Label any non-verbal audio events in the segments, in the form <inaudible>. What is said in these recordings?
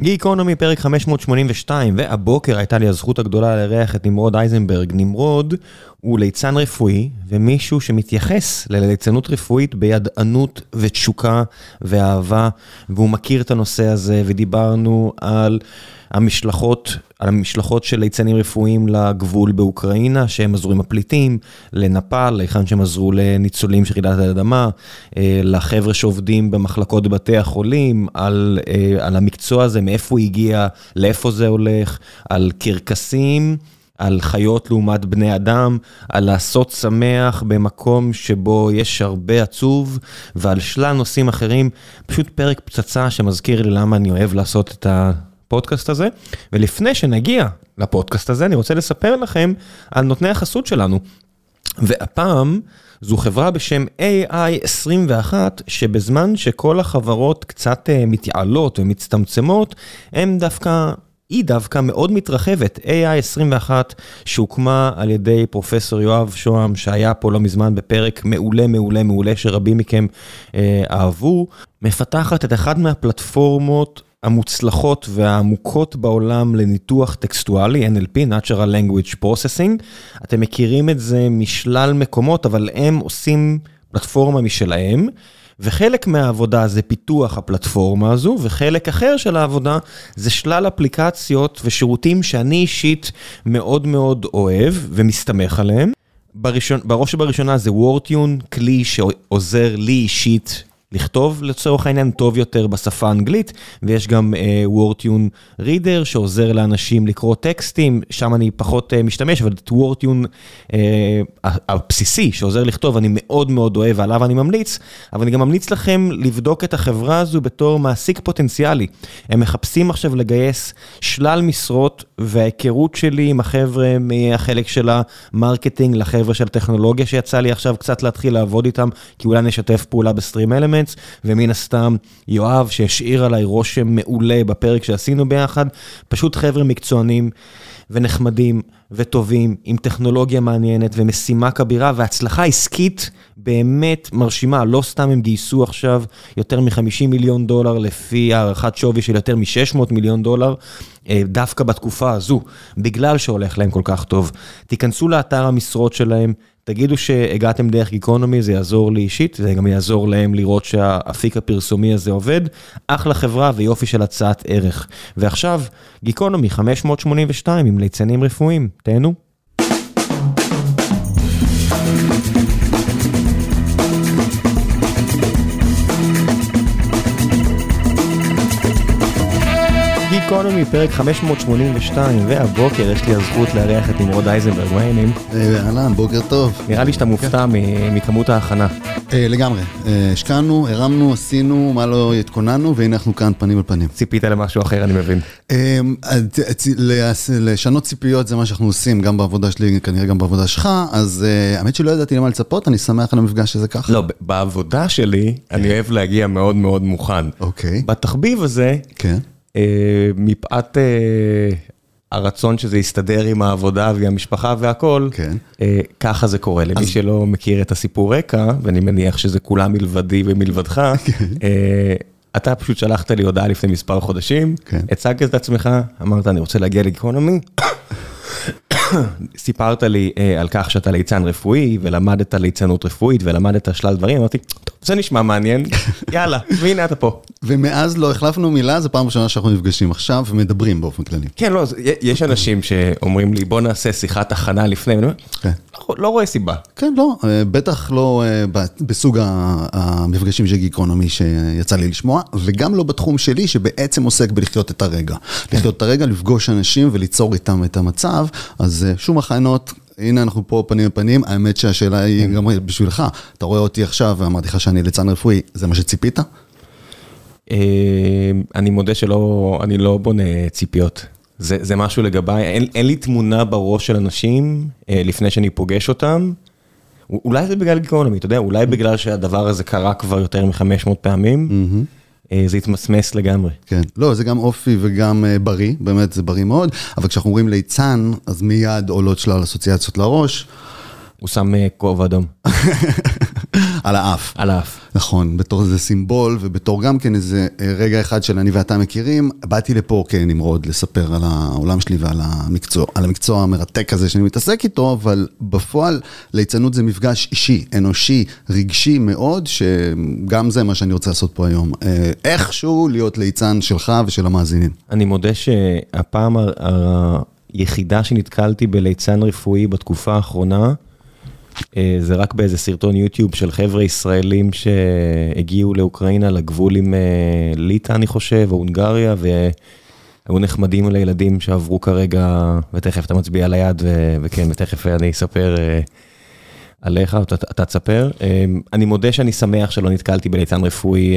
גיקונומי פרק 582, והבוקר הייתה לי הזכות הגדולה לארח את נמרוד אייזנברג. נמרוד הוא ליצן רפואי ומישהו שמתייחס לליצנות רפואית בידענות ותשוקה ואהבה, והוא מכיר את הנושא הזה, ודיברנו על המשלחות, על המשלחות של ליצנים רפואיים לגבול באוקראינה, שהם עזרו עם הפליטים, לנפאל, להיכן שהם עזרו לניצולים של רעידת האדמה, לחבר'ה שעובדים במחלקות בבתי החולים, על, על המקצוע הזה, מאיפה הוא הגיע, לאיפה זה הולך, על קרקסים. על חיות לעומת בני אדם, על לעשות שמח במקום שבו יש הרבה עצוב, ועל שלל נושאים אחרים. פשוט פרק פצצה שמזכיר לי למה אני אוהב לעשות את הפודקאסט הזה. ולפני שנגיע לפודקאסט הזה, אני רוצה לספר לכם על נותני החסות שלנו. והפעם זו חברה בשם AI21, שבזמן שכל החברות קצת מתייעלות ומצטמצמות, הם דווקא... היא דווקא מאוד מתרחבת, AI21 שהוקמה על ידי פרופסור יואב שוהם שהיה פה לא מזמן בפרק מעולה מעולה מעולה שרבים מכם אה, אהבו, מפתחת את אחת מהפלטפורמות המוצלחות והעמוקות בעולם לניתוח טקסטואלי, NLP, Natural Language Processing. אתם מכירים את זה משלל מקומות, אבל הם עושים פלטפורמה משלהם. וחלק מהעבודה זה פיתוח הפלטפורמה הזו, וחלק אחר של העבודה זה שלל אפליקציות ושירותים שאני אישית מאוד מאוד אוהב ומסתמך עליהם. בראש ובראשונה זה וורטיון, כלי שעוזר לי אישית לכתוב לצורך העניין טוב יותר בשפה האנגלית, ויש גם וורטיון uh, רידר שעוזר לאנשים לקרוא טקסטים, שם אני פחות uh, משתמש, אבל את וורטיון uh, הבסיסי שעוזר לכתוב אני מאוד מאוד אוהב ועליו אני ממליץ, אבל אני גם ממליץ לכם לבדוק את החברה הזו בתור מעסיק פוטנציאלי. הם מחפשים עכשיו לגייס שלל משרות, וההיכרות שלי עם החבר'ה מהחלק של ה-marketing לחבר'ה של הטכנולוגיה שיצא לי עכשיו קצת להתחיל לעבוד איתם, כי אולי נשתף פעולה בסטרים אלמנט. ומן הסתם יואב שהשאיר עליי רושם מעולה בפרק שעשינו ביחד, פשוט חבר'ה מקצוענים ונחמדים וטובים, עם טכנולוגיה מעניינת ומשימה כבירה והצלחה עסקית באמת מרשימה, לא סתם הם גייסו עכשיו יותר מ-50 מיליון דולר לפי הערכת שווי של יותר מ-600 מיליון דולר, דווקא בתקופה הזו, בגלל שהולך להם כל כך טוב. תיכנסו לאתר המשרות שלהם, תגידו שהגעתם דרך גיקונומי, זה יעזור לי אישית, זה גם יעזור להם לראות שהאפיק הפרסומי הזה עובד. אחלה חברה ויופי של הצעת ערך. ועכשיו, גיקונומי 582 עם ליצנים רפואיים, תהנו. גיקונומי, פרק 582, והבוקר יש לי הזכות לארח את נמרוד אייזנברג, מה העניינים? אהלן, בוקר טוב. נראה לי שאתה מופתע מכמות ההכנה. לגמרי, השקענו, הרמנו, עשינו, מה לא התכוננו, והנה אנחנו כאן פנים על פנים. ציפית למשהו אחר, אני מבין. לשנות ציפיות זה מה שאנחנו עושים, גם בעבודה שלי, כנראה גם בעבודה שלך, אז האמת שלא ידעתי למה לצפות, אני שמח על המפגש הזה ככה. לא, בעבודה שלי, אני אוהב להגיע מאוד מאוד מוכן. אוקיי. בתחביב הזה, כן. מפאת הרצון שזה יסתדר עם העבודה והמשפחה והכל, כן. ככה זה קורה. למי שלא מכיר את הסיפור רקע, ואני מניח שזה כולם מלבדי ומלבדך, <laughs> אתה פשוט שלחת לי הודעה לפני מספר חודשים, הצגת את עצמך, אמרת אני רוצה להגיע לגיקונומי, <coughs> <coughs> סיפרת לי על כך שאתה ליצן רפואי ולמדת ליצנות רפואית ולמדת שלל דברים, אמרתי, טוב, זה נשמע מעניין, <laughs> יאללה, והנה אתה פה. ומאז לא החלפנו מילה, זו פעם ראשונה שאנחנו נפגשים עכשיו ומדברים באופן כללי. כן, לא, יש אנשים שאומרים לי, בוא נעשה שיחת הכנה לפני, ואני אומר, לא רואה סיבה. כן, לא, בטח לא בסוג המפגשים של גיקונומי שיצא לי לשמוע, וגם לא בתחום שלי שבעצם עוסק בלחיות את הרגע. לחיות את הרגע, לפגוש אנשים וליצור איתם את המצב, אז שום הכנות. הנה אנחנו פה פנים בפנים, האמת שהשאלה היא גם בשבילך, אתה רואה אותי עכשיו ואמרתי לך שאני ליצן רפואי, זה מה שציפית? אני מודה שלא, אני לא בונה ציפיות. זה משהו לגביי, אין לי תמונה בראש של אנשים לפני שאני פוגש אותם. אולי זה בגלל גיקונומי, אתה יודע, אולי בגלל שהדבר הזה קרה כבר יותר מ-500 פעמים. זה התמסמס לגמרי. כן, לא, זה גם אופי וגם בריא, באמת זה בריא מאוד, אבל כשאנחנו אומרים ליצן, אז מיד עולות שלל אסוציאציות לראש. הוא שם כובע אדום. <laughs> על האף. על האף. נכון, בתור איזה סימבול ובתור גם כן איזה אה, רגע אחד של אני ואתה מכירים, באתי לפה כנמרוד לספר על העולם שלי ועל המקצוע, על המקצוע המרתק הזה שאני מתעסק איתו, אבל בפועל ליצנות זה מפגש אישי, אנושי, רגשי מאוד, שגם זה מה שאני רוצה לעשות פה היום. אה, איכשהו להיות ליצן שלך ושל המאזינים. אני מודה שהפעם היחידה שנתקלתי בליצן רפואי בתקופה האחרונה, זה רק באיזה סרטון יוטיוב של חבר'ה ישראלים שהגיעו לאוקראינה לגבול עם אה, ליטא, אני חושב, או הונגריה, והיו נחמדים לילדים שעברו כרגע, ותכף אתה מצביע על היד, וכן, ותכף אני אספר אה, עליך, אתה, אתה תספר. אני מודה שאני שמח שלא נתקלתי בליצן רפואי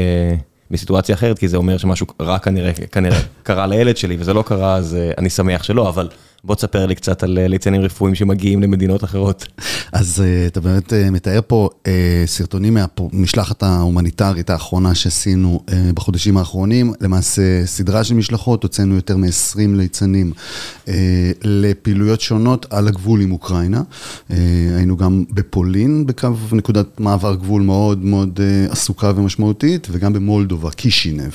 בסיטואציה אחרת, כי זה אומר שמשהו רע כנראה, כנראה קרה לילד שלי, וזה לא קרה, אז אני שמח שלא, אבל... בוא תספר לי קצת על אה, ליצנים רפואיים שמגיעים למדינות אחרות. אז אה, אתה באמת אה, מתאר פה סרטונים מהמשלחת ההומניטרית האחרונה שעשינו בחודשים האחרונים. למעשה סדרה של משלחות, הוצאנו יותר מ-20 ליצנים לפעילויות שונות על הגבול עם אוקראינה. היינו גם בפולין, בקו נקודת מעבר גבול מאוד מאוד עסוקה ומשמעותית, וגם במולדובה, קישינב.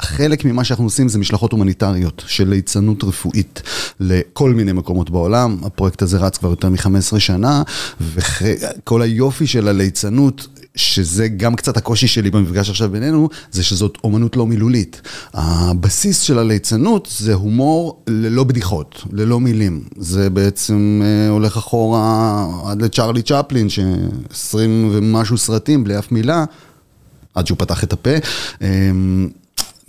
חלק ממה שאנחנו עושים זה משלחות הומניטריות של ליצנות רפואית לכל מיני מקומות בעולם. הפרויקט הזה רץ כבר יותר מ-15 שנה, וכל היופי של הליצנות, שזה גם קצת הקושי שלי במפגש עכשיו בינינו, זה שזאת אומנות לא מילולית. הבסיס של הליצנות זה הומור ללא בדיחות, ללא מילים. זה בעצם אה, הולך אחורה עד לצ'רלי צ'פלין, ש-20 ומשהו סרטים בלי אף מילה. עד שהוא פתח את הפה.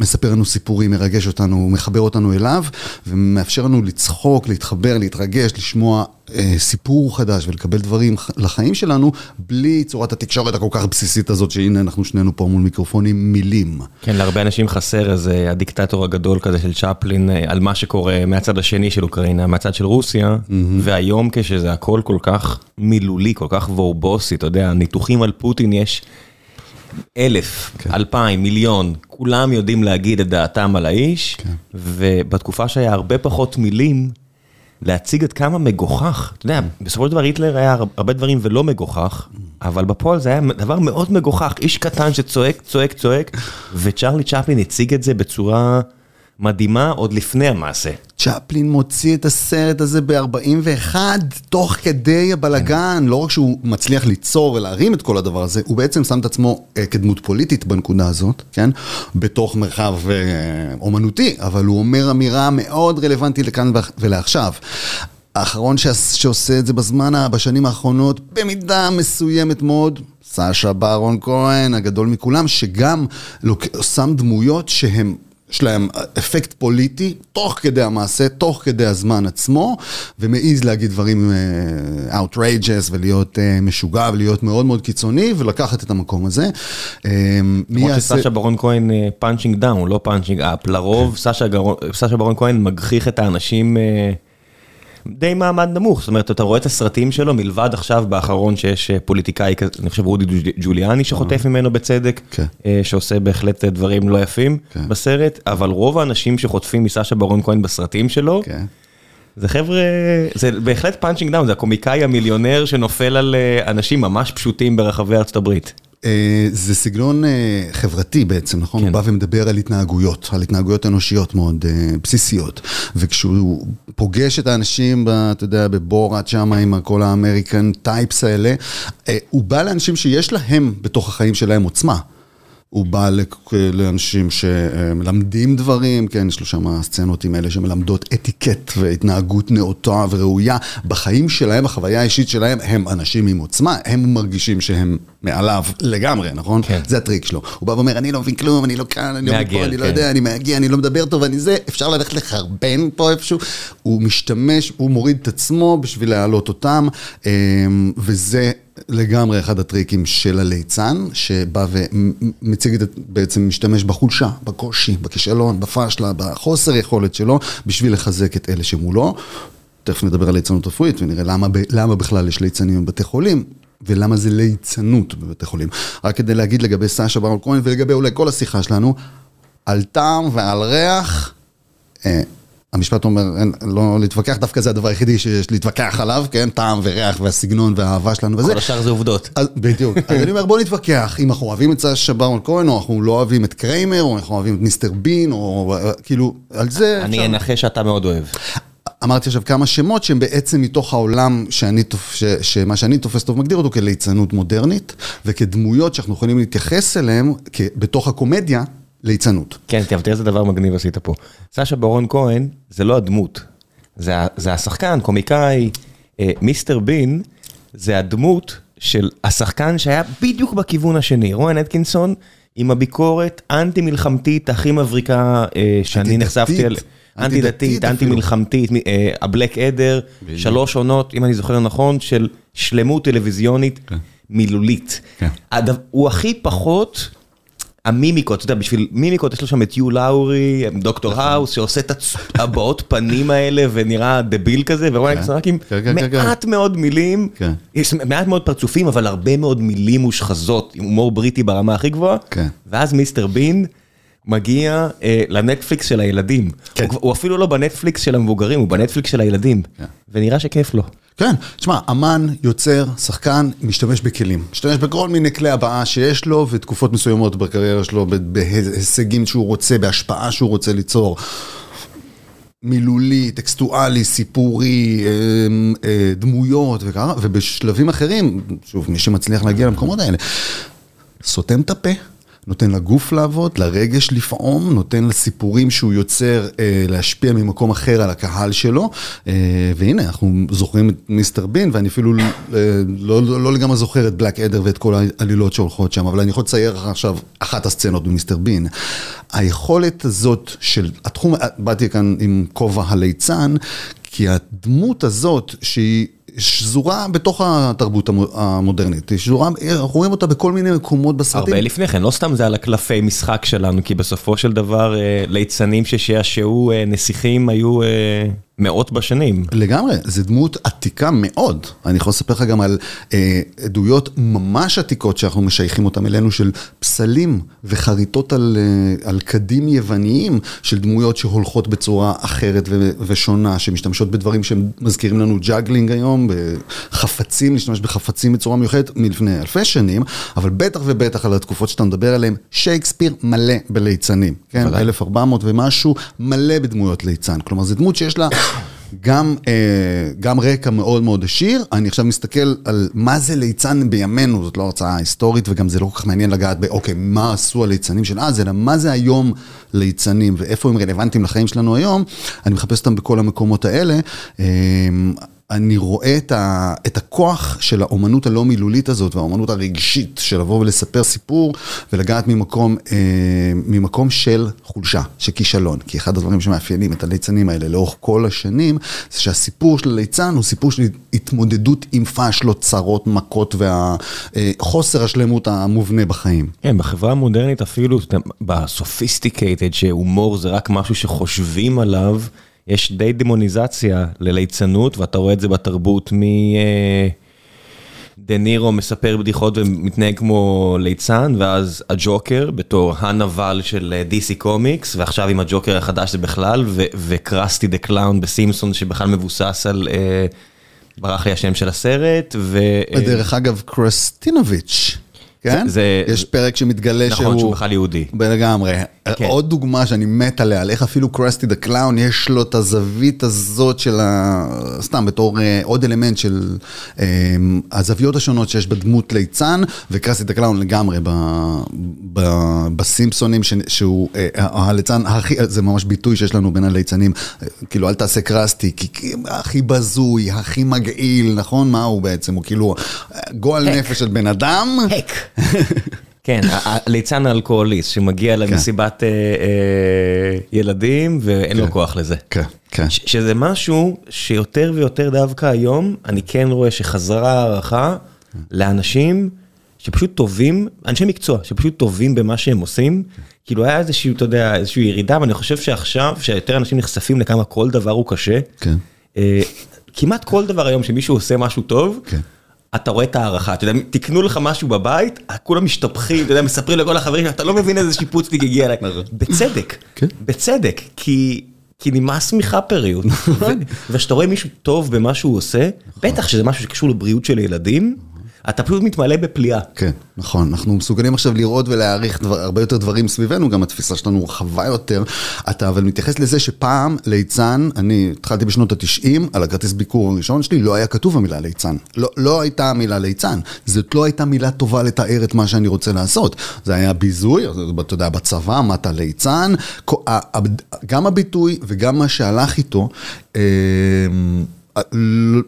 מספר לנו סיפורים, מרגש אותנו, מחבר אותנו אליו, ומאפשר לנו לצחוק, להתחבר, להתרגש, לשמוע אה, סיפור חדש ולקבל דברים לחיים שלנו, בלי צורת התקשורת הכל כך בסיסית הזאת, שהנה אנחנו שנינו פה מול מיקרופונים, מילים. כן, להרבה אנשים חסר איזה הדיקטטור הגדול כזה של צ'פלין, אה, על מה שקורה מהצד השני של אוקראינה, מהצד של רוסיה, mm-hmm. והיום כשזה הכל כל כך מילולי, כל כך וורבוסי, אתה יודע, ניתוחים על פוטין יש... אלף, כן. אלפיים, מיליון, כולם יודעים להגיד את דעתם על האיש, כן. ובתקופה שהיה הרבה פחות מילים, להציג עד כמה מגוחך. אתה יודע, בסופו של דבר היטלר היה הרבה דברים ולא מגוחך, אבל בפועל זה היה דבר מאוד מגוחך. איש קטן שצועק, צועק, צועק, וצ'רלי צ'פלין הציג את זה בצורה... מדהימה עוד לפני המעשה. צ'פלין מוציא את הסרט הזה ב-41, תוך כדי הבלגן, לא רק שהוא מצליח ליצור ולהרים את כל הדבר הזה, הוא בעצם שם את עצמו אה, כדמות פוליטית בנקודה הזאת, כן? בתוך מרחב אה, אומנותי, אבל הוא אומר אמירה מאוד רלוונטית לכאן ולעכשיו. האחרון שעושה את זה בזמן, בשנים האחרונות, במידה מסוימת מאוד, סשה ברון כהן, הגדול מכולם, שגם שם דמויות שהן... יש להם אפקט פוליטי, תוך כדי המעשה, תוך כדי הזמן עצמו, ומעז להגיד דברים אה, outrageous ולהיות אה, משוגע ולהיות מאוד מאוד קיצוני, ולקחת את המקום הזה. אה, למרות שסשה ברון כהן punching down, לא punching up, לרוב סשה ברון כהן מגחיך את האנשים... אה... די מעמד נמוך, זאת אומרת, אתה רואה את הסרטים שלו, מלבד עכשיו באחרון שיש אה, פוליטיקאי כזה, אני חושב רודי ג'וליאני שחוטף ממנו בצדק, כן. אה, שעושה בהחלט דברים לא יפים כן. בסרט, אבל רוב האנשים שחוטפים מסשה ברון כהן בסרטים שלו, כן. זה חבר'ה, זה בהחלט punching down, זה הקומיקאי המיליונר שנופל על אה, אנשים ממש פשוטים ברחבי ארצות הברית. אה, זה סגנון אה, חברתי בעצם, נכון? כן. הוא בא ומדבר על התנהגויות, על התנהגויות אנושיות מאוד אה, בסיסיות. וכשהוא פוגש את האנשים, אתה יודע, בבורת שם עם כל האמריקן טייפס האלה, הוא בא לאנשים שיש להם בתוך החיים שלהם עוצמה. הוא בא לאנשים שמלמדים דברים, כן, יש לו שם סצנות עם אלה שמלמדות אתיקט והתנהגות נאותה וראויה. בחיים שלהם, בחוויה האישית שלהם, הם אנשים עם עוצמה, הם מרגישים שהם מעליו לגמרי, נכון? כן. זה הטריק שלו. הוא בא ואומר, אני לא מבין כלום, אני לא כאן, אני לא פה, אני לא כן. יודע, אני מגיע, אני לא מדבר טוב, אני זה, אפשר ללכת לחרבן פה איפשהו. הוא משתמש, הוא מוריד את עצמו בשביל להעלות אותם, אמ, וזה... לגמרי אחד הטריקים של הליצן, שבא ומציג את, בעצם משתמש בחולשה, בקושי, בכישלון, בפשלה, בחוסר יכולת שלו, בשביל לחזק את אלה שמולו. תכף נדבר על ליצנות רפואית ונראה למה, למה בכלל יש ליצנים בבתי חולים. ולמה זה ליצנות בבתי חולים. רק כדי להגיד לגבי סשה ברון כהן ולגבי אולי כל השיחה שלנו, על טעם ועל ריח, אה, המשפט אומר, אין, לא להתווכח, דווקא זה הדבר היחידי שיש להתווכח עליו, כן? טעם וריח והסגנון והאהבה שלנו וזה. כל השאר זה עובדות. אז, בדיוק. אז אני אומר, בוא נתווכח, אם אנחנו אוהבים את סשה ברון כהן, או אנחנו לא אוהבים את קריימר, או אנחנו אוהבים את מיסטר בין, או כאילו, על זה... אני אנחש שאתה מאוד אוהב. אמרתי עכשיו כמה שמות שהם בעצם מתוך העולם שאני, ש, שמה שאני תופס טוב מגדיר אותו כליצנות מודרנית, וכדמויות שאנחנו יכולים להתייחס אליהן בתוך הקומדיה, ליצנות. כן, תראה איזה דבר מגניב עשית פה. סשה ברון כהן זה לא הדמות, זה, זה השחקן, קומיקאי, אה, מיסטר בין, זה הדמות של השחקן שהיה בדיוק בכיוון השני, רואן אטקינסון, עם הביקורת אנטי מלחמתית הכי מבריקה אה, שאני נחשפתי אליה. אנטי דתית, אנטי מלחמתית, הבלק אדר, שלוש עונות, אם אני זוכר נכון, של שלמות טלוויזיונית כן. מילולית. כן. הוא הכי פחות... המימיקות, אתה יודע, בשביל מימיקות יש לו שם את יו לורי, דוקטור נכון. האוס, שעושה את הבעות פנים האלה ונראה דביל כזה, ורואן אטקינסון רק עם מעט מאוד מילים, יש מעט מאוד פרצופים, אבל הרבה מאוד מילים מושחזות, עם הומור בריטי ברמה הכי גבוהה, ואז מיסטר בין. מגיע אה, לנטפליקס של הילדים. כן. הוא, הוא אפילו לא בנטפליקס של המבוגרים, הוא בנטפליקס של הילדים. כן. ונראה שכיף לו. כן, תשמע, אמן, יוצר, שחקן, משתמש בכלים. משתמש בכל מיני כלי הבעה שיש לו, ותקופות מסוימות בקריירה שלו, בהישגים שהוא רוצה, בהשפעה שהוא רוצה ליצור. מילולי, טקסטואלי, סיפורי, אה, אה, דמויות וככה, ובשלבים אחרים, שוב, מי שמצליח להגיע למקומות האלה, סותם את הפה. נותן לגוף לעבוד, לרגש לפעום, נותן לסיפורים שהוא יוצר אה, להשפיע ממקום אחר על הקהל שלו. אה, והנה, אנחנו זוכרים את מיסטר בין, ואני אפילו אה, לא, לא, לא לגמרי זוכר את בלק אדר ואת כל העלילות שהולכות שם, אבל אני יכול לצייר עכשיו אחת הסצנות במיסטר בין. היכולת הזאת של התחום, באתי כאן עם כובע הליצן, כי הדמות הזאת שהיא... שזורה בתוך התרבות המודרנית, היא שזורה, אנחנו רואים אותה בכל מיני מקומות בסרטים. הרבה לפני כן, לא סתם זה על הקלפי משחק שלנו, כי בסופו של דבר אה, ליצנים ששעשעו אה, נסיכים היו... מאות בשנים. לגמרי, זו דמות עתיקה מאוד. אני יכול לספר לך גם על אה, עדויות ממש עתיקות שאנחנו משייכים אותן אלינו, של פסלים וחריטות על, אה, על כדים יווניים, של דמויות שהולכות בצורה אחרת ו- ושונה, שמשתמשות בדברים שמזכירים לנו juggling היום, בחפצים, להשתמש בחפצים בצורה מיוחדת מלפני אלפי שנים, אבל בטח ובטח על התקופות שאתה מדבר עליהן, שייקספיר מלא בליצנים, כן? 1400 ומשהו, מלא בדמויות ליצן. כלומר, זו דמות שיש לה... גם, אה, גם רקע מאוד מאוד עשיר, אני עכשיו מסתכל על מה זה ליצן בימינו, זאת לא הרצאה היסטורית וגם זה לא כל כך מעניין לגעת באוקיי, מה עשו הליצנים של אז, אלא מה זה היום ליצנים ואיפה הם רלוונטיים לחיים שלנו היום, אני מחפש אותם בכל המקומות האלה. אני רואה את, ה, את הכוח של האומנות הלא מילולית הזאת והאומנות הרגשית של לבוא ולספר סיפור ולגעת ממקום, אה, ממקום של חולשה, של כישלון. כי אחד הדברים שמאפיינים את הליצנים האלה לאורך כל השנים, זה שהסיפור של הליצן הוא סיפור של התמודדות עם פאשלות, צרות, מכות והחוסר אה, השלמות המובנה בחיים. כן, בחברה המודרנית אפילו, ב sophisticated, שהומור זה רק משהו שחושבים עליו. יש די דמוניזציה לליצנות, ואתה רואה את זה בתרבות מ... אה, דה נירו מספר בדיחות ומתנהג כמו ליצן, ואז הג'וקר בתור הנבל של DC קומיקס, ועכשיו עם הג'וקר החדש זה בכלל, ו Krusty the Clown בסימפסון שבכלל מבוסס על, אה, ברח לי השם של הסרט, ו... בדרך אגב, קרסטינוביץ'. כן? זה... יש פרק שמתגלה נכון, שהוא... נכון, שהוא בכלל יהודי. לגמרי. כן. עוד דוגמה שאני מת עליה, על איך אפילו Krusty the Clown, יש לו את הזווית הזאת של ה... סתם, בתור אה, עוד אלמנט של אמ, הזוויות השונות שיש בדמות ליצן, ו Krusty the Clown לגמרי ב, ב, בסימפסונים, ש, שהוא uh, הליצן הכי, זה ממש ביטוי שיש לנו בין הליצנים, כאילו אל תעשה קרסטי, כי הכי בזוי, הכי מגעיל, נכון? מה הוא בעצם? הוא כאילו גועל נפש של בן אדם. הק. <laughs> כן, הליצן האלכוהוליסט שמגיע כן. למסיבת אה, אה, ילדים ואין לו כן. כוח לזה. כן, כן. שזה משהו שיותר ויותר דווקא היום, אני כן רואה שחזרה הערכה לאנשים שפשוט טובים, אנשי מקצוע, שפשוט טובים במה שהם עושים. כאילו היה איזושהי, אתה יודע, איזושהי ירידה, ואני חושב שעכשיו, שיותר אנשים נחשפים לכמה כל דבר הוא קשה. כן. אה, כמעט כל דבר היום שמישהו עושה משהו טוב. כן. אתה רואה את הערכה, אתה יודע, תקנו לך משהו בבית, כולם משתפכים, אתה יודע, מספרים לכל החברים, אתה לא מבין איזה שיפוצניק הגיע אליי. נכון. בצדק, כן. בצדק, כי כי נמאס מחאפריות. וכשאתה רואה מישהו טוב במה שהוא עושה, בטח שזה משהו שקשור לבריאות של ילדים, אתה פשוט מתמלא בפליאה. כן, נכון, אנחנו מסוגלים עכשיו לראות ולהעריך דבר, הרבה יותר דברים סביבנו, גם התפיסה שלנו רחבה יותר. אתה אבל מתייחס לזה שפעם ליצן, אני התחלתי בשנות ה-90, על הכרטיס ביקור הראשון שלי, לא היה כתוב המילה ליצן. לא, לא הייתה המילה ליצן. זאת לא הייתה מילה טובה לתאר את מה שאני רוצה לעשות. זה היה ביזוי, אתה יודע, בצבא, מה אתה ליצן, גם הביטוי וגם מה שהלך איתו. אה,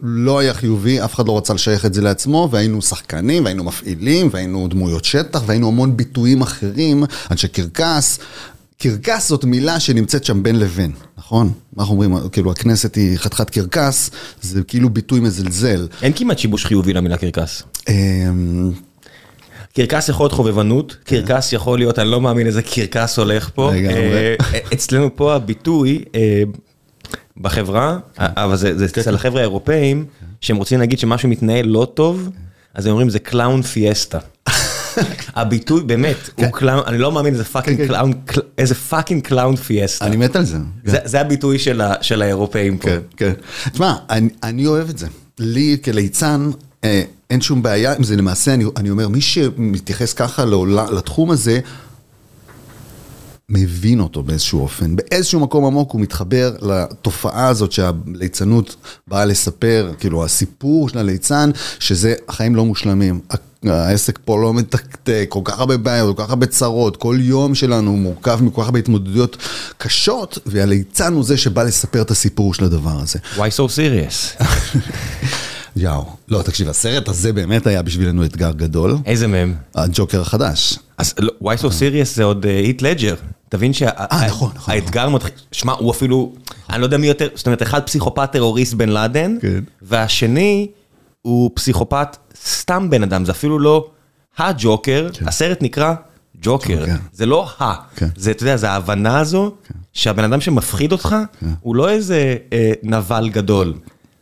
לא היה חיובי, אף אחד לא רצה לשייך את זה לעצמו, והיינו שחקנים, והיינו מפעילים, והיינו דמויות שטח, והיינו המון ביטויים אחרים, אנשי קרקס. קרקס זאת מילה שנמצאת שם בין לבין, נכון? מה אנחנו אומרים, כאילו הכנסת היא חתיכת קרקס, זה כאילו ביטוי מזלזל. אין כמעט שיבוש חיובי למילה קרקס. אמ, קרקס יכול להיות חובבנות, כן. קרקס יכול להיות, אני לא מאמין איזה קרקס הולך פה. אה, אצלנו פה הביטוי, אה, בחברה, אבל זה אצל החבר'ה האירופאים, שהם רוצים להגיד שמשהו מתנהל לא טוב, אז הם אומרים זה clown fiesta. <laughs> הביטוי באמת, הוא clown, אני לא מאמין איזה fucking clown, איזה fucking clown fiesta. אני מת על זה. זה הביטוי של האירופאים פה. כן, כן. תשמע, אני אוהב את זה. לי כליצן, אה, אין שום בעיה עם זה, למעשה אני אומר, מי שמתייחס ככה לתחום הזה, מבין אותו באיזשהו אופן. באיזשהו מקום עמוק הוא מתחבר לתופעה הזאת שהליצנות באה לספר, כאילו הסיפור של הליצן, שזה החיים לא מושלמים. העסק פה לא מתקתק, כל כך הרבה בעיות, כל כך הרבה צרות, כל יום שלנו מורכב מכל כך הרבה התמודדויות קשות, והליצן הוא זה שבא לספר את הסיפור של הדבר הזה. Why so serious? <laughs> יאו, לא, תקשיב, הסרט הזה באמת היה בשבילנו אתגר גדול. איזה מהם? הג'וקר החדש. אז לא, why so serious זה עוד היט uh, לג'ר. תבין שהאתגר נכון, נכון, נכון. מתחיל, שמע, הוא אפילו, אני לא יודע מי יותר, זאת אומרת, אחד פסיכופת טרוריסט בן לאדן, כן. והשני הוא פסיכופת סתם בן אדם, זה אפילו לא הג'וקר, כן. הסרט נקרא ג'וקר, זה לא ה, זה, אתה יודע, זה ההבנה הזו, שהבן אדם שמפחיד אותך, הוא לא איזה אה, נבל גדול.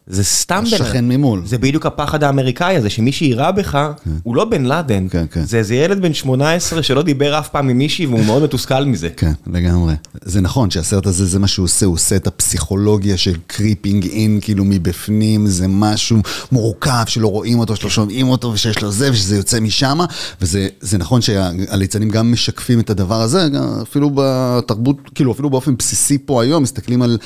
זה סתם בן... השכן ממול. זה בדיוק הפחד האמריקאי הזה, שמי שיירה בך, כן. הוא לא בן לאדן. כן, כן. זה איזה ילד בן 18 שלא דיבר אף פעם עם מישהי, והוא מאוד מתוסכל מזה. כן, לגמרי. זה נכון שהסרט הזה, זה מה שהוא עושה, הוא עושה את הפסיכולוגיה של creeping in, כאילו מבפנים, זה משהו מורכב, שלא רואים אותו, שלא שומעים אותו, ושיש לו זה, ושזה יוצא משם, וזה נכון שהליצנים גם משקפים את הדבר הזה, אפילו בתרבות, כאילו אפילו באופן בסיסי פה היום, מסתכלים על,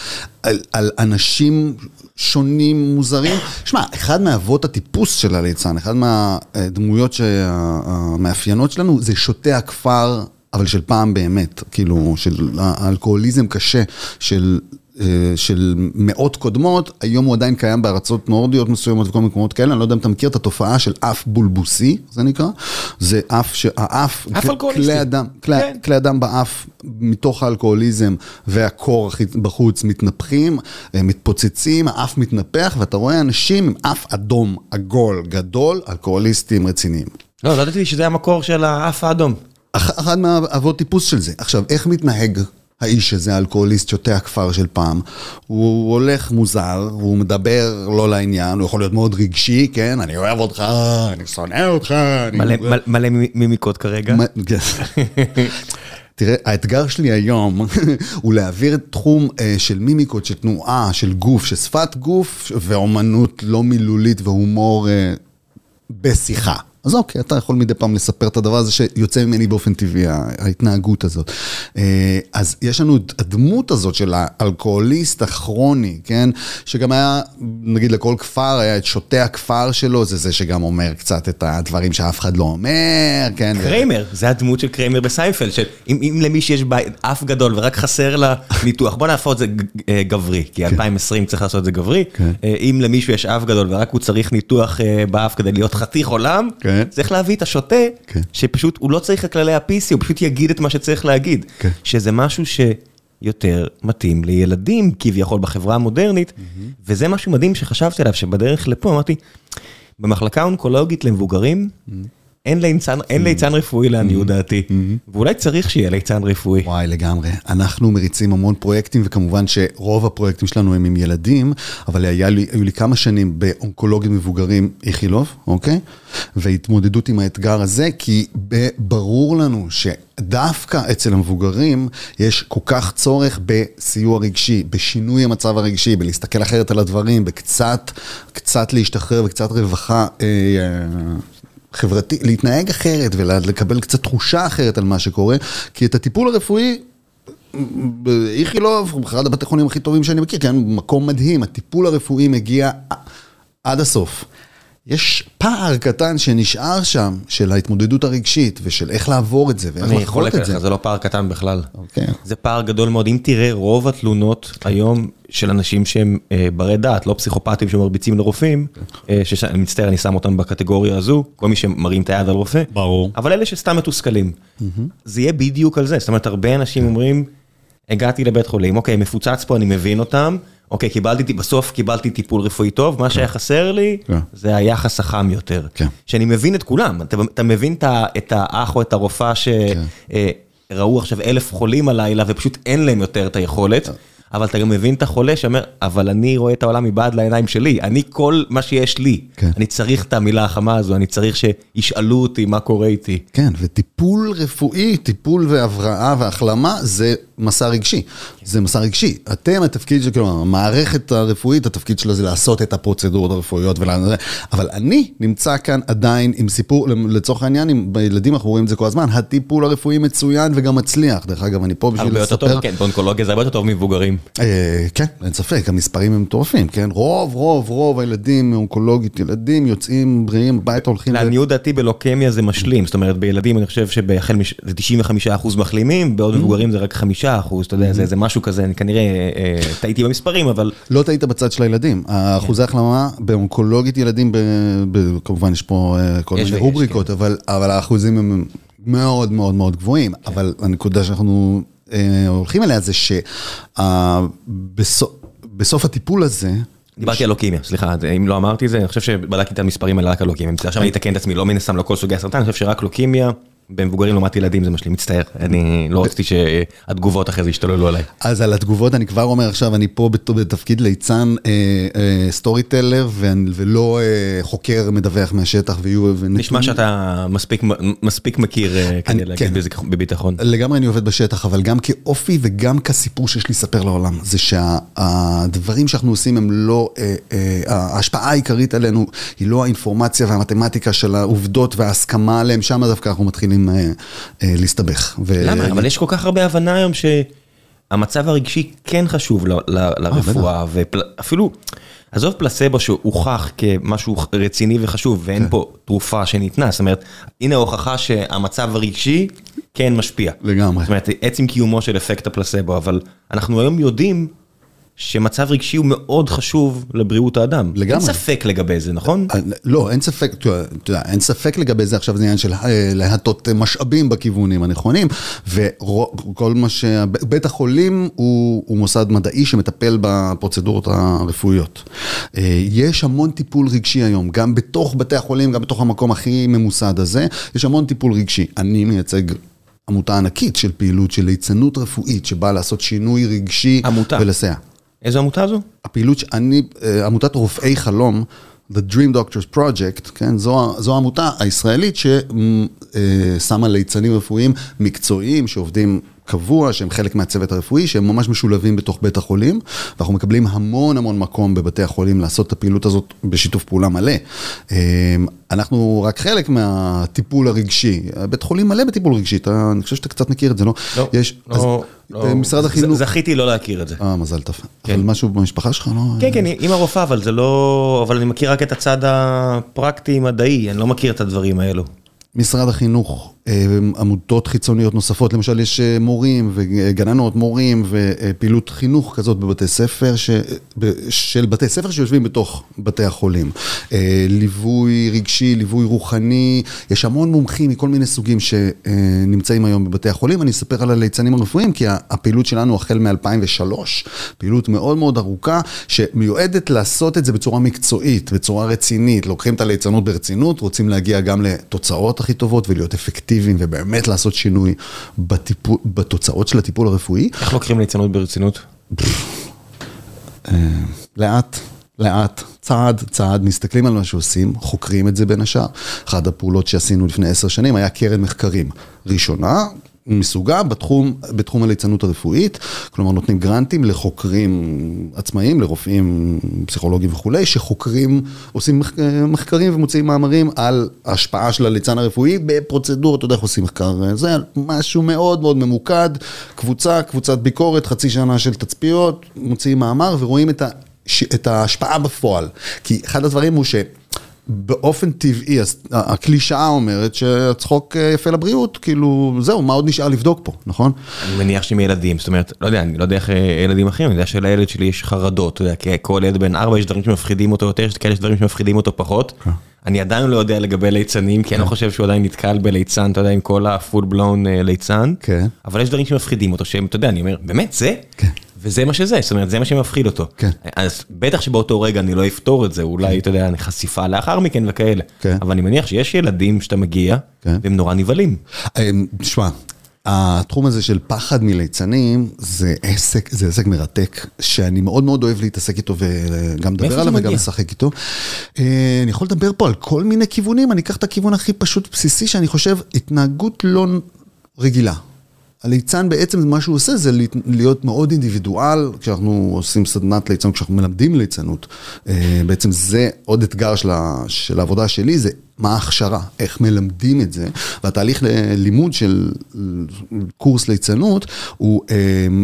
על, על אנשים שונים, מוזרים. שמע, אחד מאבות הטיפוס של הליצן, אחד מהדמויות המאפיינות שלנו, זה שוטה הכפר, אבל של פעם באמת, כאילו, של האלכוהוליזם קשה, של של מאות קודמות, היום הוא עדיין קיים בארצות נורדיות מסוימות וכל מיני מקומות כאלה, אני לא יודע אם אתה מכיר את התופעה של אף בולבוסי, זה נקרא, זה אף שהאף, כלי אדם, כלי, כן. כלי אדם באף, מתוך האלכוהוליזם והקור בחוץ מתנפחים, אה, מתפוצצים, האף מתנפח, ואתה רואה אנשים עם אף אדום, עגול, גדול, אלכוהוליסטים רציניים. לא, לא ידעתי שזה המקור של האף האדום. אחד מהאבות טיפוס של זה. עכשיו, איך מתנהג האיש הזה, האלכוהוליסט, שותה הכפר של פעם, הוא הולך מוזר, הוא מדבר לא לעניין, הוא יכול להיות מאוד רגשי, כן? אני אוהב אותך, אני שונא אותך. מלא מימיקות כרגע. כן. <laughs> תראה, האתגר שלי היום <laughs> הוא להעביר את תחום uh, של מימיקות, של תנועה, של גוף, של שפת גוף ואומנות לא מילולית והומור uh, בשיחה. אז אוקיי, אתה יכול מדי פעם לספר את הדבר הזה שיוצא ממני באופן טבעי, ההתנהגות הזאת. אה, אז יש לנו את הדמות הזאת של האלכוהוליסט הכרוני, כן? שגם היה, נגיד לכל כפר היה את שוטה הכפר שלו, זה זה שגם אומר קצת את הדברים שאף אחד לא אומר, כן? קריימר, זה הדמות של קריימר בסייפל, שאם למישהי יש אף גדול ורק חסר לה ניתוח, בוא נהפוך את זה אה, גברי, כי 2020 כן. צריך לעשות את זה גברי. כן. אה, אם למישהו יש אף גדול ורק הוא צריך ניתוח באף כדי להיות חתיך עולם, כן. כן. צריך להביא את השוטה, כן. שפשוט הוא לא צריך את כללי ה-PC, הוא פשוט יגיד את מה שצריך להגיד. כן. שזה משהו שיותר מתאים לילדים כביכול בחברה המודרנית, mm-hmm. וזה משהו מדהים שחשבתי עליו, שבדרך לפה אמרתי, במחלקה האונקולוגית למבוגרים, mm-hmm. אין ליצן, אין ליצן רפואי לעניות דעתי, ואולי צריך שיהיה ליצן רפואי. וואי, לגמרי. אנחנו מריצים המון פרויקטים, וכמובן שרוב הפרויקטים שלנו הם עם ילדים, אבל היה לי, היו לי כמה שנים באונקולוגים מבוגרים איכילוב, אוקיי? והתמודדות עם האתגר הזה, כי ברור לנו שדווקא אצל המבוגרים יש כל כך צורך בסיוע רגשי, בשינוי המצב הרגשי, בלהסתכל אחרת על הדברים, בקצת, קצת להשתחרר וקצת רווחה. אה, חברתי, להתנהג אחרת ולקבל קצת תחושה אחרת על מה שקורה, כי את הטיפול הרפואי, באיכילוב, אחד הבתי חולים הכי טובים שאני מכיר, כן, מקום מדהים, הטיפול הרפואי מגיע עד הסוף. יש פער קטן שנשאר שם, של ההתמודדות הרגשית, ושל איך לעבור את זה, ואיך לחוות את זה. אני חולק עליך, זה לא פער קטן בכלל. אוקיי. זה פער גדול מאוד. אם תראה, רוב התלונות היום של אנשים שהם אה, ברי דעת, לא פסיכופטים שמרביצים לרופאים, אה, שאני מצטער, אני שם אותם בקטגוריה הזו, כל מי שמרים את היד על רופא. ברור. אבל אלה שסתם מתוסכלים. זה יהיה בדיוק על זה. זאת אומרת, הרבה אנשים אומרים, הגעתי לבית חולים, אוקיי, מפוצץ פה, אני מבין אותם. אוקיי, קיבלתי, בסוף קיבלתי טיפול רפואי טוב, מה שהיה חסר לי כן. זה היחס החם יותר. כן. שאני מבין את כולם, אתה, אתה מבין את את האח או את הרופאה שראו עכשיו אלף חולים הלילה ופשוט אין להם יותר את היכולת, אבל אתה גם מבין את החולה שאומר, אבל אני רואה את העולם מבעד לעיניים שלי, אני כל מה שיש לי, כן. אני צריך את המילה החמה הזו, אני צריך שישאלו אותי מה קורה איתי. כן, וטיפול רפואי, טיפול והבראה והחלמה זה מסע רגשי. זה מסע רגשי. אתם, התפקיד של, כלומר, המערכת הרפואית, התפקיד שלה זה לעשות את הפרוצדורות הרפואיות, ולה... אבל אני נמצא כאן עדיין עם סיפור, לצורך העניין, עם ילדים, אנחנו רואים את זה כל הזמן, הטיפול הרפואי מצוין וגם מצליח. דרך אגב, אני פה בשביל הרבה יותר לספר... טוב, כן, באונקולוגיה זה הרבה יותר טוב ממבוגרים. אה, כן, אין ספק, המספרים הם מטורפים, כן? רוב, רוב, רוב הילדים מאונקולוגית, ילדים יוצאים בריאים, הביתה הולכים... לעניות דעתי בלוקמיה זה משלים, זאת אומרת בילדים אני חושב שבהחל מש... זה 95% מחלימים, בעוד מבוגרים זה רק 5%, אתה יודע, זה זה משהו כזה, אני כנראה אה, טעיתי במספרים, אבל לא טעית בצד של הילדים. האחוזי החלמה באונקולוגית ילדים, כמובן יש פה אה, כל מיני רובריקות, אבל, אבל האחוזים הם מאוד מאוד מאוד גבוהים. אבל הנקודה שאנחנו אה, הולכים אליה זה שבסוף הטיפול הזה, דיברתי על לוקמיה, סליחה, אם לא אמרתי זה, אני חושב שבדקתי את המספרים האלה רק על לוקמיה, עכשיו אני אתקן את עצמי, לא מן הסתם לא כל סוגי הסרטן, אני חושב שרק לוקמיה, במבוגרים לעומת ילדים זה משלים, מצטער, אני לא רציתי שהתגובות אחרי זה ישתוללו עליי. אז על התגובות אני כבר אומר עכשיו, אני פה בת- בתפקיד ליצן אה, אה, סטורי טלר ולא אה, חוקר מדווח מהשטח ויהיו... נשמע שאתה מספיק, מכיר אה, כדי להגיד כן. בביטחון. לגמרי אני עובד בשטח, אבל גם כאופי וגם כסיפור שיש לי לספר לעולם, זה שהדברים שאנחנו עושים הם לא, אה, אה, ההשפעה העיקרית עלינו היא לא האינפורמציה והמתמטיקה של העובדות וההסכמה עליהם, שם דווקא אנחנו מתחילים אה, אה, להסתבך. ו- למה? אבל יש כל כך הרבה הבנה היום שהמצב הרגשי כן חשוב ל- ל- לרפואה, ואפילו, עזוב פלסבו שהוכח כמשהו רציני וחשוב, ואין כן. פה תרופה שניתנה, זאת אומרת, הנה ההוכחה שהמצב הרגשי כן משפיע. לגמרי. זאת אומרת, עצם קיומו של אפקט הפלסבו, אבל אנחנו היום יודעים שמצב רגשי הוא מאוד חשוב לבריאות האדם. לגמרי. אין ספק לגבי זה, נכון? אה, לא, אין ספק, אתה יודע, אין ספק לגבי זה, עכשיו זה עניין של אה, להטות משאבים בכיוונים הנכונים, וכל מה ש... בית החולים הוא, הוא מוסד מדעי שמטפל בפרוצדורות הרפואיות. אה, יש המון טיפול רגשי היום, גם בתוך בתי החולים, גם בתוך המקום הכי ממוסד הזה, יש המון טיפול רגשי. אני מייצג... עמותה ענקית של פעילות של ליצנות רפואית שבאה לעשות שינוי רגשי עמותה. ולסייע. איזו עמותה זו? הפעילות שאני, אה, עמותת רופאי חלום, The Dream Doctors Project, כן, זו, זו העמותה הישראלית ששמה ליצנים רפואיים מקצועיים שעובדים קבוע, שהם חלק מהצוות הרפואי, שהם ממש משולבים בתוך בית החולים, ואנחנו מקבלים המון המון מקום בבתי החולים לעשות את הפעילות הזאת בשיתוף פעולה מלא. אה, אנחנו רק חלק מהטיפול הרגשי, בית חולים מלא בטיפול רגשי, אתה, אני חושב שאתה קצת מכיר את זה, לא? לא, יש, לא, אז, לא. משרד החינוך, זכיתי לא להכיר את זה. אה, מזל טוב. אבל משהו במשפחה שלך, לא? כן, כן, אימא רופאה, אבל זה לא... אבל אני מכיר רק את הצד הפרקטי-מדעי, אני לא מכיר את הדברים האלו. משרד החינוך עמותות חיצוניות נוספות, למשל יש מורים וגננות, מורים ופעילות חינוך כזאת בבתי ספר, ש... של בתי ספר שיושבים בתוך בתי החולים. ליווי רגשי, ליווי רוחני, יש המון מומחים מכל מיני סוגים שנמצאים היום בבתי החולים. אני אספר על הליצנים הרפואיים, כי הפעילות שלנו החל מ-2003, פעילות מאוד מאוד ארוכה, שמיועדת לעשות את זה בצורה מקצועית, בצורה רצינית. לוקחים את הליצנות ברצינות, רוצים להגיע גם לתוצאות הכי טובות ולהיות אפקטיביים ובאמת לעשות שינוי בטיפול, בתוצאות של הטיפול הרפואי. איך לוקחים ליצנות ברצינות? לאט. לאט, צעד, צעד, מסתכלים על מה שעושים, חוקרים את זה בין השאר. אחת הפעולות שעשינו לפני עשר שנים היה קרן מחקרים. ראשונה, מסוגה בתחום, בתחום הליצנות הרפואית, כלומר נותנים גרנטים לחוקרים עצמאיים, לרופאים, פסיכולוגים וכולי, שחוקרים, עושים מחקרים ומוציאים מאמרים על השפעה של הליצן הרפואי בפרוצדורות, אתה יודע איך עושים מחקר, זה משהו מאוד מאוד ממוקד, קבוצה, קבוצת ביקורת, חצי שנה של תצפיות, מוציאים מאמר ורואים את ה... את ההשפעה בפועל. כי אחד הדברים הוא שבאופן טבעי, הקלישאה אומרת שהצחוק יפה לבריאות, כאילו, זהו, מה עוד נשאר לבדוק פה, נכון? אני מניח שהם ילדים, זאת אומרת, לא יודע, אני לא יודע איך ילדים אחרים, אני יודע שלילד שלי יש חרדות, אתה יודע, כי כל ילד בן ארבע יש דברים שמפחידים אותו יותר, יש כאלה דברים שמפחידים אותו פחות. אני עדיין לא יודע לגבי ליצנים, כי אני לא חושב שהוא עדיין נתקל בליצן, אתה יודע, עם כל הפול בלון ליצן, אבל יש דברים שמפחידים אותו, שהם, אתה יודע, אני אומר, באמת, זה? וזה מה שזה, זאת אומרת, זה מה שמפחיד אותו. כן. אז בטח שבאותו רגע אני לא אפתור את זה, אולי, אתה יודע, חשיפה לאחר מכן וכאלה. כן. אבל אני מניח שיש ילדים שאתה מגיע, והם נורא נבהלים. תשמע, התחום הזה של פחד מליצנים, זה עסק, זה עסק מרתק, שאני מאוד מאוד אוהב להתעסק איתו וגם לדבר עליו וגם לשחק איתו. אני יכול לדבר פה על כל מיני כיוונים, אני אקח את הכיוון הכי פשוט בסיסי, שאני חושב, התנהגות לא רגילה. הליצן בעצם מה שהוא עושה זה להיות מאוד אינדיבידואל, כשאנחנו עושים סדנת ליצנות, כשאנחנו מלמדים ליצנות, בעצם זה עוד אתגר של העבודה שלי, זה מה ההכשרה, איך מלמדים את זה, והתהליך ללימוד של קורס ליצנות הוא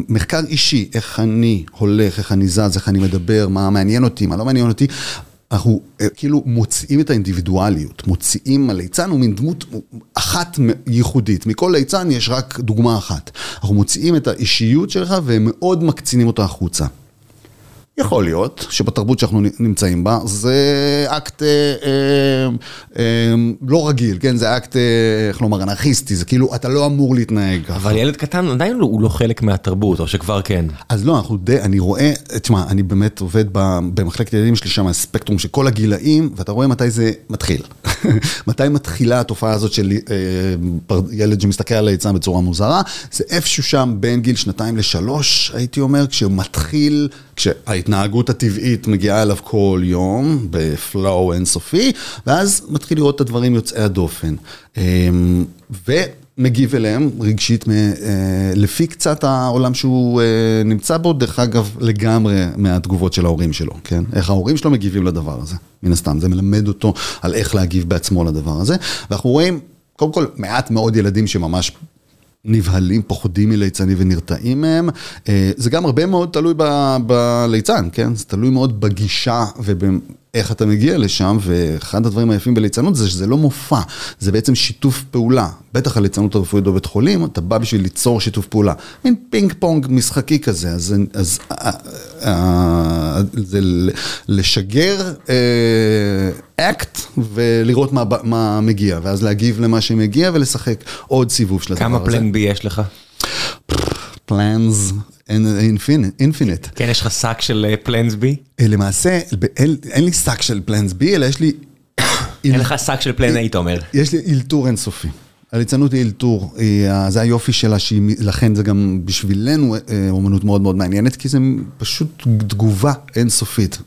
מחקר אישי, איך אני הולך, איך אני זז, איך אני מדבר, מה מעניין אותי, מה לא מעניין אותי. אנחנו כאילו מוצאים את האינדיבידואליות, מוציאים, הליצן הוא מין דמות אחת ייחודית, מכל ליצן יש רק דוגמה אחת. אנחנו מוציאים את האישיות שלך והם מאוד מקצינים אותה החוצה. יכול להיות שבתרבות שאנחנו נמצאים בה זה אקט אה, אה, לא רגיל, כן? זה אקט, איך לומר, אנרכיסטי, זה כאילו, אתה לא אמור להתנהג ככה. אבל ילד קטן עדיין הוא לא חלק מהתרבות, או שכבר כן. אז לא, אנחנו די, אני רואה, תשמע, אני באמת עובד במחלקת ילדים שיש שם ספקטרום של כל הגילאים, ואתה רואה מתי זה מתחיל. <laughs> מתי מתחילה התופעה הזאת של ילד שמסתכל על הליצן בצורה מוזרה, זה איפשהו שם בין גיל שנתיים לשלוש, הייתי אומר, כשהוא מתחיל, כשההתנהגות הטבעית מגיעה אליו כל יום, בפלואו אינסופי, ואז מתחיל לראות את הדברים יוצאי הדופן. ומגיב אליהם רגשית לפי קצת העולם שהוא נמצא בו, דרך אגב, לגמרי מהתגובות של ההורים שלו, כן? איך ההורים שלו מגיבים לדבר הזה, מן הסתם, זה מלמד אותו על איך להגיב בעצמו לדבר הזה. ואנחנו רואים, קודם כל, מעט מאוד ילדים שממש... נבהלים, פוחדים מליצנים ונרתעים מהם. זה גם הרבה מאוד תלוי בליצן, כן? זה תלוי מאוד בגישה ובאיך אתה מגיע לשם, ואחד הדברים היפים בליצנות זה שזה לא מופע, זה בעצם שיתוף פעולה. בטח הליצנות הרפואית בבית חולים, אתה בא בשביל ליצור שיתוף פעולה. מין פינג פונג משחקי כזה, אז זה לשגר אקט ולראות מה מגיע, ואז להגיב למה שמגיע ולשחק עוד סיבוב של הדבר הזה. כמה plan B יש לך? Plans infinite. כן, יש לך שק של plans B? למעשה, אין לי שק של פלאנס בי, אלא יש לי... <coughs> אין לך שק של plan A, אתה אומר. יש לי אילתור אינסופי. הליצנות היא אילתור, זה היופי שלה, לכן זה גם בשבילנו אומנות מאוד מאוד מעניינת, כי זה פשוט תגובה אינסופית.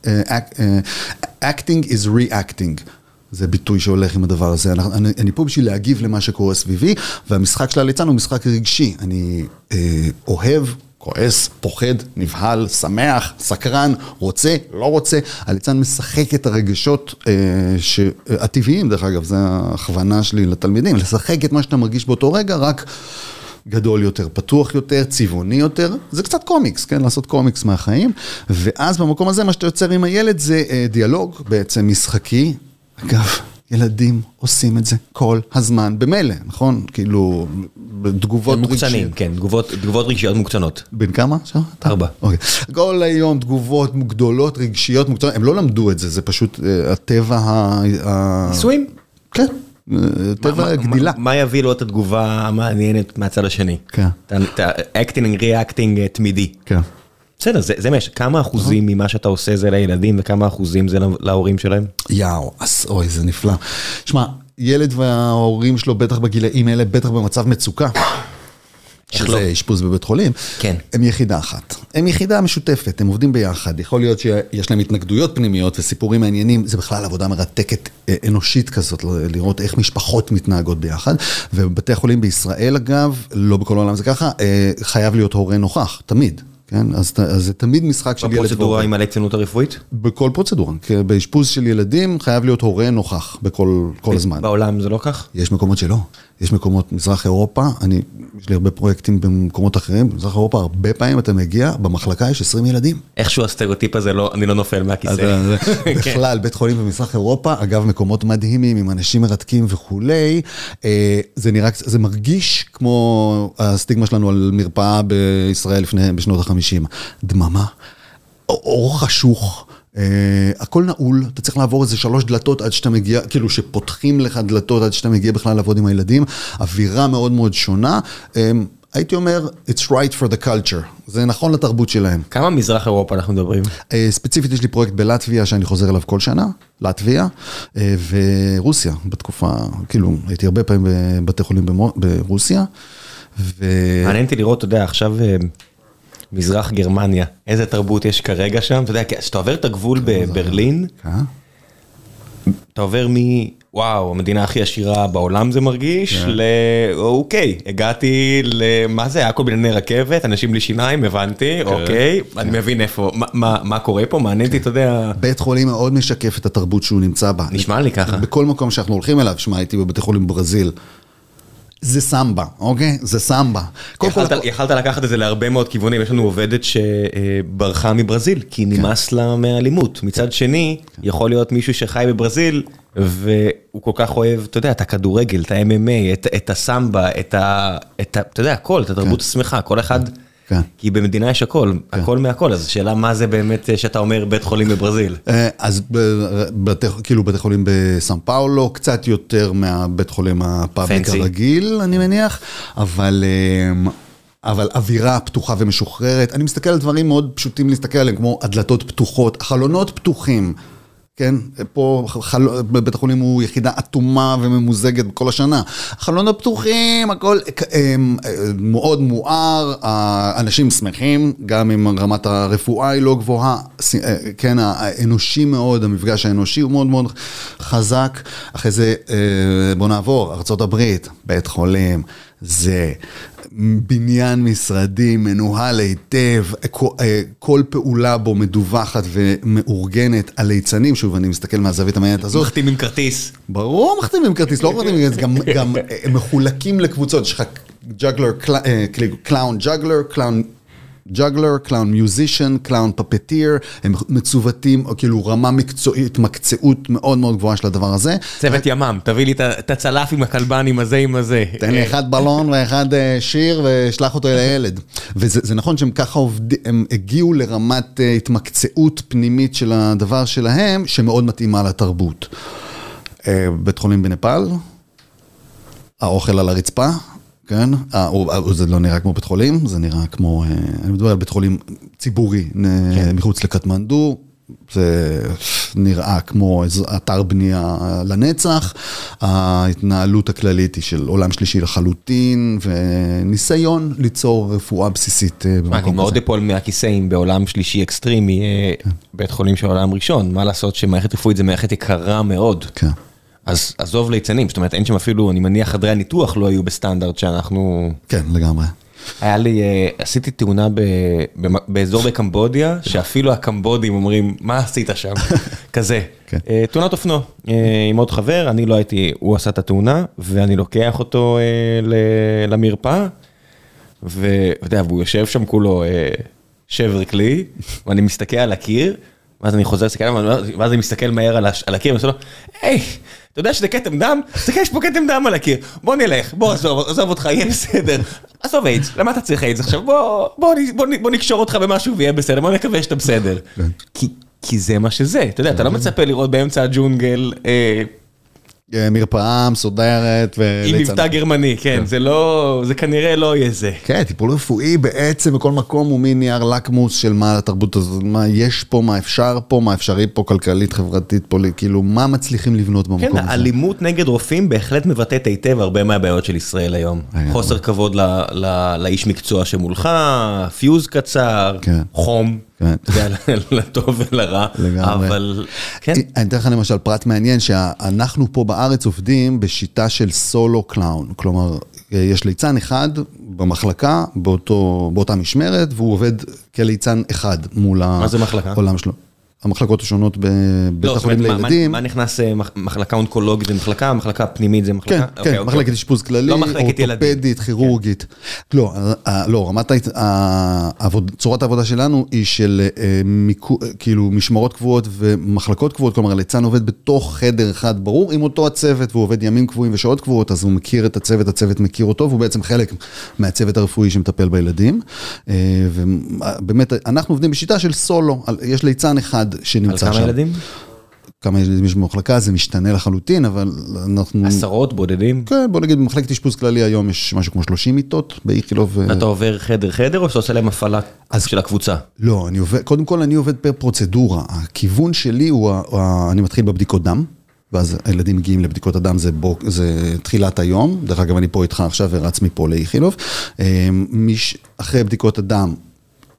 Acting is reacting. זה ביטוי שהולך עם הדבר הזה. אני, אני פה בשביל להגיב למה שקורה סביבי, והמשחק של הליצן הוא משחק רגשי. אני אה, אוהב, כועס, פוחד, נבהל, שמח, סקרן, רוצה, לא רוצה. הליצן משחק את הרגשות אה, ש... הטבעיים, דרך אגב, זו ההכוונה שלי לתלמידים, לשחק את מה שאתה מרגיש באותו רגע, רק... גדול יותר, פתוח יותר, צבעוני יותר, זה קצת קומיקס, כן? לעשות קומיקס מהחיים. ואז במקום הזה, מה שאתה יוצר עם הילד זה דיאלוג, בעצם משחקי. אגב, ילדים עושים את זה כל הזמן, במילא, נכון? כאילו, תגובות הם מוקצנים, כן, תגובות תגובות רגשיות מוקצנות. בן כמה? עכשיו? אתה? ארבע. אוקיי. כל היום תגובות גדולות, רגשיות, מוקצנות, הם לא למדו את זה, זה פשוט אה, הטבע ה... ניסויים? כן, אה, טבע מה- גדילה. מה- מה יביא לו את התגובה המעניינת מהצד השני? כן. acting reacting אה, תמידי. כן. בסדר, זה זה מה יש, כמה אחוזים ממה שאתה עושה זה לילדים וכמה אחוזים זה לה- להורים שלהם? יאו, אוי, זה נפלא. שמע, ילד וההורים שלו, בטח בגילאים האלה, בטח במצב מצוקה. איך לא? שזה אשפוז בבית חולים, כן. הם יחידה אחת. הם יחידה משותפת, הם עובדים ביחד. יכול להיות שיש להם התנגדויות פנימיות וסיפורים מעניינים, זה בכלל עבודה מרתקת אה, אנושית כזאת, לראות איך משפחות מתנהגות ביחד. ובבתי החולים בישראל, אגב, לא בכל העולם זה ככה, אה, חייב להיות הורה נוכח, תמיד. כן, אז, אז זה תמיד משחק של ילד בפרוצדורה והורה. עם הליצנות הרפואית? בכל פרוצדורה, כי באשפוז של ילדים חייב להיות הורה נוכח בכל כל הזמן. בעולם זה לא כך? יש מקומות שלא, יש מקומות, מזרח אירופה, אני, יש לי הרבה פרויקטים במקומות אחרים, במזרח אירופה הרבה פעמים אתה מגיע, במחלקה יש 20 ילדים. איכשהו הסטריאוטיפ הזה לא, אני לא נופל אז מהכיסא. זה- <laughs> כן. בכלל, בית חולים במזרח אירופה, אגב, מקומות מדהימים עם אנשים מרתקים וכולי, אה, זה נראה, זה מרגיש כמו הסטיגמה שלנו על מרפאה בישראל לפני, בשנות ה-50. דממה, אור חשוך. Uh, הכל נעול, אתה צריך לעבור איזה שלוש דלתות עד שאתה מגיע, כאילו שפותחים לך דלתות עד שאתה מגיע בכלל לעבוד עם הילדים, אווירה מאוד מאוד שונה. Um, הייתי אומר, it's right for the culture, זה נכון לתרבות שלהם. כמה מזרח אירופה אנחנו מדברים? אה, ספציפית יש לי פרויקט בלטביה שאני חוזר אליו כל שנה, לטביה, אה, ורוסיה, בתקופה, כאילו, הייתי הרבה פעמים בבתי חולים ברוסיה, ו... מעניין אותי לראות, אתה יודע, עכשיו אה, מזרח גרמניה, איזה תרבות יש כרגע שם, אתה יודע, כשאתה עובר את הגבול בברלין, כן? אתה עובר מ... וואו, המדינה הכי עשירה בעולם זה מרגיש, כן. ל... אוקיי, הגעתי ל... מה זה, היה כל בנייני רכבת, אנשים בלי שיניים, הבנתי, אוקיי, אני מבין איפה, מה- מה מה קורה פה, מעניין אותי, אתה יודע, בית חולים מאוד משקף את התרבות שהוא נמצא בה. נשמע לי ככה. בכל מקום שאנחנו הולכים אליו, שמע, הייתי בבתי חולים בברזיל, זה סמבה, אוקיי? זה סמבה. קודם כל, יכלת- יכלת לקחת את זה להרבה מאוד כיוונים, יש לנו עובדת שברחה מברזיל, כי נמאס לה מהאלימות. מצד שני, יכול להיות מישהו שחי בברזיל, והוא כל כך אוהב, אתה יודע, את הכדורגל, את ה-MMA, את- את הסמבה, את ה... את ה- אתה יודע, הכל, את התרבות השמחה, כל אחד... כן. כי במדינה יש הכל, הכל מהכל, אז השאלה מה זה באמת אה, שאתה אומר בית חולים בברזיל. אה, אז בבתי, כאילו בתי חולים בסן פאולו, קצת יותר מהבית חולים הפאבליק. הרגיל, אני מניח, אבל... אה, אבל אווירה פתוחה ומשוחררת, אני מסתכל על דברים מאוד פשוטים להסתכל עליהם, כמו הדלתות פתוחות, חלונות פתוחים, כן? פה חל... בית החולים הוא יחידה אטומה וממוזגת כל השנה. חלונות פתוחים, הכל אה, מאוד מואר, האנשים שמחים, גם אם רמת הרפואה היא לא גבוהה, אה, כן, האנושי מאוד, המפגש האנושי הוא מאוד מאוד חזק. אחרי זה, אה, בוא נעבור, ארה"ב, בית חולים, זה בניין משרדי מנוהל היטב, כל- אה, כל פעולה בו מדווחת ומאורגנת על ליצנים, שוב, אני מסתכל מהזווית המעניינת הזאת. מחתימים כרטיס. ברור מחתימים כרטיס, לא מחתימים כרטיס, גם, <laughs> גם אה, מחולקים לקבוצות, יש לך juggler, clown juggler, clown juggler, clown musician, clown puppeteer, הם מצוותים, או כאילו רמה מקצועית, התמקצעות מאוד מאוד גבוהה של הדבר הזה. צוות ימ"מ, תביא לי את הצלף עם הכלבן עם הזה עם הזה. תן לי אחד בלון ואחד אה, שיר ושלח אותו אל הילד. וזה זה נכון שהם ככה עובדים, הם הגיעו לרמת אה, התמקצעות פנימית של הדבר שלהם, שמאוד מתאימה לתרבות. אה, בית חולים בנפאל, האוכל על הרצפה, כן? אה, הוא- אה, זה לא נראה כמו בית חולים, זה נראה כמו, אה, אני מדבר על בית חולים ציבורי אה, מחוץ לקטמנדו. זה נראה כמו אתר בנייה לנצח, ההתנהלות הכללית היא של עולם שלישי לחלוטין, וניסיון ליצור רפואה בסיסית אה, אני במקום מאוד הזה. אפול מהכיסא אם בעולם שלישי אקסטרימי יהיה בית חולים של עולם ראשון, מה לעשות שמערכת רפואית זה מערכת יקרה מאוד. כן. אז עזוב ליצנים, זאת אומרת אין שם אפילו, אני מניח חדרי הניתוח לא היו בסטנדרט שאנחנו... כן, לגמרי. היה לי, אה, עשיתי תאונה ב, ב, באזור בקמבודיה, שאפילו הקמבודים אומרים, מה עשית שם? <laughs> כזה. כן. אה, תאונת אופנוע, אה, עם עוד חבר, אני לא הייתי, הוא עשה את התאונה, ואני לוקח אותו אה, למרפאה, ואתה יודע, והוא יושב שם כולו שבר כלי, ואני מסתכל על הקיר, ואז אני חוזר להסתכל עליו, ואז אני מסתכל מהר על הקיר, ואני עושה לו, היי, אתה יודע שזה כתם דם? תסתכל, יש פה כתם דם על הקיר. בוא נלך, בוא עזוב, עזוב אותך, יהיה בסדר. עזוב איידס, למה אתה צריך איידס עכשיו? בוא, בוא, נ- בוא, נ- בוא נקשור אותך במשהו ויהיה בסדר, בוא נקווה שאתה בסדר. כי, כי זה מה שזה, אתה יודע, אתה לא מצפה לראות באמצע הג'ונגל אה, מרפאה מסודרת. עם. מבטא גרמני, כן, זה לא, זה כנראה לא יהיה זה. כן, טיפול רפואי בעצם בכל מקום הוא מין נייר לקמוס של מה התרבות הזאת, מה יש פה, מה אפשר פה, מה אפשרי פה, כלכלית, חברתית, פולי, כאילו, מה מצליחים לבנות במקום כן, הזה. האלימות נגד רופאים בהחלט מבטאת היטב הרבה מהבעיות של ישראל היום. לגמרי. חוסר כבוד לאיש מקצוע שמולך, פיוז קצר, כן. חום, כן. לטוב ולרע. אבל כן, אני אתן לך למשל פרט מעניין, שאנחנו פה בארץ עובדים בשיטה של סולו clown. כלומר, יש ליצן אחד במחלקה, באותו, באותה משמרת, והוא עובד כליצן אחד מול מה זה מחלקה? המחלקות השונות בבית לא, החולים אומרת, מה- מה- לילדים. מה נכנס, אה, מח- מחלקה אונקולוגית זה מחלקה, מחלקה פנימית זה כן, מחלקה? כן, אוקיי, אוקיי. מחלקת אשפוז כללי, לא מחלקת ילדים. כן. אורתופדית, כירורגית. לא, אה, לא, רמת העבוד- צורת העבודה שלנו היא של אה, מיקו- כאילו משמרות קבועות ומחלקות קבועות, כלומר הליצן עובד בתוך חדר אחד ברור עם אותו הצוות, והוא עובד ימים קבועים ושעות קבועות, אז הוא מכיר את הצוות, הצוות מכיר אותו, והוא בעצם חלק מהצוות הרפואי שמטפל בילדים. אה, ובאמת, אנחנו עובדים בשיטה של סולו, יש ליצן אחד שנמצא שם. כמה ילדים? כמה ילדים יש במחלקה, זה משתנה לחלוטין, אבל אנחנו... עשרות, בודדים? כן, בוא נגיד במחלקת אשפוז כללי היום יש משהו כמו 30 מיטות באיכילוב. אה, אתה עובר חדר חדר או שאתה עושה להם הפעלה של הקבוצה? לא, אני עובד, קודם כל אני עובד פר פרוצדורה. הכיוון שלי הוא, אני מתחיל בבדיקות דם, ואז הילדים מגיעים לבדיקות הדם, זה, בוק, זה תחילת היום. דרך אגב, אני פה איתך עכשיו ורץ מפה לאיכילוב. אה, אחרי בדיקות הדם,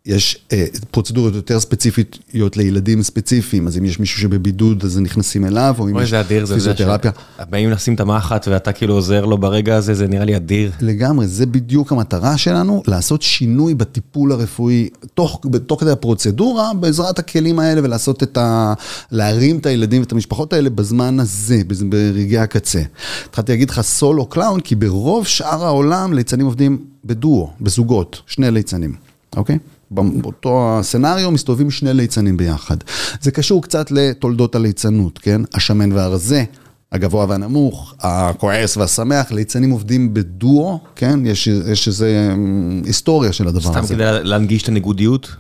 יש אה, פרוצדורות יותר ספציפיות לילדים ספציפיים, אז אם יש מישהו שבבידוד, אז נכנסים אליו, או אם אוי, יש זה אדיר, זה זה פיזיותרפיה. באים לשים את המחט ואתה כאילו עוזר לו ברגע הזה, זה נראה לי אדיר. לגמרי, זה בדיוק המטרה שלנו, לעשות שינוי בטיפול הרפואי תוך, תוך כדי הפרוצדורה, בעזרת הכלים האלה, ולעשות את ה... להרים את הילדים ואת המשפחות האלה בזמן הזה, ברגעי הקצה. התחלתי להגיד לך סולו קלאון, כי ברוב שאר העולם ליצנים עובדים בדואו, בזוגות, שני ליצנים, אוקיי? באותו הסצנריו מסתובבים שני ליצנים ביחד. זה קשור קצת לתולדות הליצנות, כן? השמן והרזה. הגבוה והנמוך, הכועס והשמח, ליצנים עובדים בדואו, כן? יש, יש איזו אמ, היסטוריה של הדבר סתם הזה. כדי להנגיש את הניגודיות?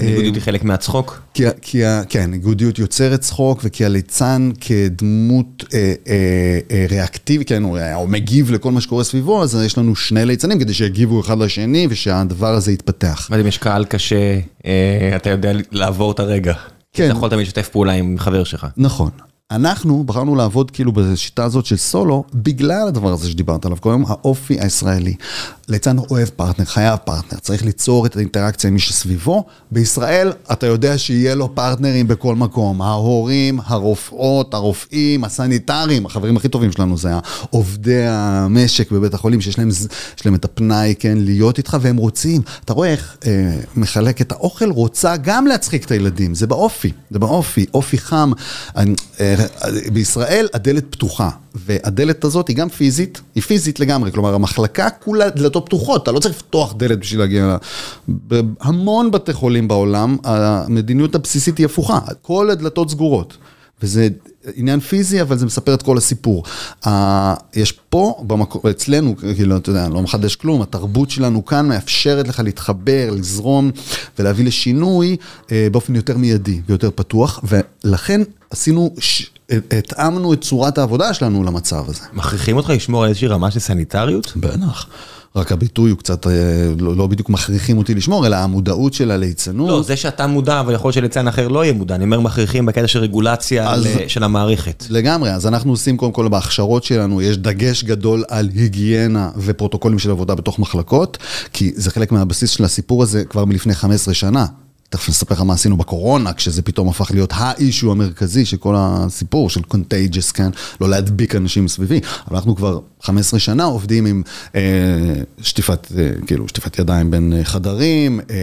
כי הניגודיות היא חלק מהצחוק? כי, כי, כן, ניגודיות יוצרת צחוק, וכי הליצן כדמות אה, אה, אה, ריאקטיבית, כן, הוא, הוא מגיב לכל מה שקורה סביבו, אז יש לנו שני ליצנים כדי שיגיבו אחד לשני ושהדבר הזה יתפתח. מה אם יש קהל קשה, אה, אתה יודע לעבור את הרגע. כן. אתה יכול תמיד לשתף פעולה עם חבר שלך. נכון. אנחנו בחרנו לעבוד כאילו בשיטה הזאת של סולו, בגלל הדבר הזה שדיברת עליו היום, האופי הישראלי. ליצן אוהב פרטנר, חייב פרטנר, צריך ליצור את האינטראקציה עם מי שסביבו. בישראל, אתה יודע שיהיה לו פרטנרים בכל מקום. ההורים, הרופאות, הרופאים, הסניטרים, החברים הכי טובים שלנו זה עובדי המשק בבית החולים, שיש להם, להם את הפנאי, כן, להיות איתך, והם רוצים. אתה רואה איך אה, מחלק את האוכל, רוצה גם להצחיק את הילדים, זה באופי, זה באופי, אופי חם. אני, אה, בישראל הדלת פתוחה, והדלת הזאת היא גם פיזית, היא פיזית לגמרי, כלומר המחלקה כולה דלתות פתוחות, אתה לא צריך לפתוח דלת בשביל להגיע ל... בהמון בתי חולים בעולם, המדיניות הבסיסית היא הפוכה, כל הדלתות סגורות. וזה עניין פיזי, אבל זה מספר את כל הסיפור. Uh, יש פה, במקור, אצלנו, כאילו, אתה יודע, אני לא מחדש כלום, התרבות שלנו כאן מאפשרת לך להתחבר, לזרום ולהביא לשינוי uh, באופן יותר מיידי ויותר פתוח, ולכן עשינו, ש... התאמנו את צורת העבודה שלנו למצב הזה. מכריחים אותך לשמור על איזושהי רמה של סניטריות? בטח. רק הביטוי הוא קצת, אה, לא, לא בדיוק מכריחים אותי לשמור, אלא המודעות של הליצנות. לא, זה שאתה מודע, אבל יכול להיות שליצן אחר לא יהיה מודע. אני אומר מכריחים בקטע של רגולציה אז- ל- של המערכת. לגמרי, אז אנחנו עושים קודם כל בהכשרות שלנו, יש דגש גדול על היגיינה ופרוטוקולים של עבודה בתוך מחלקות, כי זה חלק מהבסיס של הסיפור הזה כבר מלפני 15 שנה. תכף נספר לך מה עשינו בקורונה, כשזה פתאום הפך להיות האישו המרכזי של כל הסיפור של contagious, כן? לא להדביק אנשים סביבי. אבל אנחנו כבר 15 שנה עובדים עם אה, שטיפת, אה, כאילו, שטיפת ידיים בין אה, חדרים, אה,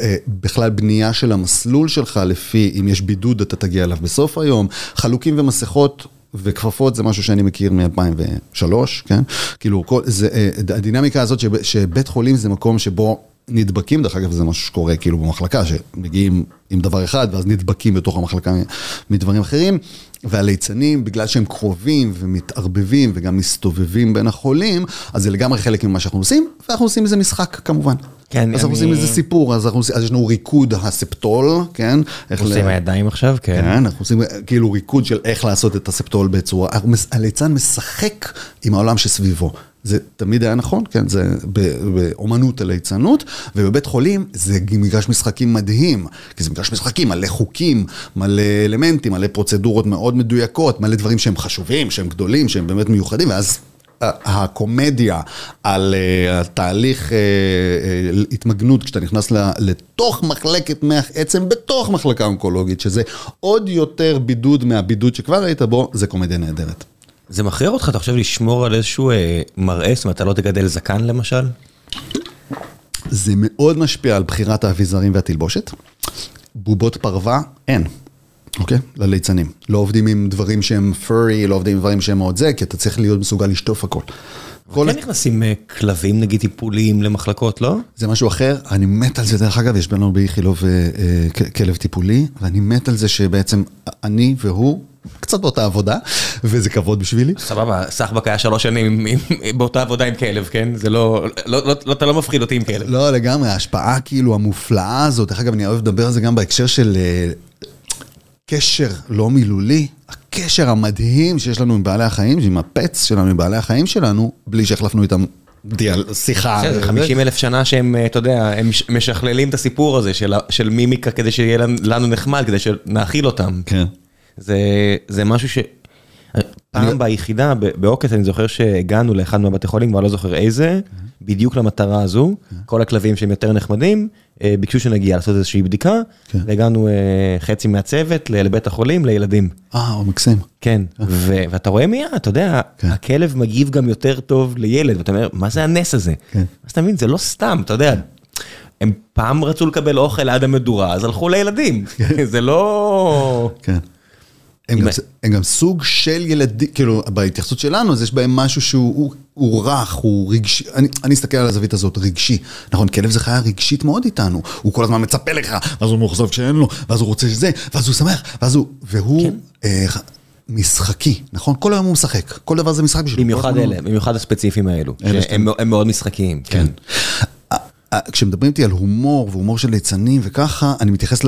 אה, בכלל בנייה של המסלול שלך לפי אם יש בידוד אתה תגיע אליו בסוף היום, חלוקים ומסכות. וכפפות זה משהו שאני מכיר מ-2003, כן? כאילו, כל, זה, אה, הדינמיקה הזאת שב, שבית חולים זה מקום שבו נדבקים, דרך אגב זה משהו שקורה כאילו במחלקה, שמגיעים עם דבר אחד ואז נדבקים בתוך המחלקה מדברים אחרים, והליצנים, בגלל שהם קרובים ומתערבבים וגם מסתובבים בין החולים, אז זה לגמרי חלק ממה שאנחנו עושים, ואנחנו עושים איזה משחק כמובן. כן, אז אנחנו עושים איזה סיפור, אז, אנחנו, עושים- אז יש לנו ריקוד הספטול, כן? עושים הידיים עכשיו, כן. כן, אנחנו עושים כאילו ריקוד של איך לעשות את הספטול בצורה, מס- הליצן משחק עם העולם שסביבו. זה תמיד היה נכון, כן, זה באומנות הליצנות, ובבית חולים זה מגרש משחקים מדהים, כי זה מגרש משחקים, מלא חוקים, מלא אלמנטים, מלא פרוצדורות מאוד מדויקות, מלא דברים שהם חשובים, שהם גדולים, שהם באמת מיוחדים, ואז הקומדיה על אה, התהליך אה, אה, התמגנות כשאתה נכנס לתוך מחלקת מח עצם בתוך מחלקה אונקולוגית, שזה עוד יותר בידוד מהבידוד שכבר היית בו, זה קומדיה נהדרת. זה מכריח אותך, אתה חושב, לשמור על איזשהו אה, מראה, זאת אומרת, אתה לא תגדל זקן למשל? זה מאוד משפיע על בחירת האביזרים והתלבושת. בובות פרווה, אין. אוקיי? לליצנים. לא עובדים עם דברים שהם פורי, לא עובדים עם דברים שהם מאוד זה, כי אתה צריך להיות מסוגל לשטוף הכל. כל כן נכנסים אה, כלבים, נגיד, טיפוליים למחלקות, לא? זה משהו אחר, אני מת על זה, דרך אגב, יש בינינו באיכילוב אה, אה, כלב טיפולי, ואני מת על זה שבעצם אני והוא, קצת באותה עבודה, וזה כבוד בשבילי. סבבה, סחבק היה שלוש שנים באותה עבודה עם כלב, כן? זה לא, לא, לא, לא, אתה לא מפחיד אותי עם כלב. לא, לגמרי, ההשפעה כאילו המופלאה הזאת, דרך אגב, אני אוהב לדבר על זה גם בהקשר של קשר לא מילולי, הקשר המדהים שיש לנו עם בעלי החיים, עם הפץ שלנו, עם בעלי החיים שלנו, בלי שהחלפנו איתם דיאל, שיחה. בסדר, 50 אלף שנה שהם, אה, אתה יודע, הם מש- משכללים את הסיפור הזה של, של מימיקה כדי שיהיה לנו נחמד, כדי שנאכיל אותם. כן. זה, זה משהו ש... פעם ביחידה, ב- בעוקץ, אני זוכר שהגענו לאחד מהבתי חולים, כבר לא זוכר איזה, בדיוק למטרה הזו. כל הכלבים שהם יותר נחמדים, אה, ביקשו שנגיע לעשות איזושהי בדיקה, כן. והגענו אה, חצי מהצוות לבית החולים לילדים. אה, הוא מקסים. כן, ו- ואתה רואה מיד, אתה יודע, כן. הכלב מגיב גם יותר טוב לילד, ואתה אומר, מה זה הנס הזה? כן. אז אתה מבין, זה לא סתם, אתה יודע. הם פעם רצו לקבל אוכל עד המדורה, אז הלכו לילדים. <laughs> זה לא... כן. הם גם, ה- הם גם סוג של ילדים, כאילו, בהתייחסות שלנו, אז יש בהם משהו שהוא הוא, הוא רך, הוא רגשי, אני, אני אסתכל על הזווית הזאת, רגשי. נכון, כלב זה חיה רגשית מאוד איתנו, הוא כל הזמן מצפה לך, ואז הוא מאוכזב כשאין לו, ואז הוא רוצה שזה, ואז הוא שמח, ואז הוא, והוא כן. אה, משחקי, נכון? כל היום הוא משחק, כל דבר זה משחק בשבילו. במיוחד אלה, במיוחד הספציפיים האלו. שהם הם מאוד משחקיים. כן. אה, כשמדברים איתי על הומור והומור של ליצנים וככה, אני מתייחס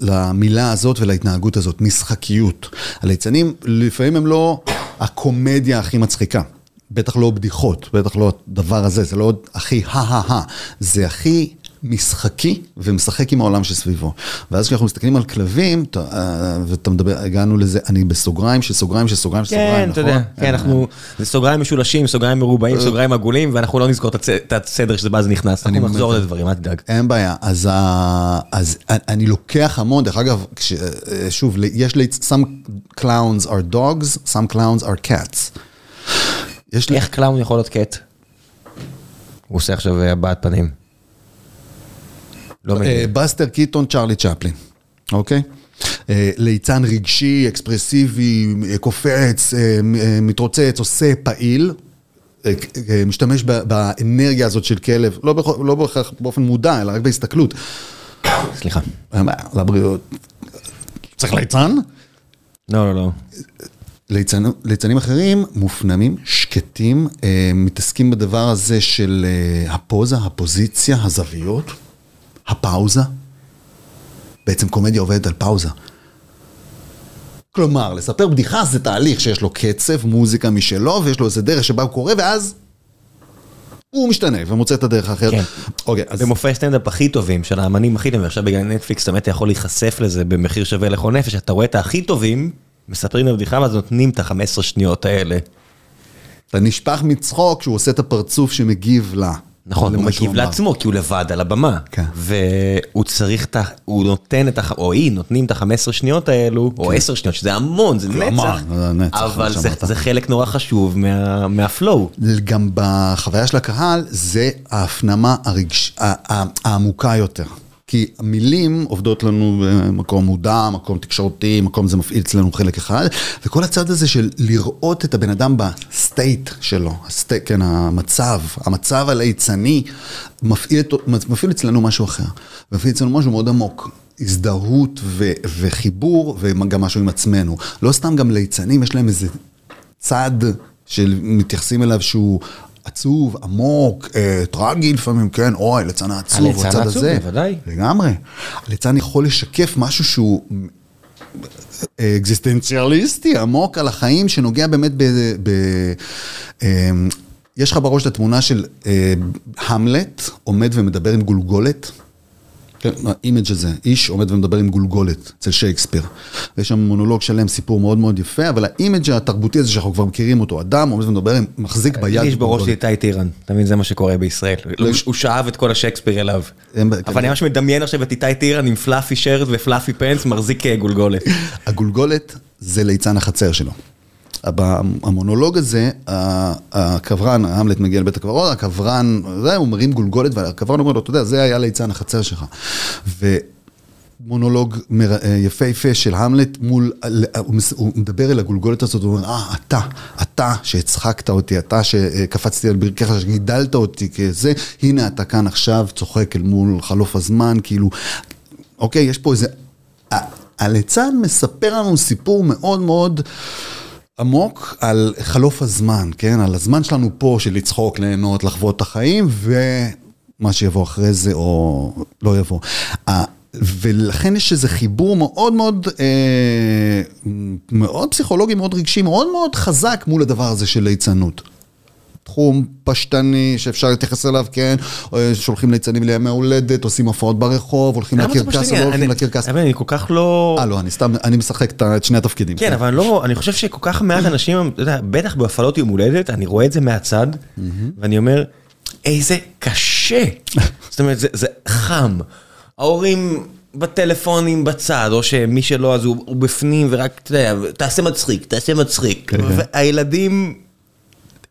למילה הזאת ולהתנהגות הזאת, משחקיות. הליצנים, לפעמים הם לא הקומדיה הכי מצחיקה. בטח לא בדיחות, בטח לא הדבר הזה, זה לא הכי הא-הא-הא, זה הכי משחקי ומשחק עם העולם שסביבו. ואז כשאנחנו מסתכלים על כלבים, אתה, אה, ואתה מדבר, הגענו לזה, אני בסוגריים של סוגריים של סוגריים של סוגריים, כן, אתה נכון? יודע, כן, אנחנו, זה סוגריים משולשים, סוגריים מרובעים, סוגריים עגולים, ואנחנו לא נזכור את הסדר שזה בא, זה נכנס, אנחנו נחזור באמת- לדברים, אל תדאג. אין בעיה, אז. אז אני לוקח המון, דרך אגב, כש... שוב, יש לי, some clowns are dogs, some clowns are cats. איך clown יכול להיות cat? הוא עושה עכשיו אה, הבעת פנים. לא אה, מגיע. באסטר קיטון, צ'רלי צ'פלין, אוקיי? אה, ליצן רגשי, אקספרסיבי, אה, קופץ, מתרוצץ, עושה, פעיל. משתמש באנרגיה הזאת של כלב, לא לא בהכרח באופן מודע, אלא רק בהסתכלות. סליחה. לבריאות. צריך ליצן? לא, לא, לא. ליצנ... ליצנים אחרים מופנמים, שקטים, מתעסקים בדבר הזה של הפוזה, הפוזיציה, הזוויות, הפאוזה. בעצם קומדיה עובדת על פאוזה. כלומר, לספר בדיחה זה תהליך שיש לו קצב, מוזיקה משלו, ויש לו איזה דרך שבה הוא קורא, ואז הוא משתנה ומוצא את הדרך האחרת. כן. אוקיי, אז... במופעי סטנדאפ הכי טובים של האמנים הכי טובים, עכשיו בגלל נטפליקס אתה באמת יכול להיחשף לזה במחיר שווה לכל נפש, אתה רואה את הכי טובים, מספרים את הבדיחה ואז נותנים את ה-15 שניות האלה. אתה נשפך מצחוק כשהוא עושה את הפרצוף שמגיב לה. נכון, הוא מגיב. לעצמו כי הוא לבד על הבמה. כן. והוא צריך את ה... הוא נותן את ה... או היא נותנים את ה-15 שניות האלו, או 10 שניות, שזה המון, זה נצח. אבל זה- חלק נורא חשוב מה- מה flow. גם בחוויה של הקהל, זה ההפנמה העמוקה יותר. כי המילים עובדות לנו במקום מודע, מקום תקשורתי, מקום זה מפעיל אצלנו חלק אחד, וכל הצד הזה של לראות את הבן אדם ב state שלו, ה state, כן, המצב, המצב הליצני, מפעיל, מפעיל אצלנו משהו אחר, מפעיל אצלנו משהו מאוד עמוק. הזדהות ו- וחיבור וגם משהו עם עצמנו. לא סתם גם ליצנים, יש להם איזה צד שמתייחסים אליו שהוא עצוב, עמוק, אה, טרגי לפעמים, כן, אוי, ליצן העצוב, הליצן הצד העצוב, הזה. בוודאי. לגמרי. הליצן יכול לשקף משהו שהוא אה, אקזיסטנציאליסטי, עמוק על החיים, שנוגע באמת ב... ב אה, יש לך בראש את התמונה של אה, המלט עומד ומדבר עם גולגולת? כן, ה image הזה, איש עומד ומדבר עם גולגולת אצל שייקספיר. ויש שם מונולוג שלם, סיפור מאוד מאוד יפה, אבל ה image התרבותי הזה שאנחנו כבר מכירים אותו, אדם עומד ומדבר, מחזיק ביד לי יש בראש גולגולת. איתי טירן, אתה מבין? זה מה שקורה בישראל. הוא- הוא שאב את כל השייקספיר אליו. אבל אני ממש מדמיין עכשיו את איתי טירן עם fluffy shirt ו fluffy pants, מחזיק אה, גולגולת. הגולגולת זה ליצן החצר שלו. המונולוג הזה, הקברן, המלט מגיע לבית הקברות, הקברן, זה, הוא מרים גולגולת, והקברן אומר לו, אתה יודע, זה היה ליצן החצר שלך. ומונולוג מר- אה, יפהפה של המלט מול, מס- הוא מדבר אל הגולגולת הזאת, הוא אומר, אה, אתה, אתה שהצחקת אותי, אתה שקפצתי על ברכיך, שגידלת אותי כזה, הנה אתה כאן עכשיו, צוחק אל מול חלוף הזמן, כאילו, אוקיי, יש פה איזה... הליצן מספר לנו סיפור מאוד מאוד עמוק על חלוף הזמן, כן? על הזמן שלנו פה של לצחוק, ליהנות, לחוות את החיים, ומה שיבוא אחרי זה או לא יבוא. ולכן יש איזה חיבור מאוד מאוד, אה, מאוד פסיכולוגי, מאוד רגשי, מאוד מאוד חזק מול הדבר הזה של ליצנות. תחום פשטני שאפשר להתייחס אליו, כן, אה, שולחים ליצנים לימי הולדת, עושים הופעות ברחוב, הולכים לקרקס או? לא הולכים לקרקס. אבל אני כל כך לא... אה, לא, אני סתם, אני משחק את שני התפקידים. כן, אבל לא, אני חושב שכל כך מעט אנשים, אתה יודע, בטח בהפעלות יום הולדת, אני רואה את זה מהצד, ואני אומר, איזה קשה. זאת אומרת, זה, חם. ההורים בטלפונים בצד, או שמי שלא, אז הוא, הוא בפנים, ורק, אתה יודע, תעשה מצחיק, תעשה מצחיק. והילדים, הם,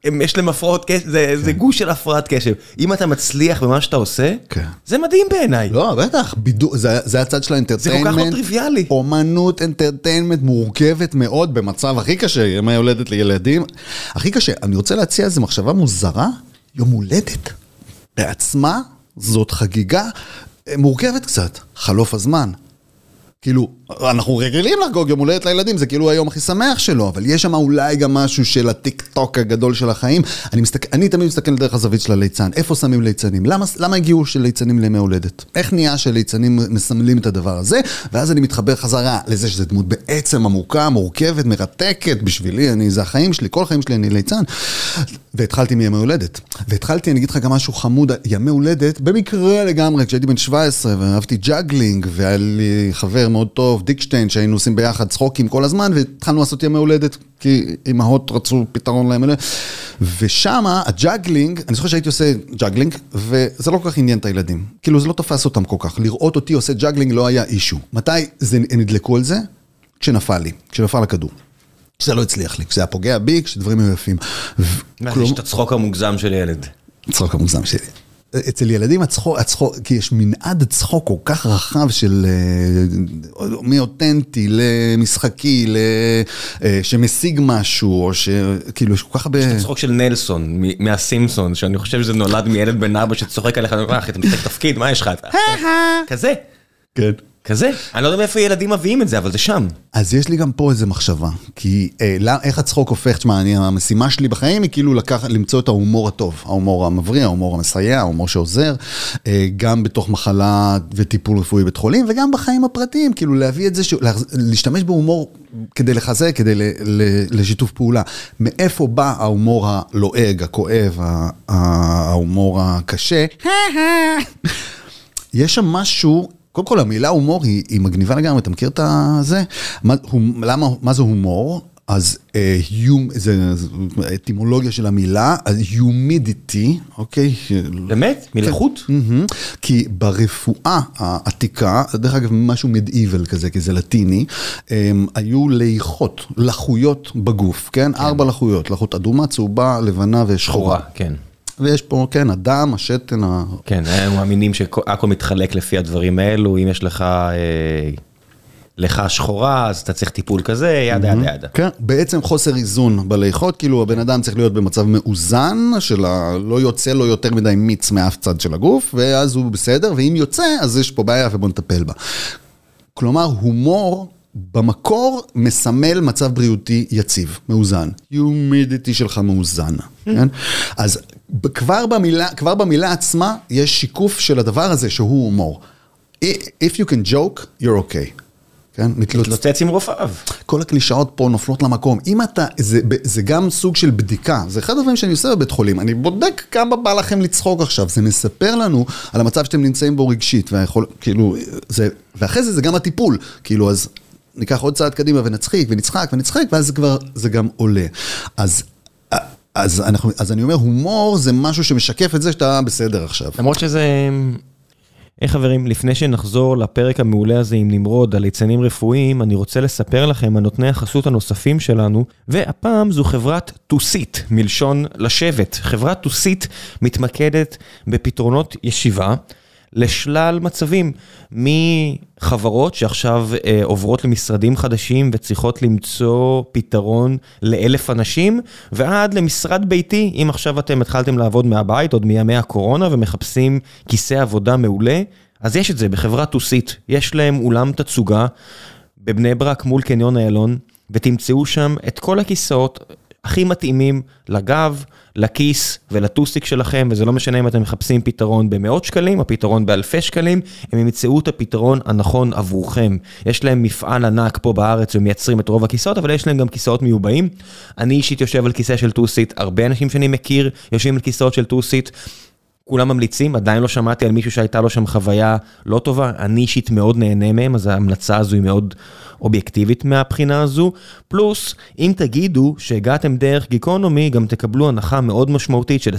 יש להם הפרעות קשב, זה, זה גוש של הפרעת קשב. אם אתה מצליח במה שאתה עושה, כן. זה מדהים בעיניי. לא, בטח, בידור, זה, זה הצד של ה entertainment. זה כל כך לא טריוויאלי. אומנות entertainment מורכבת מאוד במצב הכי קשה, ימי הולדת לילדים. הכי קשה, אני רוצה להציע איזו מחשבה מוזרה, יום הולדת. בעצמה, זאת חגיגה אה, מורכבת קצת, חלוף הזמן. כאילו, אנחנו רגילים לחגוג יום הולדת לילדים, זה כאילו היום הכי שמח שלו, אבל יש שם אולי גם משהו של הטיק טוק הגדול של החיים. אני, מסתכל, אני תמיד מסתכל דרך הזווית של הליצן, איפה שמים ליצנים? למה, למה הגיעו של ליצנים לימי הולדת? איך נהיה שליצנים מסמלים את הדבר הזה? ואז אני מתחבר חזרה לזה שזו דמות בעצם עמוקה, מורכבת, מרתקת בשבילי, אני, זה החיים שלי, כל החיים שלי אני ליצן. והתחלתי מימי הולדת. והתחלתי, אני אגיד לך גם משהו חמוד, ימי הולדת, במקרה לגמרי, כשהייתי בן 17 ואהבתי juggling, והיה לי חבר מאוד טוב, דיקשטיין, שהיינו עושים ביחד צחוקים כל הזמן, והתחלנו לעשות ימי הולדת, כי אמהות רצו פתרון לימי הולדת. ושמה, ה juggling, אני זוכר שהייתי עושה juggling, וזה לא כל כך עניין את הילדים. כאילו, זה לא תפס אותם כל כך. לראות אותי עושה juggling לא היה issue. מתי זה, הם נדלקו על זה? כשנפל לי, כשנפל הכדור. כשזה לא הצליח לי, כשזה היה פוגע בי, כשדברים היו יפים. ו- כלומר- יש את הצחוק המוגזם של ילד. הצחוק המוגזם שלי. אצל ילדים הצחוק, הצחוק, כי יש מנעד צחוק כל כך רחב של אה, מאותנטי למשחקי, ל- אה, שמשיג משהו, או שכאילו יש כל כך הרבה... צחוק של נלסון מהסימפסון, שאני חושב שזה נולד מילד בן ארבע שצוחק עליך, אחי, אתה משחק תפקיד, מה יש לך? כזה, כן. כזה. אני לא יודע מאיפה ילדים מביאים את זה, אבל זה שם. אז יש לי גם פה איזה מחשבה, כי אה, לא, איך הצחוק הופך, תשמע, אני, המשימה שלי בחיים היא כאילו לקח, למצוא את ההומור הטוב, ההומור המבריא, ההומור המסייע, ההומור שעוזר, אה, גם בתוך מחלה וטיפול רפואי בבית חולים, וגם בחיים הפרטיים, כאילו להביא את זה, ש... להחז- להשתמש בהומור כדי לחזק, כדי ל, ל, לשיתוף פעולה. מאיפה בא ההומור הלועג, הכואב, ההומור הקשה? <laughs> יש שם משהו, קודם כל המילה הומור היא, היא מגניבה לגמרי, אתה מכיר את זה? מה, הומ, למה, מה זה הומור? אז אה, יום, זה, אטימולוגיה של המילה, אז יומידיטי, אוקיי? באמת? מלחות? מהמם. כי ברפואה העתיקה, דרך אגב משהו מדאיבל כזה, כי זה לטיני, הם היו ליחות, לחויות בגוף, כן? ארבע לחויות, לחות אדומה, צהובה, לבנה ושחורה. שחורה, כן. ויש פה, כן, הדם, השתן, ה... כן, הם מאמינים שהכל מתחלק לפי הדברים האלו, אם יש לך... אה, לך שחורה, אז אתה צריך טיפול כזה, ידה ידה ידה. כן, בעצם חוסר איזון בליכות, כאילו הבן אדם צריך להיות במצב מאוזן, של ה... לא יוצא לו יותר מדי מיץ מאף צד של הגוף, ואז הוא בסדר, ואם יוצא, אז יש פה בעיה ובוא נטפל בה. כלומר, הומור במקור מסמל מצב בריאותי יציב, מאוזן. יומידיטי שלך מאוזן, כן? אז כבר במילה, כבר במילה עצמה יש שיקוף של הדבר הזה שהוא הומור. If you can joke, you're okay. כן? מתלוצץ עם רופאיו. כל הקלישאות פה נופלות למקום. אם אתה, זה, זה גם סוג של בדיקה, זה אחד הדברים שאני עושה בבית חולים, אני בודק כמה בא לכם לצחוק עכשיו, זה מספר לנו על המצב שאתם נמצאים בו רגשית, והיכול, כאילו, זה, ואחרי זה זה גם הטיפול, כאילו, אז ניקח עוד צעד קדימה ונצחיק ונצחק ונצחק, ואז זה כבר, זה גם עולה. אז... אז, אנחנו, אז אני אומר, הומור זה משהו שמשקף את זה שאתה בסדר עכשיו. למרות שזה היי hey, חברים, לפני שנחזור לפרק המעולה הזה עם נמרוד על ליצנים רפואיים, אני רוצה לספר לכם על נותני החסות הנוספים שלנו, והפעם זו חברת טוסית, מלשון לשבת. חברת טוסית מתמקדת בפתרונות ישיבה. לשלל מצבים, מחברות שעכשיו אה, עוברות למשרדים חדשים וצריכות למצוא פתרון לאלף אנשים, ועד למשרד ביתי, אם עכשיו אתם התחלתם לעבוד מהבית עוד מימי הקורונה ומחפשים כיסא עבודה מעולה, אז יש את זה בחברת טוסית, יש להם אולם תצוגה בבני ברק מול קניון איילון, ותמצאו שם את כל הכיסאות הכי מתאימים לגב, לכיס ולטוסיק שלכם, וזה לא משנה אם אתם מחפשים פתרון במאות שקלים או פתרון באלפי שקלים, הם ימצאו את הפתרון הנכון עבורכם. יש להם מפעל ענק פה בארץ ומייצרים את רוב הכיסאות, אבל יש להם גם כיסאות מיובאים. אני אישית יושב על כיסא של טוסית, הרבה אנשים שאני מכיר יושבים על כיסאות של טוסית. כולם ממליצים, עדיין לא שמעתי על מישהו שהייתה לו שם חוויה לא טובה, אני אישית מאוד נהנה מהם, אז ההמלצה הזו היא מאוד אובייקטיבית מהבחינה הזו. פלוס, אם תגידו שהגעתם דרך גיקונומי, גם תקבלו הנחה מאוד משמעותית של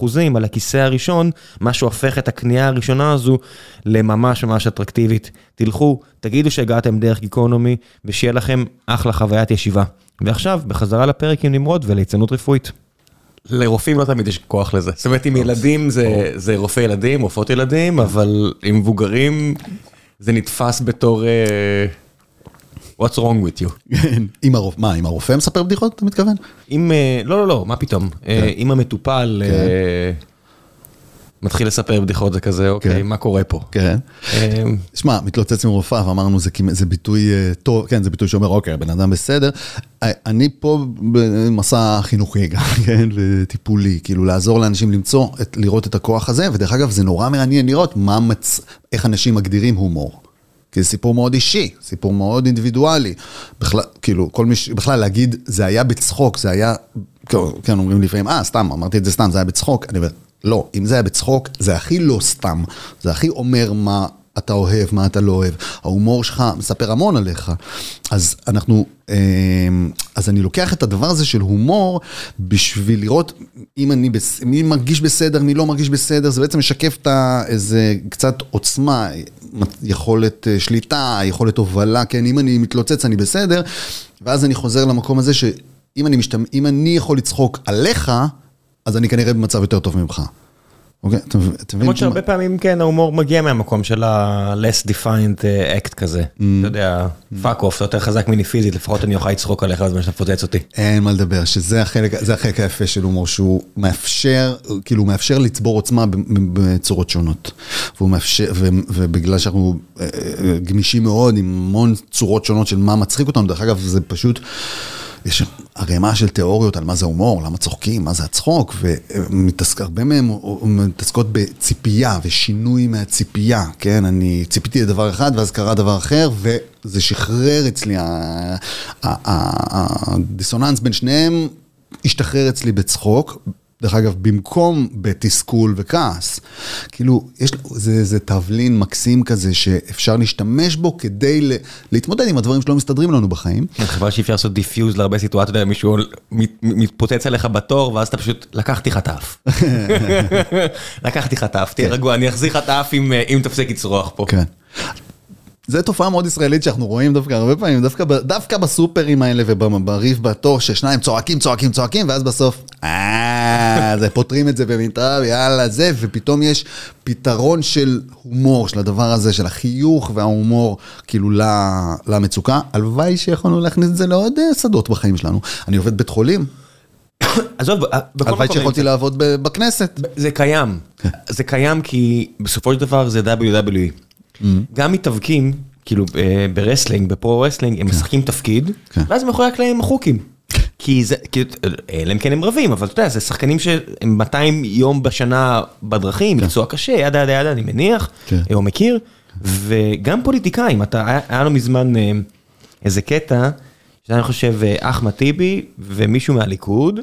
25% על הכיסא הראשון, מה שהופך את הקנייה הראשונה הזו לממש ממש אטרקטיבית. תלכו, תגידו שהגעתם דרך גיקונומי, ושיהיה לכם אחלה חוויית ישיבה. ועכשיו, בחזרה לפרק עם נמרוד וליצנות רפואית. לרופאים לא תמיד יש כוח לזה. זאת אומרת, עם ילדים זה רופא ילדים, רופאות ילדים, אבל עם מבוגרים זה נתפס בתור... What's wrong with you? עם הרופא, מה, עם הרופא מספר בדיחות, אתה מתכוון? עם, לא, לא, לא, מה פתאום? אם המטופל מתחיל לספר בדיחות זה כזה, אוקיי, מה קורה פה? כן. שמע, מתלוצץ עם רופאה ואמרנו זה ביטוי טוב, כן, זה ביטוי שאומר, אוקיי, הבן אדם בסדר. אני פה במסע חינוכי גם, <laughs> כן, וטיפולי, כאילו לעזור לאנשים למצוא, לראות את הכוח הזה, ודרך אגב, זה נורא מעניין לראות מה מצ... איך אנשים מגדירים הומור. כי זה סיפור מאוד אישי, סיפור מאוד אינדיבידואלי. בכלל, כאילו, כל מי ש... בכלל להגיד, זה היה בצחוק, זה היה, כן, אומרים לפעמים, אה, סתם, אמרתי את זה סתם, זה היה בצחוק. אני אומר, לא, אם זה היה בצחוק, זה הכי לא סתם, זה הכי אומר מה אתה אוהב, מה אתה לא אוהב. ההומור שלך מספר המון עליך. אז אנחנו, אמ, אז אני לוקח את הדבר הזה של הומור בשביל לראות אם אני, מי מרגיש בסדר, מי לא מרגיש בסדר, זה בעצם משקף את איזה קצת עוצמה, יכולת אה, שליטה, יכולת הובלה, כן, אם אני מתלוצץ אני בסדר, ואז אני חוזר למקום הזה שאם אני, משתמע, אני יכול לצחוק עליך, אז אני כנראה במצב יותר טוב ממך. אוקיי, אתה מבין? למרות שהרבה פעמים כן, ההומור מגיע מהמקום של ה-less defined uh, act כזה. Mm. אתה יודע, fuck off, אתה יותר חזק ממני פיזית, לפחות אני אוכל לצחוק עליך בזמן שאתה מפוצץ אותי. אין מה לדבר, שזה החלק היפה של הומור, שהוא מאפשר, כאילו, מאפשר לצבור עוצמה בצורות שונות. והוא מאפשר, ובגלל שאנחנו אה, אה, גמישים מאוד, עם המון צורות שונות של מה מצחיק אותנו, דרך אגב, זה פשוט... יש ערימה של תיאוריות על מה זה הומור, למה צוחקים, מה זה הצחוק, והרבה מהם מתעסקות בציפייה ושינוי מהציפייה, כן? אני ציפיתי לדבר אחד ואז קרה דבר אחר, וזה שחרר אצלי, הדיסוננס בין שניהם השתחרר אצלי בצחוק. דרך אגב, במקום בתסכול וכעס, כאילו, יש, זה, זה תבלין מקסים כזה שאפשר להשתמש בו כדי ל, להתמודד עם הדברים שלא מסתדרים לנו בחיים. כן, חבל שאי אפשר לעשות defuse להרבה סיטואציות, מישהו מתפוצץ עליך בתור, ואז אתה פשוט, לקחתי חטף. <laughs> לקחתי חטף, תהיה כן. רגוע, אני אחזיר חטף אם תפסיק לצרוח פה. כן. זה תופעה מאוד ישראלית שאנחנו רואים דווקא הרבה פעמים, דווקא, דווקא בסופרים האלה ובריף בתור, ששניים צועקים, צועקים, צועקים, ואז בסוף, אה, זה, פותרים את זה במיטב, יאללה, זה, ופתאום יש פתרון של הומור, של הדבר הזה, של החיוך וההומור, כאילו, למצוקה. הלוואי שיכולנו להכניס את זה לעוד אה, שדות בחיים שלנו. אני עובד בית חולים. <coughs> עזוב, בכל הלוואי שיכולתי לעבוד בכנסת. זה קיים, זה קיים כי בסופו של דבר זה WWE. גם מתאבקים, כאילו ב wrestling, ב pro-wrestling, הם משחקים תפקיד, ואז מאחורי הקלעים הם צוחקים. כי זה, אלא אם כן הם רבים, אבל אתה יודע, זה שחקנים שהם 200 יום בשנה בדרכים, מקצוע קשה, yada yada yada, אני מניח, או מכיר, וגם פוליטיקאים, היה לו מזמן איזה קטע, שאני חושב אחמד טיבי ומישהו מהליכוד,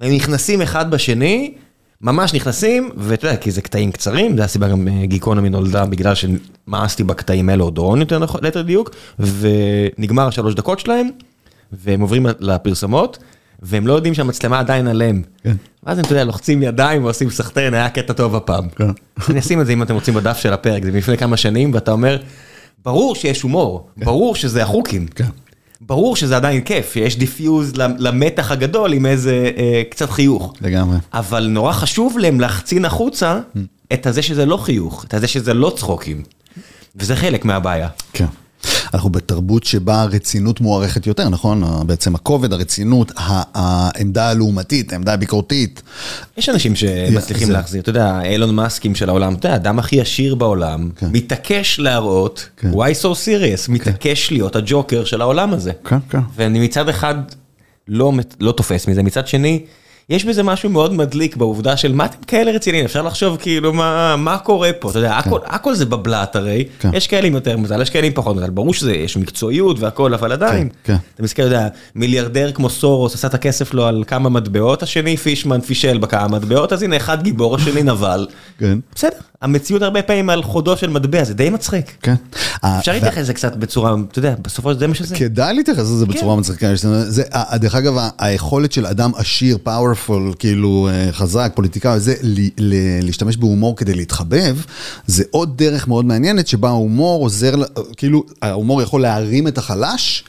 הם נכנסים אחד בשני, ממש נכנסים, ואתה יודע, כי זה קטעים קצרים, זה הסיבה גם גיקונומי נולדה בגלל שמאסתי בקטעים האלו, או דורון יותר נכון, ליתר דיוק, ונגמר השלוש דקות שלהם, והם עוברים לפרסומות, והם לא יודעים שהמצלמה עדיין עליהם. ואז הם, אתה יודע, לוחצים ידיים ועושים סחטיין, היה קטע טוב הפעם. אני אשים את זה אם אתם רוצים בדף של הפרק, זה מלפני כמה שנים, ואתה אומר, ברור שיש הומור, ברור שזה החוקים. ברור שזה עדיין כיף, יש defuse למתח הגדול עם איזה קצת חיוך. לגמרי. אבל נורא חשוב להם להחצין החוצה את הזה שזה לא חיוך, את הזה שזה לא צחוקים. וזה חלק מהבעיה. כן. אנחנו בתרבות שבה הרצינות מוערכת יותר, נכון? בעצם הכובד, הרצינות, העמדה הלעומתית, העמדה הביקורתית. יש אנשים שמצליחים להחזיר, אתה יודע, אילון מאסקים של העולם, אתה יודע, האדם הכי עשיר בעולם, מתעקש להראות, why so serious, מתעקש להיות הג'וקר של העולם הזה. כן, כן. ואני מצד אחד לא תופס מזה, מצד שני, יש בזה משהו מאוד מדליק בעובדה של מה אתם כאלה רציניים, אפשר לחשוב כאילו מה קורה פה, אתה יודע, הכל זה בבלת הרי, יש כאלה עם יותר מזל, יש כאלה עם פחות מזל, ברור שיש מקצועיות והכל, אבל עדיין, אתה מסתכל, אתה יודע, מיליארדר כמו סורוס עשה את הכסף לו על כמה מטבעות, השני פישמן פישל בכמה מטבעות, אז הנה אחד גיבור, השני <laughs> נבל, בסדר, המציאות הרבה פעמים על חודו של מטבע, זה די מצחיק. כן. אפשר להתייחס לזה קצת בצורה, אתה יודע, בסופו של דבר זה מה שזה. כדאי להתייחס לזה בצורה מצחיקה, דרך אגב, היכולת של אדם עשיר, פאורפול, כאילו חזק, פוליטיקאי, זה להשתמש בהומור כדי להתחבב, זה עוד דרך מאוד מעניינת שבה ההומור עוזר, כאילו, ההומור יכול להרים את החלש.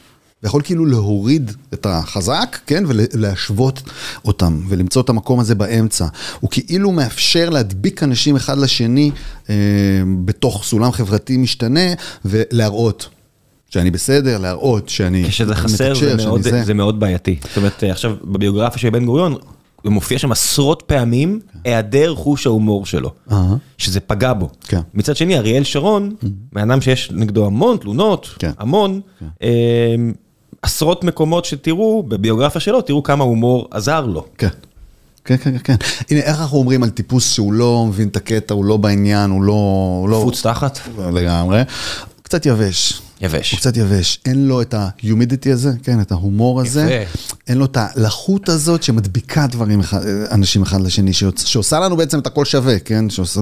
ויכול כאילו להוריד את החזק, כן, ולהשוות אותם, ולמצוא את המקום הזה באמצע. הוא כאילו מאפשר להדביק אנשים אחד לשני אה, בתוך סולם חברתי משתנה, ולהראות. שאני בסדר, להראות שאני מתקשר, כשזה חסר זה מאוד, זה... זה מאוד בעייתי. זאת אומרת, עכשיו בביוגרפיה של בן גוריון, הוא מופיע שם עשרות פעמים, היעדר חוש ההומור שלו, שזה פגע בו. מצד שני, אריאל שרון, מאדם שיש נגדו המון תלונות, המון, עשרות מקומות שתראו, בביוגרפיה שלו, תראו כמה הומור עזר לו. כן. כן, כן, כן. הנה, איך אנחנו אומרים על טיפוס שהוא לא מבין את הקטע, הוא לא בעניין, הוא לא... חוץ תחת? לגמרי. קצת יבש. יבש. הוא קצת יבש. אין לו את ה-humidity הזה, כן, את ההומור הזה. יפה. אין לו את הלחות הזאת שמדביקה דברים, אנשים אחד לשני, שעושה לנו בעצם את הכל שווה, כן? שעושה...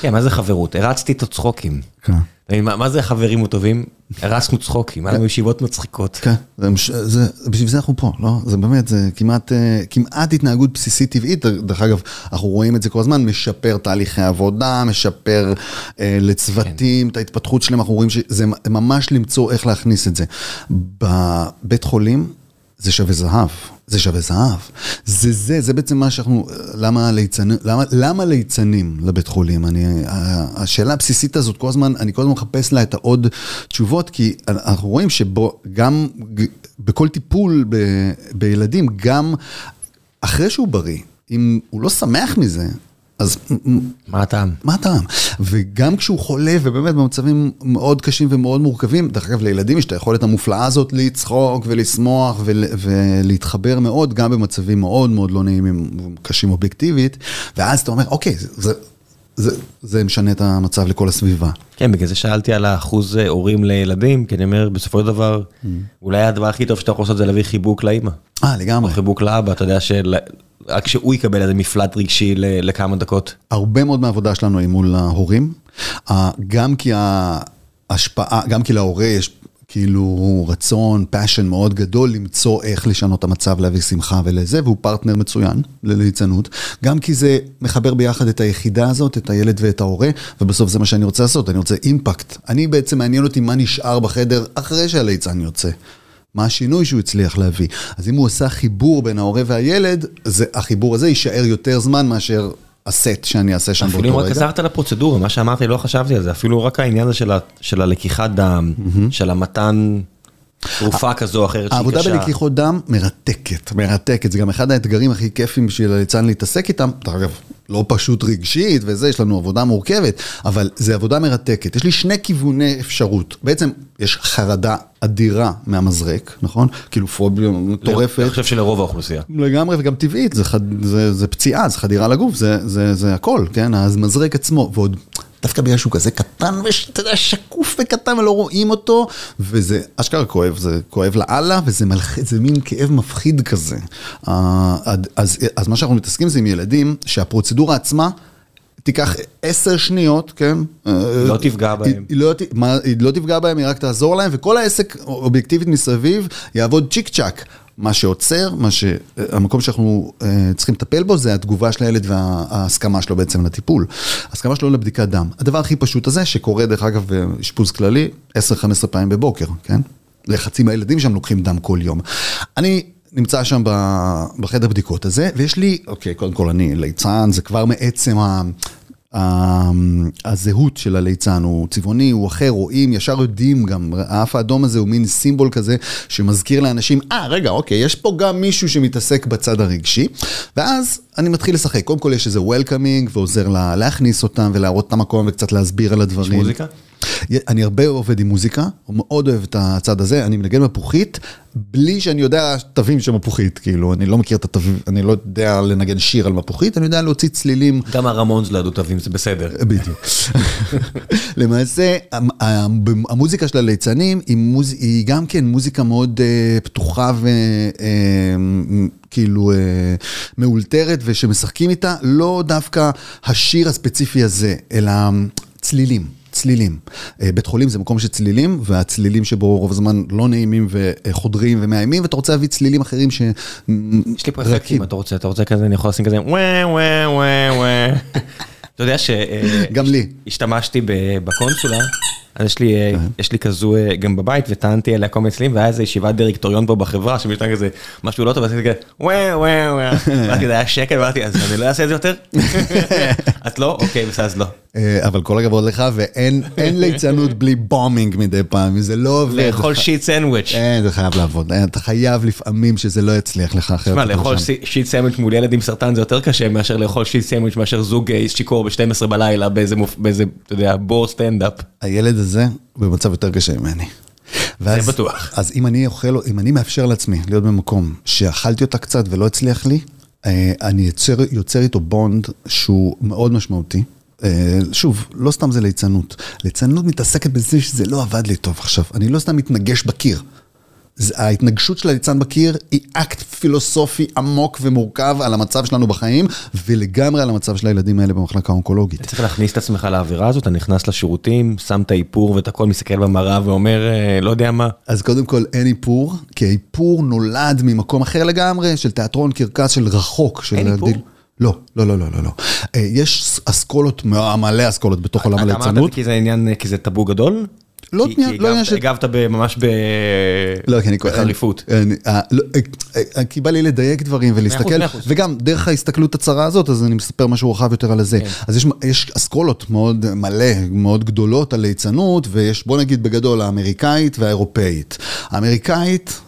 כן, מה זה חברות? הרצתי את הצחוקים. כן. מה זה חברים טובים? הרסנו צחוקים, היה לנו ישיבות מצחיקות. כן, בשביל זה אנחנו פה, לא? זה באמת, זה כמעט התנהגות בסיסית טבעית, דרך אגב, אנחנו רואים את זה כל הזמן, משפר תהליכי עבודה, משפר לצוותים, את ההתפתחות שלהם, אנחנו רואים שזה ממש למצוא איך להכניס את זה. בבית חולים זה שווה זהב. זה שווה זהב. זה זה, זה בעצם מה שאנחנו, למה ליצנים, למה, למה ליצנים לבית חולים? אני, השאלה הבסיסית הזאת, כל הזמן, אני כל הזמן מחפש לה את העוד תשובות, כי אנחנו רואים שבו, גם בכל טיפול ב, בילדים, גם אחרי שהוא בריא, אם הוא לא שמח מזה, אז מה הטעם? מה הטעם? וגם כשהוא חולה ובאמת במצבים מאוד קשים ומאוד מורכבים, דרך אגב לילדים יש את היכולת המופלאה הזאת לצחוק ולשמוח ולהתחבר מאוד, גם במצבים מאוד מאוד לא נעימים וקשים אובייקטיבית, ואז אתה אומר, אוקיי, זה... זה, זה משנה את המצב לכל הסביבה. כן, בגלל זה שאלתי על האחוז הורים לילדים, כי אני אומר, בסופו של דבר, אולי הדבר הכי טוב שאתה יכול לעשות זה להביא חיבוק לאמא. אה, לגמרי. או חיבוק לאבא, אתה יודע של... רק שהוא יקבל איזה מפלט רגשי לכמה דקות. הרבה מאוד מהעבודה שלנו היא מול ההורים, גם כי ההשפעה, גם כי להורה יש כאילו רצון, passion מאוד גדול למצוא איך לשנות את המצב, להביא שמחה ולזה, והוא פרטנר מצוין לליצנות, גם כי זה מחבר ביחד את היחידה הזאת, את הילד ואת ההורה, ובסוף זה מה שאני רוצה לעשות, אני רוצה אימפקט. אני בעצם מעניין אותי מה נשאר בחדר אחרי שהליצן יוצא. מה השינוי שהוא הצליח להביא. אז אם הוא עושה חיבור בין ההורה והילד, זה, החיבור הזה יישאר יותר זמן מאשר הסט שאני אעשה שם באותו רגע. אפילו רק עזרת לפרוצדורה, מה שאמרתי, לא חשבתי על זה, אפילו רק העניין הזה של, ה, של הלקיחת דם, mm-hmm. של המתן תרופה כזו או אחרת שהיא העבודה קשה. בלקיחות דם מרתקת, מרתקת, זה גם אחד האתגרים הכי כיפים בשביל הליצן להתעסק איתם, אגב, לא פשוט רגשית וזה, יש לנו עבודה מורכבת, אבל זה עבודה מרתקת. יש לי שני כיווני אפשרות, בעצם יש חרדה אדירה מהמזרק, נכון? כאילו פוביה מטורפת. אני חושב שלרוב האוכלוסייה. לגמרי וגם טבעית, זה, חד, זה, זה פציעה, זה חדירה לגוף, זה, זה, זה הכל, כן? אז מזרק עצמו, ועוד דווקא בגלל שהוא כזה קטן, ואתה יודע, שקוף וקטן ולא רואים אותו, וזה אשכרה כואב, זה כואב לאללה, וזה מלחיץ, זה מין כאב מפחיד כזה. אה, אז, אז מה שאנחנו מתעסקים זה עם ילדים, שהפרוצדורה עצמה, תיקח עשר שניות, כן? לא תפגע בהם. היא, לא, היא לא תפגע בהם, היא רק תעזור להם, וכל העסק אובייקטיבית מסביב יעבוד צ'יק צ'אק. מה שעוצר, מה ש... המקום שאנחנו uh, צריכים לטפל בו זה התגובה של הילד וההסכמה שלו בעצם לטיפול. ההסכמה שלו לבדיקת דם. הדבר הכי פשוט הזה, שקורה דרך אגב באשפוז כללי, 10-15 פעמים בבוקר, כן? לחצי מהילדים שם לוקחים דם כל יום. אני נמצא שם בחדר בדיקות הזה, ויש לי, אוקיי, קודם כל אני ליצן, זה כבר מעצם ה... הזהות של הליצן הוא צבעוני, הוא אחר, רואים, ישר יודעים גם, האף האדום הזה הוא מין סימבול כזה שמזכיר לאנשים, אה, ah, רגע, אוקיי, יש פה גם מישהו שמתעסק בצד הרגשי, ואז אני מתחיל לשחק. קודם כל יש איזה וולקאמינג ועוזר לה, להכניס אותם ולהראות את המקום וקצת להסביר על הדברים. יש מוזיקה? אני הרבה עובד עם מוזיקה, הוא מאוד אוהב את הצד הזה, אני מנגן מפוחית, בלי שאני יודע תווים של מפוחית, כאילו, אני לא מכיר את התווים, אני לא יודע לנגן שיר על מפוחית, אני יודע להוציא צלילים. גם הרמונס לא ידעו תווים, זה בסדר. בדיוק. <laughs> למעשה, המוזיקה של הליצנים היא, מוז... היא גם כן מוזיקה מאוד uh, פתוחה וכאילו uh, uh, מאולתרת, ושמשחקים איתה, לא דווקא השיר הספציפי הזה, אלא צלילים. צלילים. בית חולים זה מקום של צלילים, והצלילים שבו רוב הזמן לא נעימים וחודרים ומאיימים, ואתה רוצה להביא צלילים אחרים ש... יש לי פה אפקטים, אתה רוצה, אתה רוצה כזה, אני יכול לשים כזה ואה ואה ואה ואה. אתה יודע ש... גם לי. השתמשתי בקונסולה. אז יש לי, יש לי כזו גם בבית וטענתי עליה כל מיני צלילים והיה איזה ישיבת דירקטוריון פה בחברה שמשתנה כזה משהו לא טוב ועשיתי כזה ואה ואה ואה. ואז כזה היה שקט ואמרתי אז אני לא אעשה את זה יותר? <laughs> את לא? אוקיי בסדר אז לא. אבל כל הכבוד לך ואין ליצנות בלי bombing מדי פעם, זה לא עובד. לאכול shit sandwich. אין, זה חייב לעבוד, אתה חייב לפעמים שזה לא יצליח לך אחרת. תשמע, לאכול shit sandwich מול ילד עם סרטן זה יותר קשה מאשר לאכול shit sandwich מאשר זוג שיכור ב-12 בלילה באיזה, אתה יודע, בר סטנדאפ. הילד הזה במצב יותר קשה ממני. ואז, זה בטוח. אז אם אני אוכל, אם אני מאפשר לעצמי להיות במקום שאכלתי אותה קצת ולא הצליח לי, אני יוצר, יוצר איתו bond שהוא מאוד משמעותי. שוב, לא סתם זה ליצנות. ליצנות מתעסקת בזה שזה לא עבד לי טוב עכשיו. אני לא סתם מתנגש בקיר. ההתנגשות של הליצן בקיר היא אקט פילוסופי עמוק ומורכב על המצב שלנו בחיים, ולגמרי על המצב של הילדים האלה במחלקה האונקולוגית. אתה צריך להכניס את עצמך לאווירה הזאת, אתה נכנס לשירותים, שם את האיפור ואת הכל, מסתכל במראה ואומר, לא יודע מה. אז קודם כל אין איפור, כי האיפור נולד ממקום אחר לגמרי, של תיאטרון קרקס של רחוק. אין איפור? לא, לא, לא, לא, לא, לא. יש אסכולות, מלא אסכולות בתוך עולם הליצנות. אתה אמרת כי זה עניין, כי זה טאבו גדול? לא עניין של... הגבת ממש בחריפות. כי בא לי לדייק דברים ולהסתכל, וגם דרך ההסתכלות הצרה הזאת, אז אני מספר משהו רחב יותר על זה. אז יש אסכולות מאוד מלא, מאוד גדולות על ליצנות, ויש בוא נגיד בגדול האמריקאית והאירופאית. האמריקאית...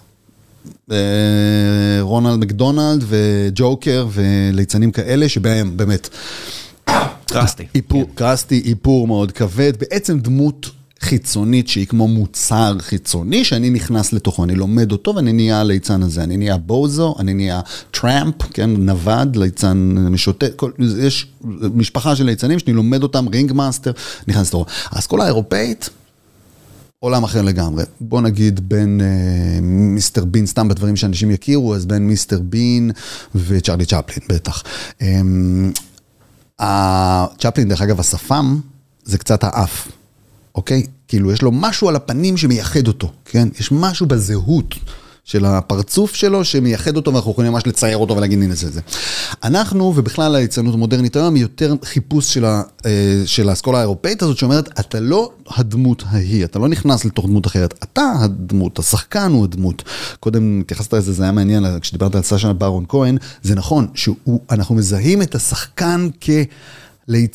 רונלד מקדונלד וג'וקר וליצנים כאלה שבהם באמת קרסטי, קרסטי, איפור מאוד כבד, בעצם דמות חיצונית שהיא כמו מוצר חיצוני שאני נכנס לתוכו, אני לומד אותו ואני נהיה הליצן הזה, אני נהיה בוזו, אני נהיה tramp, כן, נווד, ליצן משוטט, יש משפחה של ליצנים שאני לומד אותם, ring master, נכנס לתוכו. האסכולה האירופאית, עולם אחר לגמרי. בוא נגיד בין אה, מיסטר בין, סתם בדברים שאנשים יכירו, אז בין מיסטר בין וצ'רלי צ'פלין, בטח. אה, צ'פלין, דרך אגב, השפם זה קצת האף. אוקיי? כאילו, יש לו משהו על הפנים שמייחד אותו, כן? יש משהו בזהות של הפרצוף שלו, שמייחד אותו ואנחנו יכולים ממש לצייר אותו ולהגיד הנה זה זה. אנחנו, ובכלל הליצנות המודרנית היום, היא יותר חיפוש של, ה, אה, של האסכולה האירופאית הזאת, שאומרת, אתה לא הדמות ההיא, אתה לא נכנס לתוך דמות אחרת, אתה הדמות, השחקן הוא הדמות. קודם התייחסת לזה, זה היה מעניין, כשדיברת על סשה ברון כהן, זה נכון, שאנחנו מזהים את השחקן כ...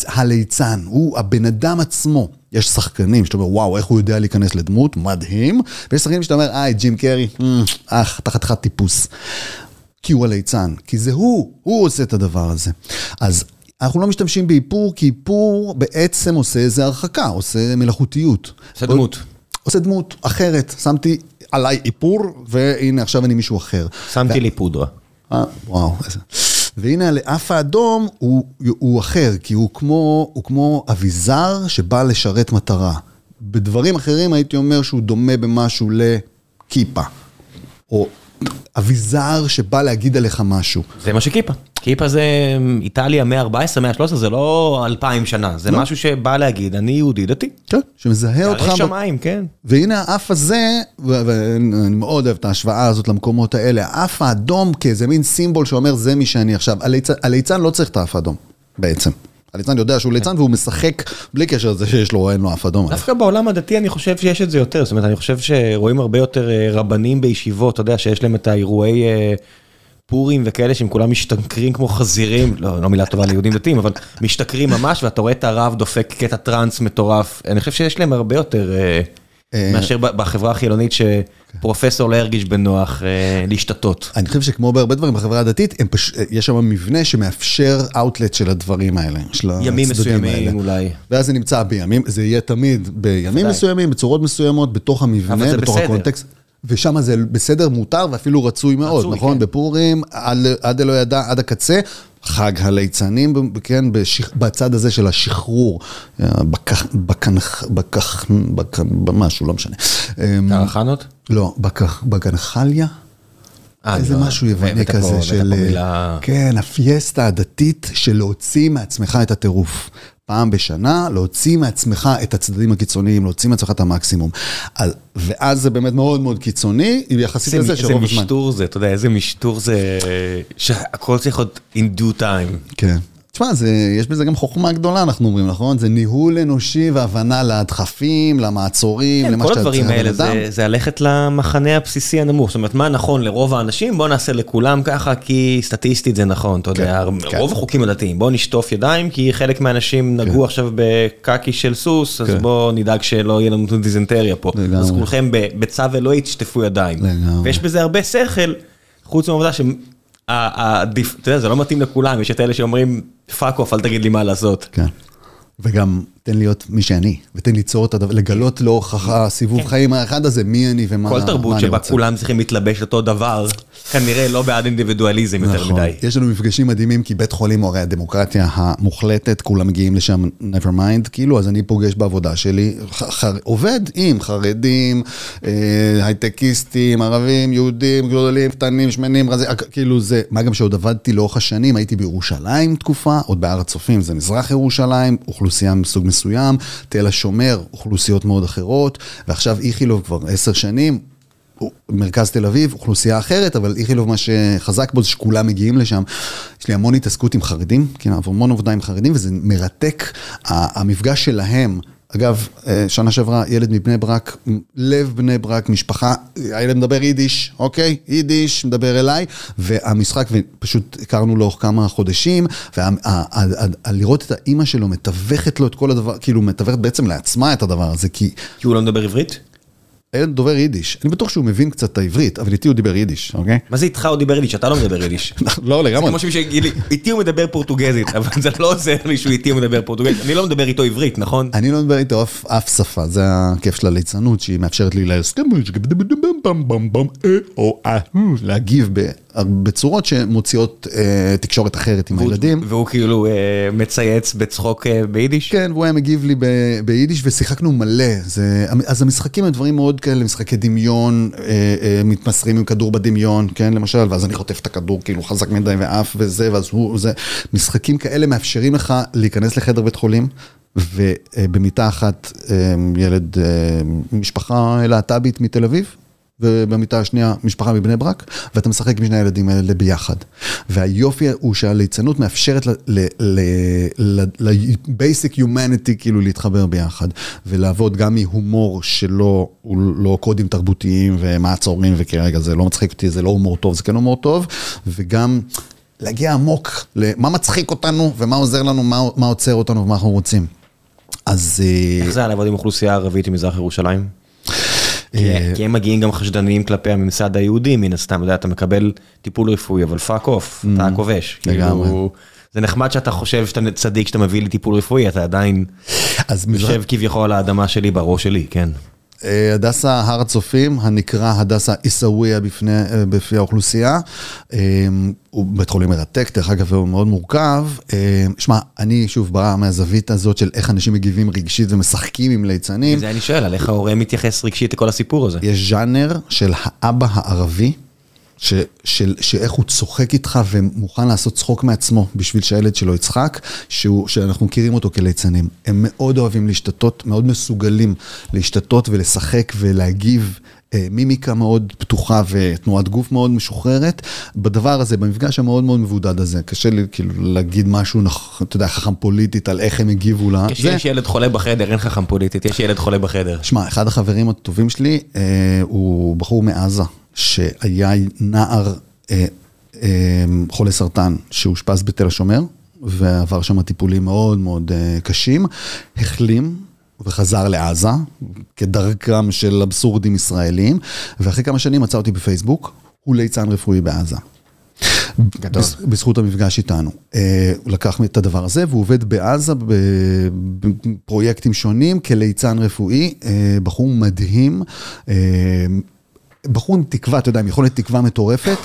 הליצן, הוא הבן אדם עצמו. יש שחקנים שאתה אומר, וואו, איך הוא יודע להיכנס לדמות, מדהים. ויש שחקנים שאתה אומר, איי, ג'ים קרי, אך, אתה חתיכת טיפוס. כי הוא הליצן, כי זה הוא, הוא עושה את הדבר הזה. אז אנחנו לא משתמשים באיפור, כי איפור בעצם עושה איזה הרחקה, עושה מלאכותיות. עושה דמות. עושה דמות אחרת. שמתי עליי איפור, והנה עכשיו אני מישהו אחר. שמתי לי פודרה. אה, וואו, איזה... והנה האף האדום הוא, הוא אחר, כי הוא כמו, הוא כמו אביזר שבא לשרת מטרה. בדברים אחרים הייתי אומר שהוא דומה במשהו לכיפה, או אביזר שבא להגיד עליך משהו. זה מה שכיפה. כיפה זה איטליה 114, 113, זה לא 2,000 שנה, זה לא. משהו שבא להגיד, אני יהודי דתי. כן, שמזהה אותך. ירא שמיים, כן. והנה האף הזה, ואני מאוד אוהב את ההשוואה הזאת למקומות האלה, האף האדום כאיזה מין סימבול שאומר, זה מי שאני עכשיו. הליצן לא צריך את האף האדום, בעצם. הליצן יודע שהוא ליצן והוא משחק בלי קשר לזה שיש לו או אין לו אף אדום. דווקא בעולם הדתי אני חושב שיש את זה יותר, זאת אומרת אני חושב שרואים הרבה יותר אה, רבנים בישיבות, אתה יודע שיש להם את האירועי אה, פורים וכאלה שהם כולם משתכרים כמו חזירים, לא, לא מילה טובה ליהודים דתיים, אבל משתכרים ממש ואתה רואה את הרב דופק קטע טראנס מטורף, אני חושב שיש להם הרבה יותר... אה, מאשר בחברה החילונית שפרופסור לא ירגיש בנוח אה, להשתתות. אני חושב שכמו בהרבה דברים בחברה הדתית, יש שם מבנה שמאפשר אאוטלט של הדברים האלה. ימים מסוימים אולי. ואז זה נמצא בימים, זה יהיה תמיד בימים מסוימים, בצורות מסוימות, בתוך המבנה, בתוך הקונטקסט. ושם זה בסדר, מותר ואפילו רצוי מאוד, נכון? כן. בפורים, עד אלוהי ידע, עד הקצה, חג הליצנים, כן, בשיח, בצד הזה של השחרור, בכך, בכך, בכך, בכך, במשהו, לא משנה. קרחנות? לא, בקנחליה. אה, איזה לא, משהו יווני כזה של... כן, הפיאסטה הדתית של להוציא מעצמך את הטירוף. פעם בשנה, להוציא מעצמך את הצדדים הקיצוניים, להוציא מעצמך את המקסימום. ואז זה באמת מאוד מאוד קיצוני, יחסית לזה שרוב הזמן... איזה משטור זה, אתה יודע, איזה משטור זה, שהכל צריך להיות in due time. כן. תשמע, יש בזה גם חוכמה גדולה, אנחנו אומרים, נכון? זה ניהול אנושי והבנה לדחפים, למעצורים, כן, למה שאתה צריך אדם. כל הדברים האלה זה ללכת למחנה הבסיסי הנמוך. זאת אומרת, מה נכון לרוב האנשים? בוא נעשה לכולם ככה, כי סטטיסטית זה נכון, אתה יודע, כן, כן. רוב החוקים הדתיים, בוא נשטוף ידיים, כי חלק מהאנשים נגעו עכשיו בקקי של סוס, אז בוא נדאג שלא יהיה לנו דיזנטריה פה. אז כולכם בצו אלוהי תשטפו ידיים. ויש בזה הרבה שכל, חוץ מהעובדה אתה יודע, זה לא מתאים לכולם, יש את אלה שאומרים, fuck off, אל תגיד לי מה לעשות. כן. וגם תן להיות מי שאני, ותן ליצור את הדבר, לגלות לאורך הסיבוב כן. חיים האחד הזה, מי אני ומה אני רוצה. כל תרבות שבה כולם צריכים להתלבש אותו דבר, כנראה לא בעד אינדיבידואליזם יותר נכון. מדי. יש לנו מפגשים מדהימים, כי בית חולים הוא הרי הדמוקרטיה המוחלטת, כולם מגיעים לשם never mind, כאילו, אז אני פוגש בעבודה שלי, עובד עם חרדים, אה, הייטקיסטים, ערבים, יהודים, גדולים, קטנים, שמנים, רזי, כאילו זה, מה גם שעוד עבדתי לאורך השנים, הייתי בירושלים תקופה, עוד בהר הצופים, זה מזרח ירושלים, אוכלוסייה מסוג מסוים, תל השומר, אוכלוסיות מאוד אחרות, ועכשיו איכילוב כבר עשר שנים, מרכז תל אביב, אוכלוסייה אחרת, אבל איכילוב מה שחזק בו זה שכולם מגיעים לשם. יש לי המון התעסקות עם חרדים, כן, המון עבודה עם חרדים, וזה מרתק, המפגש שלהם. אגב, אה, שנה שעברה, ילד מבני ברק, לב בני ברק, משפחה, הילד מדבר יידיש, אוקיי? יידיש, מדבר אליי, והמשחק, ופשוט הכרנו לאורך כמה חודשים, ולראות את האימא שלו מתווכת לו את כל הדבר, כאילו מתווכת בעצם לעצמה את הדבר הזה, כי... כי הוא לא מדבר עברית? הילד דובר יידיש. אני בטוח שהוא מבין קצת את העברית, אבל איתי הוא דיבר יידיש, אוקיי? מה זה איתך הוא דיבר יידיש? אתה לא מדבר יידיש. <laughs> לא, לגמרי. זה כמו שמישהו יגיד לי, איתי הוא מדבר פורטוגזית, <laughs> אבל זה לא עוזר לי שהוא איתי הוא מדבר פורטוגזית. אני לא מדבר איתו עברית, נכון? אני לא מדבר איתו אף שפה, זה הכיף של הליצנות, שהיא מאפשרת לי <laughs> להגיב בצורות שמוציאות אה, תקשורת אחרת עם הילדים. והוא כאילו אה, מצייץ בצחוק אה, ביידיש? כן, והוא היה מגיב לי ביידיש ושיחקנו מלא. אז המשחקים הם דברים מאוד כאלה, משחקי דמיון, מתמסרים עם כדור בדמיון, כן, למשל, ואז אני חוטף את הכדור כאילו חזק מדי ואף וזה, ואז הוא, זה, משחקים כאלה מאפשרים לך להיכנס לחדר בית חולים. ובמיטה אחת ילד, משפחה להט"בית מתל אביב, ובמיטה השנייה משפחה מבני ברק, ואתה משחק עם שני הילדים האלה ביחד. והיופי הוא שהליצנות מאפשרת ל-basic humanity כאילו להתחבר ביחד, ולעבוד גם מהומור שלא, לא קודים תרבותיים ומעצורים וכרגע זה לא מצחיק אותי, זה לא הומור טוב, זה כן הומור טוב, וגם... להגיע עמוק למה מצחיק אותנו ומה עוזר לנו, מה, מה עוצר אותנו ומה אנחנו רוצים. אז... איך זה היה לעבוד עם אוכלוסייה ערבית ממזרח ירושלים? כי הם מגיעים גם חשדניים כלפי הממסד היהודי, מן הסתם, אתה יודע, אתה מקבל טיפול רפואי, אבל fuck off, אתה כובש. לגמרי. זה נחמד שאתה חושב שאתה צדיק שאתה מביא לי טיפול רפואי, אתה עדיין יושב כביכול על האדמה שלי בראש שלי, כן. הדסה הר הצופים, הנקרא הדסה עיסאוויה בפי האוכלוסייה. הוא בית חולים מרתק, דרך אגב, הוא מאוד מורכב. שמע, אני שוב בא מהזווית הזאת של איך אנשים מגיבים רגשית ומשחקים עם ליצנים. זה אני שואל, על איך ההורה מתייחס רגשית לכל הסיפור הזה. יש ז'אנר של האבא הערבי. שאיך הוא צוחק איתך ומוכן לעשות צחוק מעצמו בשביל שהילד שלו יצחק, שהוא, שאנחנו מכירים אותו כליצנים. הם מאוד אוהבים להשתתות, מאוד מסוגלים להשתתות ולשחק ולהגיב. מימיקה מאוד פתוחה ותנועת גוף מאוד משוחררת. בדבר הזה, במפגש המאוד מאוד מבודד הזה, קשה לי כאילו להגיד משהו, אתה יודע, חכם פוליטית על איך הם הגיבו לה. כשיש ילד חולה בחדר, אין חכם פוליטית, יש ילד חולה בחדר. שמע, אחד החברים הטובים שלי הוא בחור מעזה. שהיה נער אה, אה, חולה סרטן שאושפז בתל השומר, ועבר שם טיפולים מאוד מאוד אה, קשים, החלים וחזר לעזה, כדרכם של אבסורדים ישראלים, ואחרי כמה שנים מצא אותי בפייסבוק, הוא ליצן רפואי בעזה. גדול. בזכות המפגש איתנו. הוא לקח את הדבר הזה והוא עובד בעזה בפרויקטים שונים כליצן רפואי, בחור מדהים. בחור עם תקווה, אתה יודע, עם יכולת תקווה מטורפת,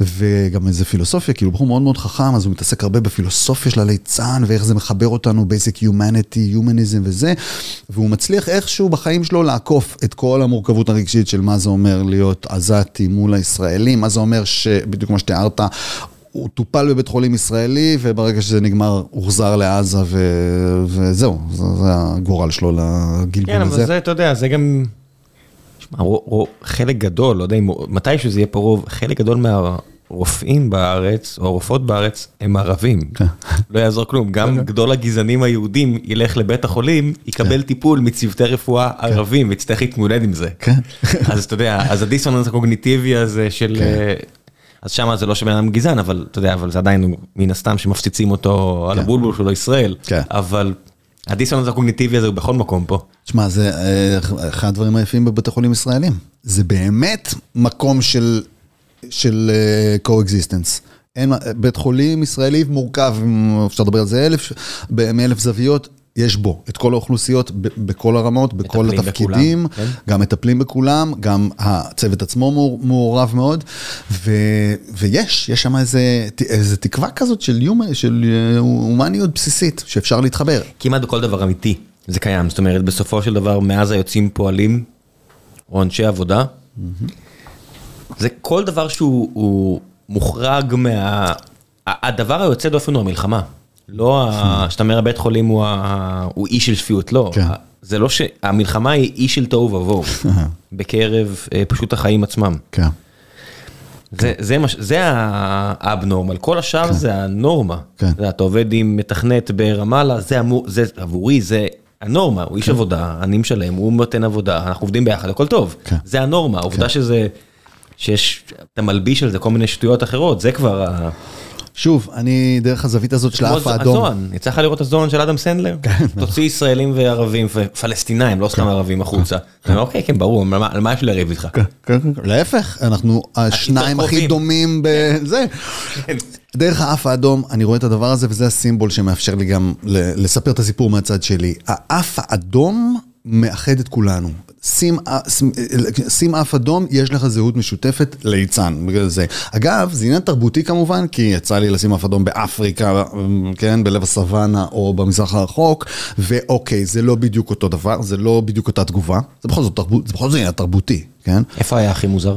וגם איזה פילוסופיה, כאילו בחור מאוד מאוד חכם, אז הוא מתעסק הרבה בפילוסופיה של הליצן, ואיך זה מחבר אותנו, basic humanity, humanism וזה, והוא מצליח איכשהו בחיים שלו לעקוף את כל המורכבות הרגשית של מה זה אומר להיות עזתי מול הישראלים, מה זה אומר שבדיוק כמו שתיארת, הוא טופל בבית חולים ישראלי, וברגע שזה נגמר, הוחזר לעזה, ו... וזהו, זה, זה הגורל שלו לגלגול כן, הזה. כן, אבל זה, אתה יודע, זה גם... חלק גדול, לא יודע אם מתישהו זה יהיה פה רוב, חלק גדול מהרופאים בארץ, או הרופאות בארץ, הם ערבים. לא יעזור כלום, גם גדול הגזענים היהודים ילך לבית החולים, יקבל טיפול מצוותי רפואה ערבים, ויצטרך להתמודד עם זה. <laughs> אז אתה יודע, אז הדיסוננס הקוגניטיבי הזה של... אז שם זה לא שבן אדם גזען, אבל אתה יודע, אבל זה עדיין מן הסתם שמפציצים אותו על הבולבול שלו ישראל, אבל... הדיסוננס הקוגניטיבי הזה הוא בכל מקום פה. תשמע, זה אחד הדברים היפים בבתי חולים ישראלים. זה באמת מקום של, של co-existence. אין, בית חולים ישראלי מורכב, אפשר לדבר על זה אלף, מאלף זוויות, יש בו את כל האוכלוסיות בכל הרמות, בכל התפקידים, בכולם, כן? גם מטפלים בכולם, גם הצוות עצמו מעורב מאוד, ו, ויש, יש שם איזה, איזה תקווה כזאת של, יומ, של הומניות בסיסית, שאפשר להתחבר. כמעט בכל דבר אמיתי זה קיים, זאת אומרת, בסופו של דבר, מאז היוצאים פועלים, או אנשי עבודה, mm-hmm. זה כל דבר שהוא מוחרג מה... הדבר היוצא דופן הוא המלחמה. לא, שאתה אומר הבית חולים הוא אי של שפיות, לא. כן. זה לא שהמלחמה היא אי של תוהו ובוהו, בקרב פשוט החיים עצמם. כן. זה האבנורמל, כל השאר כן. זה הנורמה. כן. אתה עובד עם מתכנת ברמאללה, זה עבורי, זה הנורמה, הוא איש עבודה, אני משלם, הוא נותן עבודה, אנחנו עובדים ביחד, הכל טוב. זה הנורמה, העובדה שזה, שיש, אתה מלביש על זה כל מיני שטויות אחרות, זה כבר ה... שוב, אני דרך הזווית הזאת של האף האדום. הזוהן, יצא לך לראות הזוהן של אדם סנדלר? כן. תוציא ישראלים וערבים ופלסטינאים, לא סתם ערבים החוצה. אוקיי, כן, ברור, על מה יש לי לריב איתך? להפך, אנחנו השניים הכי דומים בזה. דרך האף האדום, אני רואה את הדבר הזה, וזה הסימבול שמאפשר לי גם לספר את הסיפור מהצד שלי. האף האדום מאחד את כולנו. שים אף אדום, יש לך זהות משותפת ליצן, בגלל זה. אגב, זה עניין תרבותי כמובן, כי יצא לי לשים אף אדום באפריקה, כן, בלב הסוואנה או במזרח הרחוק, ואוקיי, זה לא בדיוק אותו דבר, זה לא בדיוק אותה תגובה, זה בכל זאת תרבות, זה בכל זאת עניין תרבותי, כן? איפה היה הכי מוזר?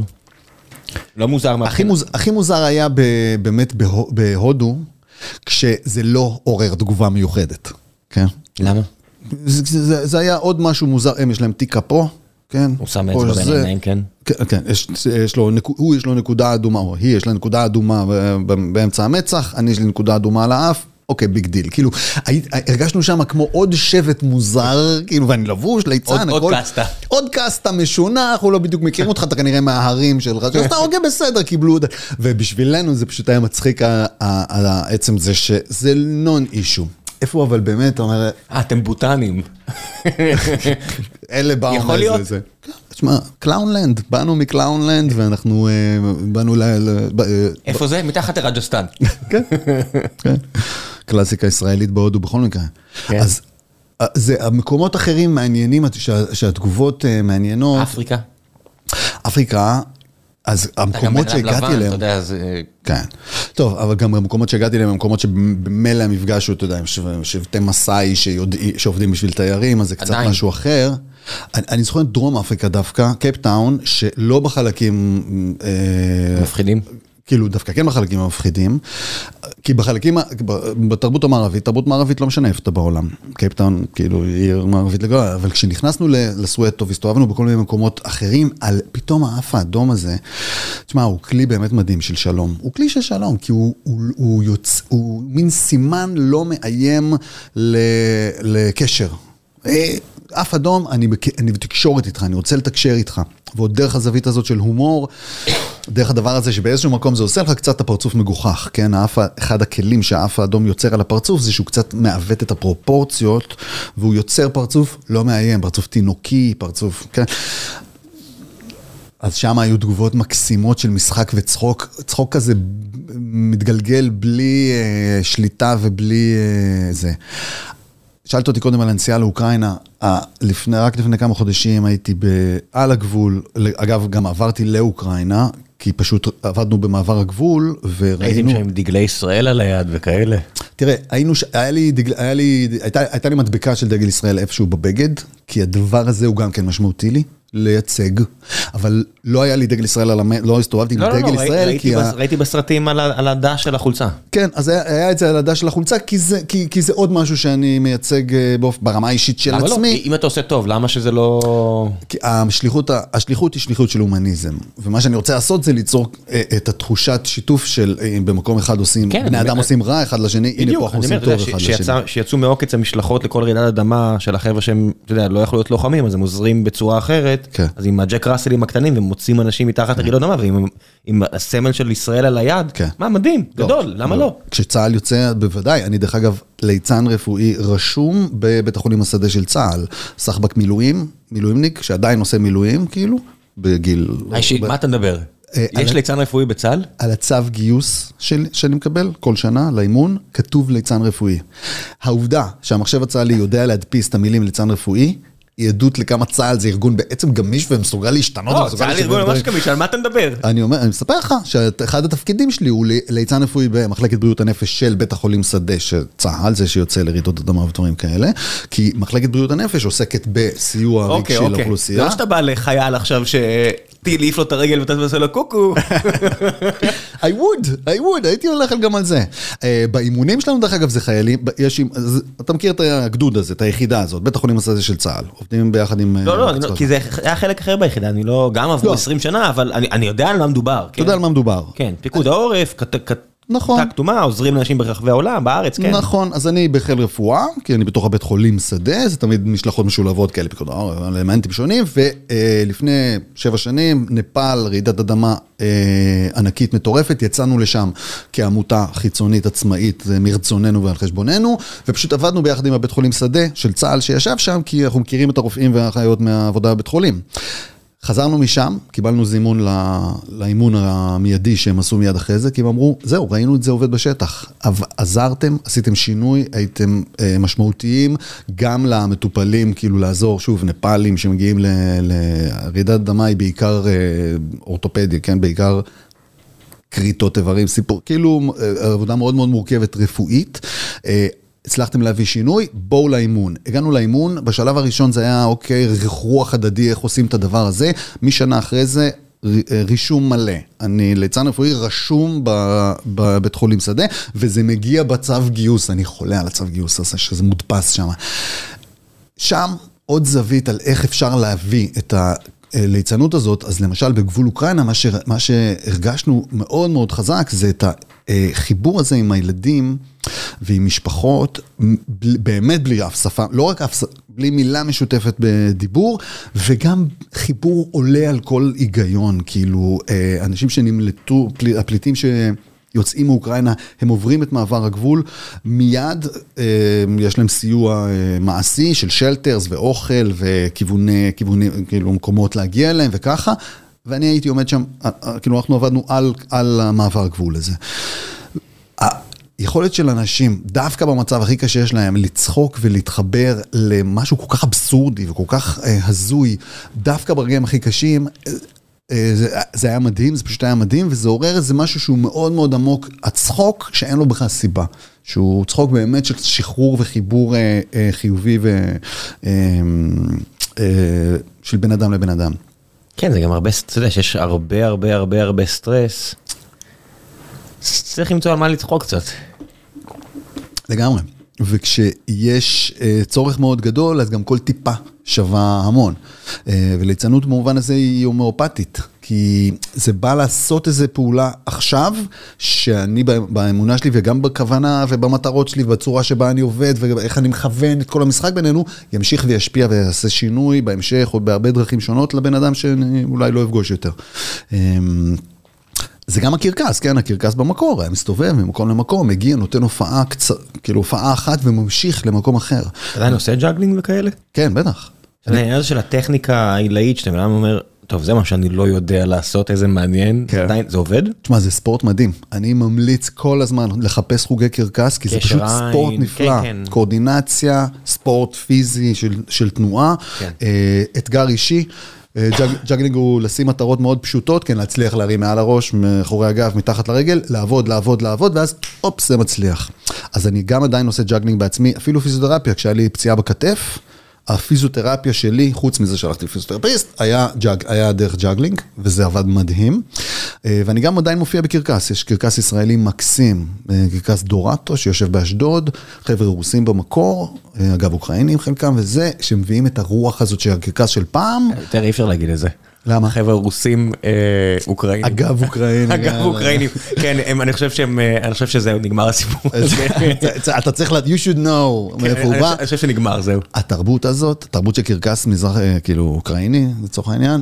לא מוזר מה... הכי מוזר היה באמת בהודו, כשזה לא עורר תגובה מיוחדת, כן? למה? זה, זה, זה היה עוד משהו מוזר, הם יש להם טיקה פה, כן? הוא שם אצבע בין העיניים, כן. כן, כן, יש, יש לו, הוא יש לו נקודה אדומה, או היא יש לה נקודה אדומה ב- באמצע המצח, אני יש לי נקודה אדומה על האף. אוקיי, big deal. כאילו, הרגשנו שם כמו עוד שבט מוזר, כאילו, ואני לבוש, ליצן, עוד- עוד הכל. קאסטה. עוד קאסטה משונה, אנחנו לא בדיוק מכירים אותך, אתה כנראה מההרים שלך, אז אתה אוקיי, בסדר, קיבלו... ובשבילנו זה פשוט היה מצחיק עצם זה שזה non issue. איפה הוא אבל באמת, אתה אומר, אה, אתם בוטנים. אלה באו יכול מאיזה להיות. תשמע, Clownland, באנו מ Clownland ואנחנו אה, באנו ל... אה, איפה זה? מתחת לרג'סטן. כן, כן. קלאסיקה ישראלית בהודו בכל מקרה. כן. אז אה, זה המקומות אחרים מעניינים, שה- שהתגובות מעניינות. אפריקה. אפריקה, אז אתה גם בן המקומות אדם שהגעתי לבן, אתה אליהם, יודע, זה... כן. טוב, אבל גם המקומות שהגעתי אליהם הם מקומות שבמילא המפגש הוא, אתה יודע, עם שב- שבטי מסאי שעובדים בשביל תיירים, אז זה קצת עדיין. משהו אחר. אני, אני זוכר את דרום אפריקה דווקא, קייפטאון, שלא בחלקים... אה, מפחידים. כאילו דווקא כן בחלקים המפחידים, כי בחלקים, בתרבות המערבית, תרבות מערבית לא משנה איפה אתה בעולם. קייפטאון כאילו עיר מערבית לגמרי, אבל כשנכנסנו לסואטו והסתובבנו בכל מיני מקומות אחרים, על פתאום האף האדום הזה, תשמע, הוא כלי באמת מדהים של שלום. הוא כלי של שלום, כי הוא, הוא, הוא, יוצ... הוא מין סימן לא מאיים ל... לקשר. אה, אף אדום, אני, בק... אני בתקשורת איתך, אני רוצה לתקשר איתך. ועוד דרך הזווית הזאת של הומור, דרך הדבר הזה שבאיזשהו מקום זה עושה לך קצת את הפרצוף מגוחך, כן? האף, אחד הכלים שהאף האדום יוצר על הפרצוף זה שהוא קצת מעוות את הפרופורציות, והוא יוצר פרצוף לא מאיים, פרצוף תינוקי, פרצוף, כן? אז שם היו תגובות מקסימות של משחק וצחוק, צחוק כזה מתגלגל בלי אה, שליטה ובלי אה, זה. שאלת אותי קודם על הנסיעה לאוקראינה, אה, לפני, רק לפני כמה חודשים הייתי ב, על הגבול, אגב גם עברתי לאוקראינה, כי פשוט עבדנו במעבר הגבול הייתם וראינו... שם עם דגלי ישראל על היד וכאלה. תראה, היינו, ש- היה לי, דגל, היה לי, הייתה, הייתה לי מדבקה של דגל ישראל איפשהו בבגד, כי הדבר הזה הוא גם כן משמעותי לי, לייצג, אבל לא היה לי דגל ישראל על המ... לא הסתובבתי עם לא, לא, דגל לא, ראי- ישראל, ראיתי כי... ה- בס- ראיתי בסרטים על ה- על הדש של החולצה. כן, אז היה, היה את זה על הדש של החולצה, כי זה, כי, כי זה עוד משהו שאני מייצג אה, באופ- ברמה האישית של למה לא? עצמי. אם אתה עושה טוב, למה שזה לא... כי השליחות, ה- השליחות היא שליחות של הומניזם, ומה שאני רוצה לעשות זה ליצור אה, את התחושת שיתוף של אה, אם במקום אחד עושים, כן, בני אני- אדם עושים רע אחד לשני, הנה פה אנחנו אני עושים טוב יודע, אחד ש- לשני. שיצא- שיצאו מעוקץ המשלחות לכל רעידת אדמה של החבר'ה שהם, אתה יודע, לא יכלו להיות לוחמים, אז הם עוזרים בצורה אחרת. כן. אז עם הג'ק ראסלים הקטנים, ומוצאים אנשים מתחת לרעידת אדמה, ועם עם הסמל של ישראל על היד. כן. מה, מדהים, גדול, למה לא? כשצה"ל יוצא, בוודאי, אני דרך אגב ליצן רפואי רשום בבית החולים השדה של צה"ל, סחבק מילואים, מילואימניק, שעדיין עושה מילואים, כאילו, בגיל... אישי, ב- מה אתה מדבר? אה, יש ליצן רפואי בצה"ל? על הצו גיוס של, שאני מקבל כל שנה לאימון, כתוב ליצן רפואי. העובדה שהמחשב הצה"לי יודע להדפיס את המילים ליצן רפואי, היא עדות לכמה צה"ל זה ארגון בעצם גמיש ומסוגל להשתנות. לא, צה"ל ארגון ממש. גמיש, על מה אתה מדבר? אני אומר, אני מספר לך שאחד התפקידים שלי הוא ליצן רפואי במחלקת בריאות הנפש של בית החולים שדה של צה"ל, זה שיוצא לרעידות אדמה ודברים כאלה, כי מחלקת בריאות הנפש עוסקת בסיוע אוקיי, רגשי אוקיי. זה לאוכלוסייה. לא שאתה בא לחייל עכשיו שטיל העיף לו את הרגל ואתה עושה לו קוקו. <laughs> I would, I would, הייתי הולך גם על זה. Uh, באימונים שלנו, דרך אגב, זה חיילים, יש, אתה מכיר את הגדוד הזה, את היחידה הזאת, בית החולים הזה של צה"ל, עובדים ביחד עם... אה, לא, לא, אני. כי זה היה חלק אחר ביחידה, אני לא, גם עברו לא. 20 שנה, אבל אני אני יודע על מה מדובר. אתה יודע על מה מדובר. כן, פיקוד העורף, כת- נכון. כתה כתומה, עוזרים לאנשים ברחבי העולם, בארץ, כן. נכון, אז אני בחיל רפואה, כי אני בתוך הבית חולים שדה, זה תמיד משלחות משולבות כאלה, פיקוד אלמנטים שונים, ולפני שבע שנים, נפאל, רעידת אדמה אה, ענקית מטורפת, יצאנו לשם כעמותה חיצונית עצמאית אה, מרצוננו ועל חשבוננו, ופשוט עבדנו ביחד עם הבית חולים שדה של צה"ל שישב שם, כי אנחנו מכירים את הרופאים והאחיות מהעבודה בבית חולים. חזרנו משם, קיבלנו זימון ל- לאימון המיידי שהם עשו מיד אחרי זה, כי הם אמרו, זהו, ראינו את זה עובד בשטח. עזרתם, עשיתם שינוי, הייתם אה, משמעותיים, גם למטופלים, כאילו לעזור, שוב, נפאלים שמגיעים לרעידת אדמה היא בעיקר אה, אורתופדיה, כן? בעיקר כריתות איברים, סיפור, כאילו אה, עבודה מאוד מאוד מורכבת רפואית. אה, הצלחתם להביא שינוי, בואו לאימון. הגענו לאימון, בשלב הראשון זה היה, אוקיי, רוח הדדי, איך עושים את הדבר הזה. משנה אחרי זה, אה, רישום מלא. אני ליצן רפואי רשום בבית חולים שדה, וזה מגיע בצו גיוס, אני חולה על הצו גיוס הזה, שזה מודפס שם. שם עוד זווית על איך אפשר להביא את הליצנות הזאת, אז למשל בגבול אוקראינה, מה, ש, מה שהרגשנו מאוד מאוד חזק זה את החיבור הזה עם הילדים ועם משפחות, באמת בלי אף שפה, לא רק אף, בלי מילה משותפת בדיבור, וגם חיבור עולה על כל היגיון, כאילו, אה, אנשים שנמלטו, הפליטים ש... יוצאים מאוקראינה, הם עוברים את מעבר הגבול, מיד אה, יש להם סיוע אה, מעשי של שלטרס ואוכל וכיווני, כיווני, כאילו מקומות להגיע אליהם וככה, ואני הייתי עומד שם, כאילו אנחנו עבדנו על, על המעבר הגבול הזה. היכולת של אנשים, דווקא במצב הכי קשה שיש להם, לצחוק ולהתחבר למשהו כל כך אבסורדי וכל כך אה, הזוי, דווקא ברגעים הכי קשים, אה, זה, זה היה מדהים, זה פשוט היה מדהים, וזה עורר איזה משהו שהוא מאוד מאוד עמוק, הצחוק שאין לו בכלל סיבה. שהוא צחוק באמת של שחרור וחיבור אה, אה, חיובי ו, אה, אה, של בן אדם לבן אדם. כן, זה גם הרבה, אתה יודע שיש הרבה הרבה הרבה הרבה סטרס. צריך למצוא על מה לצחוק קצת. לגמרי. וכשיש אה, צורך מאוד גדול, אז גם כל טיפה שווה המון. אה, וליצנות במובן הזה היא הומאופתית, כי זה בא לעשות איזו פעולה עכשיו, שאני באמונה שלי וגם בכוונה ובמטרות שלי, בצורה שבה אני עובד ואיך אני מכוון את כל המשחק בינינו, ימשיך וישפיע ויעשה שינוי בהמשך או בהרבה דרכים שונות לבן אדם שאולי לא אפגוש יותר. אמ, זה גם הקרקס, כן, הקרקס במקור, היה מסתובב ממקום למקום, מגיע, נותן הופעה קצת, כאילו הופעה אחת וממשיך למקום אחר. אתה עדיין עושה juggling וכאלה? כן, בטח. העניין הזה של הטכניקה העילאית, שאתה אדם אומר, טוב, זה מה שאני לא יודע לעשות, איזה מעניין, כן. עדיין, זה עובד? תשמע, זה ספורט מדהים. אני ממליץ כל הזמן לחפש חוגי קרקס, כי זה פשוט עין, ספורט נפלא. כן, כן. קואורדינציה, ספורט פיזי של, של תנועה, כן. אה, אתגר אישי. אה, juggling הוא לשים מטרות מאוד פשוטות, כן, להצליח להרים מעל הראש, מאחורי הגב, מתחת לרגל, לעבוד, לעבוד, לעבוד, ואז אופס, זה מצליח. אז אני גם עדיין עושה juggling בעצמי, אפילו פיזיותרפיה, כשהיה לי פציעה בכתף. הפיזיותרפיה שלי, חוץ מזה שהלכתי לפיזיותרפיסט, היה, jugg, היה דרך juggling, וזה עבד מדהים. אה, ואני גם עדיין מופיע בקרקס, יש קרקס ישראלי מקסים, אה, קרקס דורטו שיושב באשדוד, חבר'ה רוסים במקור, אה, אגב אוקראינים חלקם, וזה, שמביאים את הרוח הזאת של הקרקס של פעם. יותר אי אפשר להגיד את זה. למה? חבר'ה רוסים אוקראינים. אגב אוקראינים. <laughs> אגב אוקראינים. כן, אני חושב שהם, אני חושב שזהו, נגמר הסיפור. <laughs> אתה צריך לדעת, you should know מאיפה הוא בא. אני חושב שנגמר, זהו. התרבות הזאת, תרבות של קרקס מזרח, כאילו אוקראיני, לצורך העניין,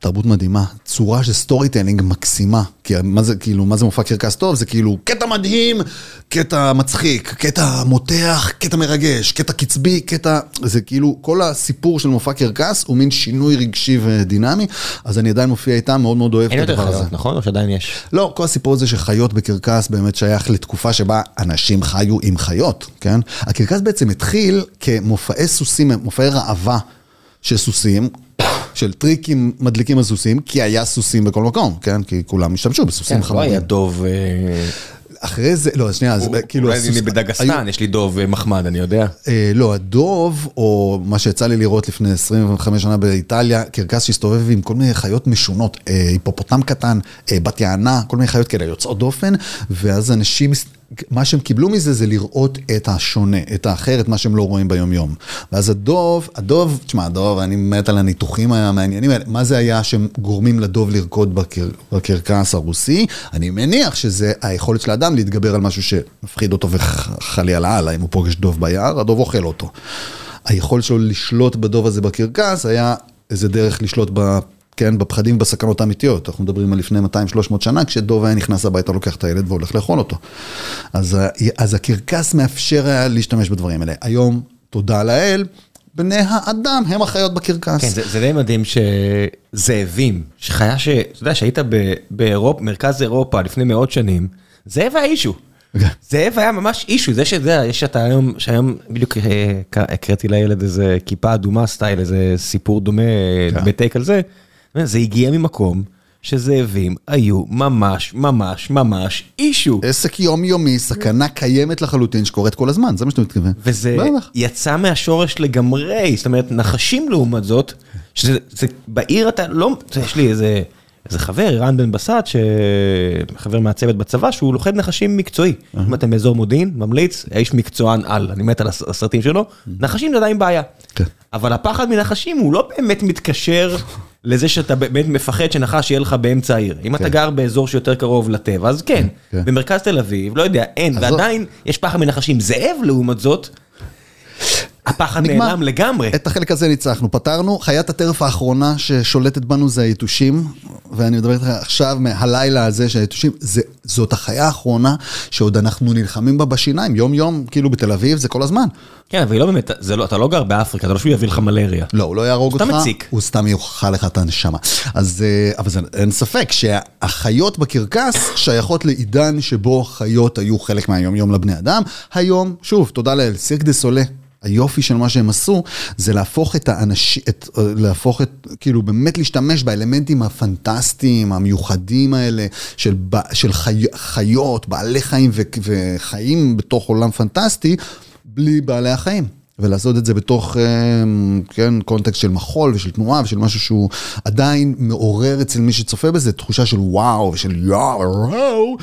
תרבות מדהימה, צורה של storytelling מקסימה. כי מה זה, כאילו, מה זה מופע קרקס טוב? זה כאילו קטע מדהים, קטע מצחיק, קטע מותח, קטע מרגש, קטע קצבי, קטע... זה כאילו, כל הסיפור של מופע קרקס הוא מין שינוי רגשי ודינמי, אז אני עדיין מופיע איתם, מאוד מאוד אוהב את הדבר הזה. אין יותר חיות, נכון? או שעדיין יש? לא, כל הסיפור הזה שחיות בקרקס באמת שייך לתקופה שבה אנשים חיו עם חיות, כן? הקרקס בעצם התחיל כמופעי סוסים, מופעי ראווה של סוסים. של טריקים מדליקים על סוסים, כי היה סוסים בכל מקום, כן? כי כולם השתמשו בסוסים חמורים. כן, לא היה דוב... אה, אחרי זה, לא, שנייה, זה כאילו... אולי אני בדגסטן, יש לי דוב אה, מחמד, אני יודע. אה, לא, הדוב, או מה שיצא לי לראות לפני 25 שנה באיטליה, קרקס שהסתובב עם כל מיני חיות משונות, היפופוטם קטן, בת יענה, כל מיני חיות כאלה יוצאות דופן, ואז אנשים... מה שהם קיבלו מזה זה לראות את השונה, את האחר, את מה שהם לא רואים ביומיום. ואז הדוב, הדוב, תשמע, הדוב, אני מת על הניתוחים המעניינים האלה, מה זה היה שהם גורמים לדוב לרקוד בקר, בקרקס הרוסי? אני מניח שזה היכולת של האדם להתגבר על משהו שמפחיד אותו וחלי על העלה, אם הוא פוגש דוב ביער, הדוב אוכל אותו. היכולת שלו לשלוט בדוב הזה בקרקס היה איזה דרך לשלוט ב... כן, בפחדים ובסכנות האמיתיות. אנחנו מדברים על לפני 200-300 שנה, כשדוב היה נכנס הביתה, לוקח את הילד והולך לאכול אותו. אז, אז הקרקס מאפשר היה להשתמש בדברים האלה. היום, תודה לאל, בני האדם הם החיות בקרקס. כן, זה, זה די מדהים שזאבים, שחיה ש... אתה יודע, שהיית באירופה, מרכז אירופה לפני מאות שנים, זאב היה אישו. Okay. זאב היה ממש אישו, זה שזה, יש שאתה היום, שהיום בדיוק אה, הקראתי לילד איזה כיפה אדומה סטייל, איזה סיפור דומה. כן. בטייק על זה. זה הגיע ממקום שזאבים היו ממש ממש ממש אישו. עסק יומיומי, סכנה קיימת לחלוטין שקורית כל הזמן, זה מה שאתה מתכוון. וזה יצא מהשורש לגמרי, זאת אומרת נחשים לעומת זאת, שזה בעיר אתה לא, יש לי איזה איזה חבר, רן בן בסט, חבר מהצוות בצבא, שהוא לוכד נחשים מקצועי. אם אתם באזור מודיעין, ממליץ, האיש מקצוען על, אני מת על הסרטים שלו, נחשים זה עדיין בעיה. כן. אבל הפחד מנחשים הוא לא באמת מתקשר <laughs> לזה שאתה באמת מפחד שנחש יהיה לך באמצע העיר. אם אתה כן. גר באזור שיותר קרוב לטבע, אז כן. כן. במרכז תל אביב, לא יודע, אין, אז זאת- ועדיין יש פחד מנחשים. זאב, לעומת זאת, הפחד נגמר. נעלם לגמרי. את החלק הזה ניצחנו, פתרנו. חיית הטרף האחרונה ששולטת בנו זה היתושים, ואני מדבר איתך עכשיו מהלילה הזה של היתושים, זה, זאת החיה האחרונה שעוד אנחנו נלחמים בה בשיניים, יום יום, כאילו בתל אביב, זה כל הזמן. כן, אבל היא לא באמת, זה לא, אתה לא גר באפריקה, זה לא שהוא יביא לך מלריה. לא, הוא לא יהרוג סתם אותך, מציק. הוא סתם יאכל לך את הנשמה. אז, אה, אבל זה, אין ספק שהחיות בקרקס שייכות לעידן שבו חיות היו חלק מהיום-יום לבני אדם. היום, שוב, תודה לאל, סירק דה סולה. היופי של מה שהם עשו, זה להפוך את האנשים, את, אה, להפוך את, כאילו באמת להשתמש באלמנטים הפנטסטיים, המיוחדים האלה, של, של חי, חיות, בעלי חיים ו, וחיים בתוך עולם פנטסטי, בלי בעלי החיים. ולעשות את זה בתוך, אה, כן, קונטקסט של מחול ושל תנועה ושל משהו שהוא עדיין מעורר אצל מי שצופה בזה תחושה של וואו ושל יואו,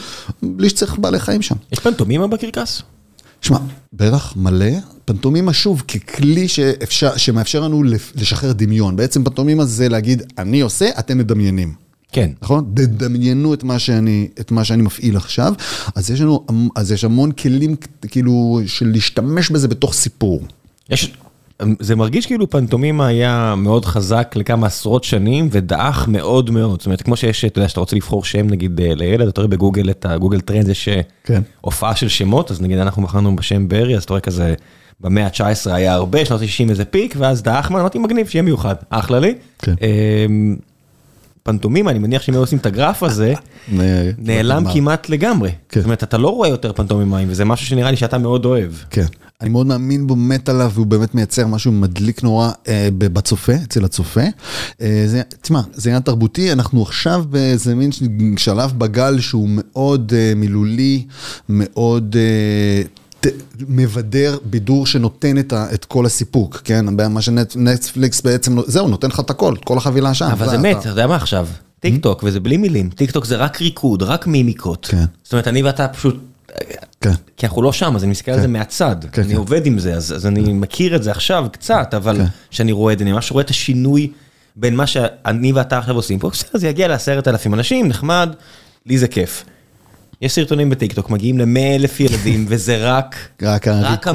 בלי שצריך בעלי חיים שם. יש פנטומימה בקרקס? שמע, בטח מלא, פנטומימה שוב ככלי שאפשר, שמאפשר לנו לשחרר דמיון. בעצם פנטומימה זה להגיד, אני עושה, אתם מדמיינים. כן. נכון? דמיינו את מה שאני, את מה שאני מפעיל עכשיו. אז יש לנו, אז יש המון כלים כאילו של להשתמש בזה בתוך סיפור. יש, זה מרגיש כאילו פנטומימה היה מאוד חזק לכמה עשרות שנים ודעך מאוד מאוד. זאת אומרת, כמו שיש, אתה יודע, שאתה רוצה לבחור שם נגיד אה, לילד, אתה רואה בגוגל את ה Google trend, יש אה, כן. הופעה של שמות, אז נגיד אנחנו בחרנו בשם ברי, אז אתה רואה כזה, במאה ה-19 היה הרבה, שנות ה-60 איזה peak, ואז דעך, מה, אמרתי מגניב, שיהיה מיוחד, אחלה לי. כן. פנטומימה, אני מניח שאם היו עושים את הגרף הזה, נעלם נגמר. כמעט לגמרי. כן. זאת אומרת, אתה לא רואה יותר פנטומימאים, וזה משהו שנראה לי שאתה מאוד אוהב. כן. אני מאוד מאמין בו, מת עליו, והוא באמת מייצר משהו מדליק נורא אה, בצופה, אצל הצופה. אה, זה, תשמע, זה עניין תרבותי, אנחנו עכשיו באיזה מין שלב בגל שהוא מאוד אה, מילולי, מאוד... אה, מבדר בידור שנותן את, ה, את כל הסיפוק, כן? מה שנטפליקס בעצם, לא- זהו, נותן לך את הכל, את כל החבילה שם. אבל זה מת, אתה יודע מה עכשיו? טיק טוק, וזה בלי מילים, טיק טוק זה רק ריקוד, רק מימיקות. כן. זאת אומרת, אני ואתה פשוט, כן. כי אנחנו לא שם, אז אני מסתכל על זה מהצד. כן, אני כן. עובד עם זה, אז אז אני מכיר את זה עכשיו קצת, אבל כן. כשאני רואה את זה, אני ממש רואה את השינוי בין מה שאני ואתה עכשיו עושים פה, בסדר, זה יגיע לעשרת אלפים אנשים, נחמד, לי זה כיף. יש סרטונים בטיק טוק, מגיעים למאה אלף ילדים, וזה רק, רק.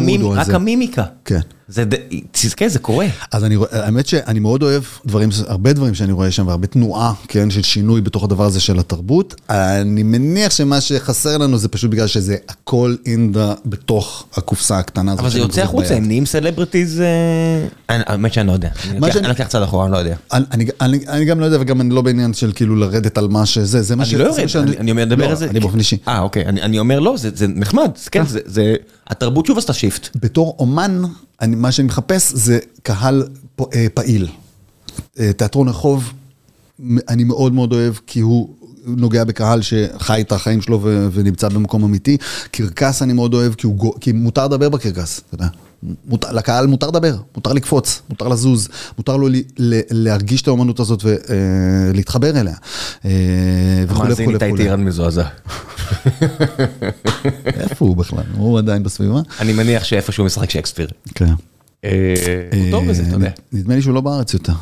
המימיקה. כן. זה, ד- תזכה, זה קורה. אז אני האמת שאני מאוד אוהב דברים, הרבה דברים שאני רואה שם, והרבה תנועה, כן, של שינוי בתוך הדבר הזה של התרבות. אני מניח שמה שחסר לנו זה פשוט בגלל שזה הכל אינדה בתוך הקופסה הקטנה הזאת. אבל זה יוצא החוצה. הם נהיים סלבריטיז, אה, אני- האמת שאני לא יודע. אני לוקח- שאני- אני לוקח צעד אחורה, אני לא יודע. אני, אני, אני, אני גם לא יודע, וגם אני לא בעניין של כאילו לרדת על מה שזה, זה מה אני לא יורד, אני- אומר לא, על זה. אני באופן אישי. אה, אוקיי, אני אני אומר לא, זה זה נחמד, כן, זה- זה, התרבות שוב עשתה shift. בתור אומן, אני, מה שאני מחפש זה קהל פ, אה, פעיל. אה, תיאטרון רחוב, אני מאוד מאוד אוהב, כי הוא נוגע בקהל שחי את החיים שלו ו, ונמצא במקום אמיתי. קרקס אני מאוד אוהב, כי, הוא, כי מותר לדבר בקרקס, אתה יודע. מותר, לקהל מותר לדבר, מותר לקפוץ, מותר לזוז, מותר לו ל, ל, להרגיש את האומנות הזאת ולהתחבר אליה. אה, וכולי המאזין וכולי איתי וכולי. טירן מזועזע. <laughs> איפה הוא בכלל? הוא עדיין בסביבה? אני מניח שאיפשהו משחק שייקספיר. כן. אה, הוא טוב בזה, אתה יודע. נדמה לי שהוא לא בארץ יותר.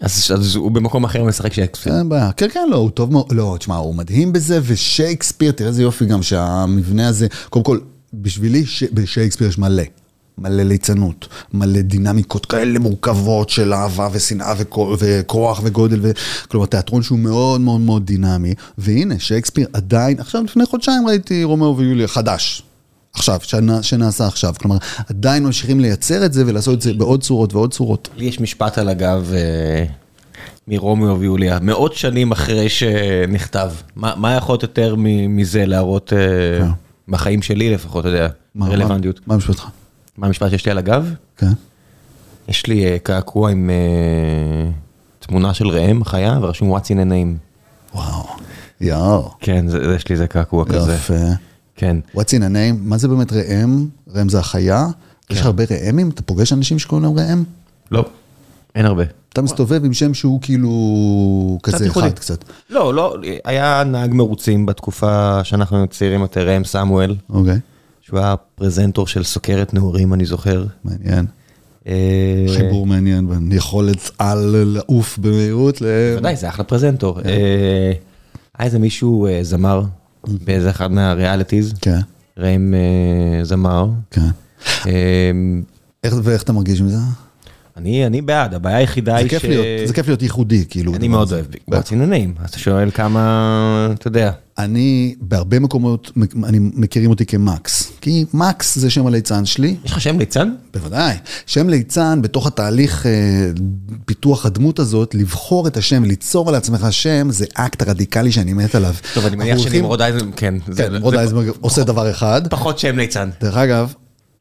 אז אז הוא במקום אחר משחק שייקספיר. אין בעיה, כן, כן, לא, הוא טוב מאוד, לא, תשמע, הוא מדהים בזה, ושייקספיר, תראה איזה יופי גם שהמבנה הזה, קודם כל, בשבילי, בשייקספיר יש מלא. מלא ליצנות, מלא דינמיקות כאלה מורכבות של אהבה ושנאה וכו- וכוח וגודל, ו... כלומר תיאטרון שהוא מאוד מאוד מאוד דינמי, והנה שייקספיר עדיין, עכשיו לפני חודשיים ראיתי רומאו ויוליה חדש, עכשיו, שנע, שנעשה עכשיו, כלומר עדיין ממשיכים לייצר את זה ולעשות את זה בעוד צורות ועוד צורות. לי יש משפט על הגב אה, מרומאו ויוליה, מאות שנים אחרי שנכתב. מה מה יכול להיות יותר מזה להראות, אה, כן. בחיים שלי לפחות, אתה יודע, מה- רלוונטיות. מה מה משפטך? מה המשפט שיש לי על הגב? כן. יש לי אה, קעקוע עם אה, תמונה של ראם, חיה, ורשום what's in a name. וואו, יואו, כן, זה- יש לי איזה קעקוע כזה. יפה. כן. What's in a name? מה זה באמת ראם? ראם זה החיה? יש לך הרבה ראמים? אתה פוגש אנשים שקוראים להם ראם? לא, אין הרבה. אתה מסתובב עם שם שהוא כאילו כזה. אחד קצת. לא, לא, היה נהג מרוצים בתקופה שאנחנו צעירים יותר, ראם סמואל, אוקיי, שהוא היה פרזנטור של סוכרת נעורים, אני זוכר. מעניין. אה, חיבור מעניין בין יכולת על לעוף במהירות ל... בוודאי, זה אחלה פרזנטור. אה, היה איזה מישהו אה, זמר באיזה אחד מהריאליטיז, כן, ראם זמר. כן. איך, ואיך אתה מרגיש עם זה? אני אני בעד, הבעיה היחידה היא ש... להיות, זה כיף להיות ייחודי, כאילו. אני מאוד הזה. אוהב לקבוע צינונים, אז אתה שואל כמה, אתה יודע. אני, בהרבה מקומות, אני מכירים אותי כמקס. כי מקס זה שם הליצן שלי, יש לך שם ליצן? בוודאי. שם ליצן, בתוך התהליך אה, פיתוח הדמות הזאת, לבחור את השם, ליצור לעצמך שם, זה אקט הרדיקלי שאני מת עליו. טוב, אני מניח שנמרוד אייזן, כן. כן, נמרוד אייזנברג עושה דבר אחד. פחות שם ליצן. דרך אגב,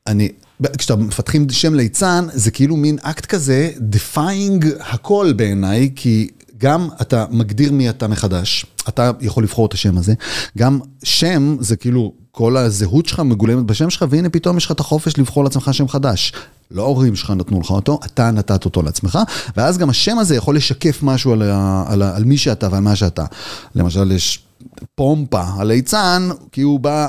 אני, כשאתה מפתחים שם ליצן, זה כאילו מין אקט כזה, defining הכל בעיניי, כי גם אתה מגדיר מי אתה מחדש, אתה יכול לבחור את השם הזה, גם שם זה כאילו, כל הזהות שלך מגולמת בשם שלך, והנה פתאום יש לך את החופש לבחור לעצמך שם חדש. לא ההורים שלך נתנו לך אותו, אתה נתת אותו לעצמך, ואז גם השם הזה יכול לשקף משהו על, ה, על, ה, על מי שאתה ועל מה שאתה. למשל, יש פומפה, הליצן, כי הוא בא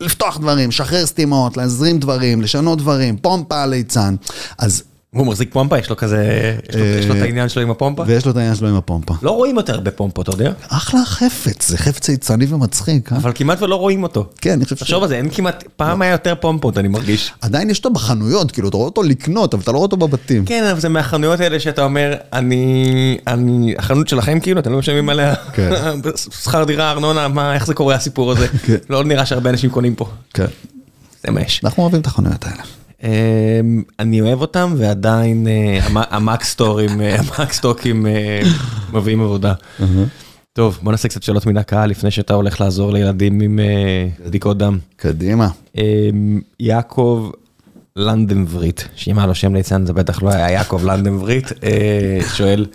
לפתוח דברים, לשחרר סתימות, להזרים דברים, לשנות דברים, פומפה הליצן. אז, הוא מחזיק פומפה, יש לו כזה, יש לו- יש לו את אה, העניין שלו עם הפומפה? ויש לו את העניין שלו עם הפומפה. לא רואים יותר הרבה פומפות, אתה יודע? אחלה חפץ, זה חפץ יצרני ומצחיק, אה? אבל כמעט ולא רואים אותו. כן, אני חושב ש... תחשוב על זה, אין כמעט, פעם היה יותר פומפות, אני מרגיש. עדיין יש אותו בחנויות, כאילו, אתה רואה אותו לקנות, אבל אתה לא רואה אותו בבתים. כן, אבל זה מהחנויות האלה שאתה אומר, אני, אני, החנות שלכם כאילו, אתם לא משלמים עליה כן. <laughs> שכר דירה, ארנונה, מה, איך זה קורה הסיפור הזה? כן. לא נראה שהרבה אנשים קונים פה. כן. זה מה יש. אנחנו אוהבים את החנויות האלה. אמ, אני אוהב אותם ועדיין אה, המ- המקסטורים, אה, המקסטוקים אה, מביאים עבודה. טוב, בוא נעשה קצת שאלות מן הקהל לפני שאתה הולך לעזור לילדים עם בדיקות דם. קדימה. אמ, יעקב לנדנבריט, שאם היה לו שם ליצן זה בטח לא היה יעקב לנדנבריט, שואל,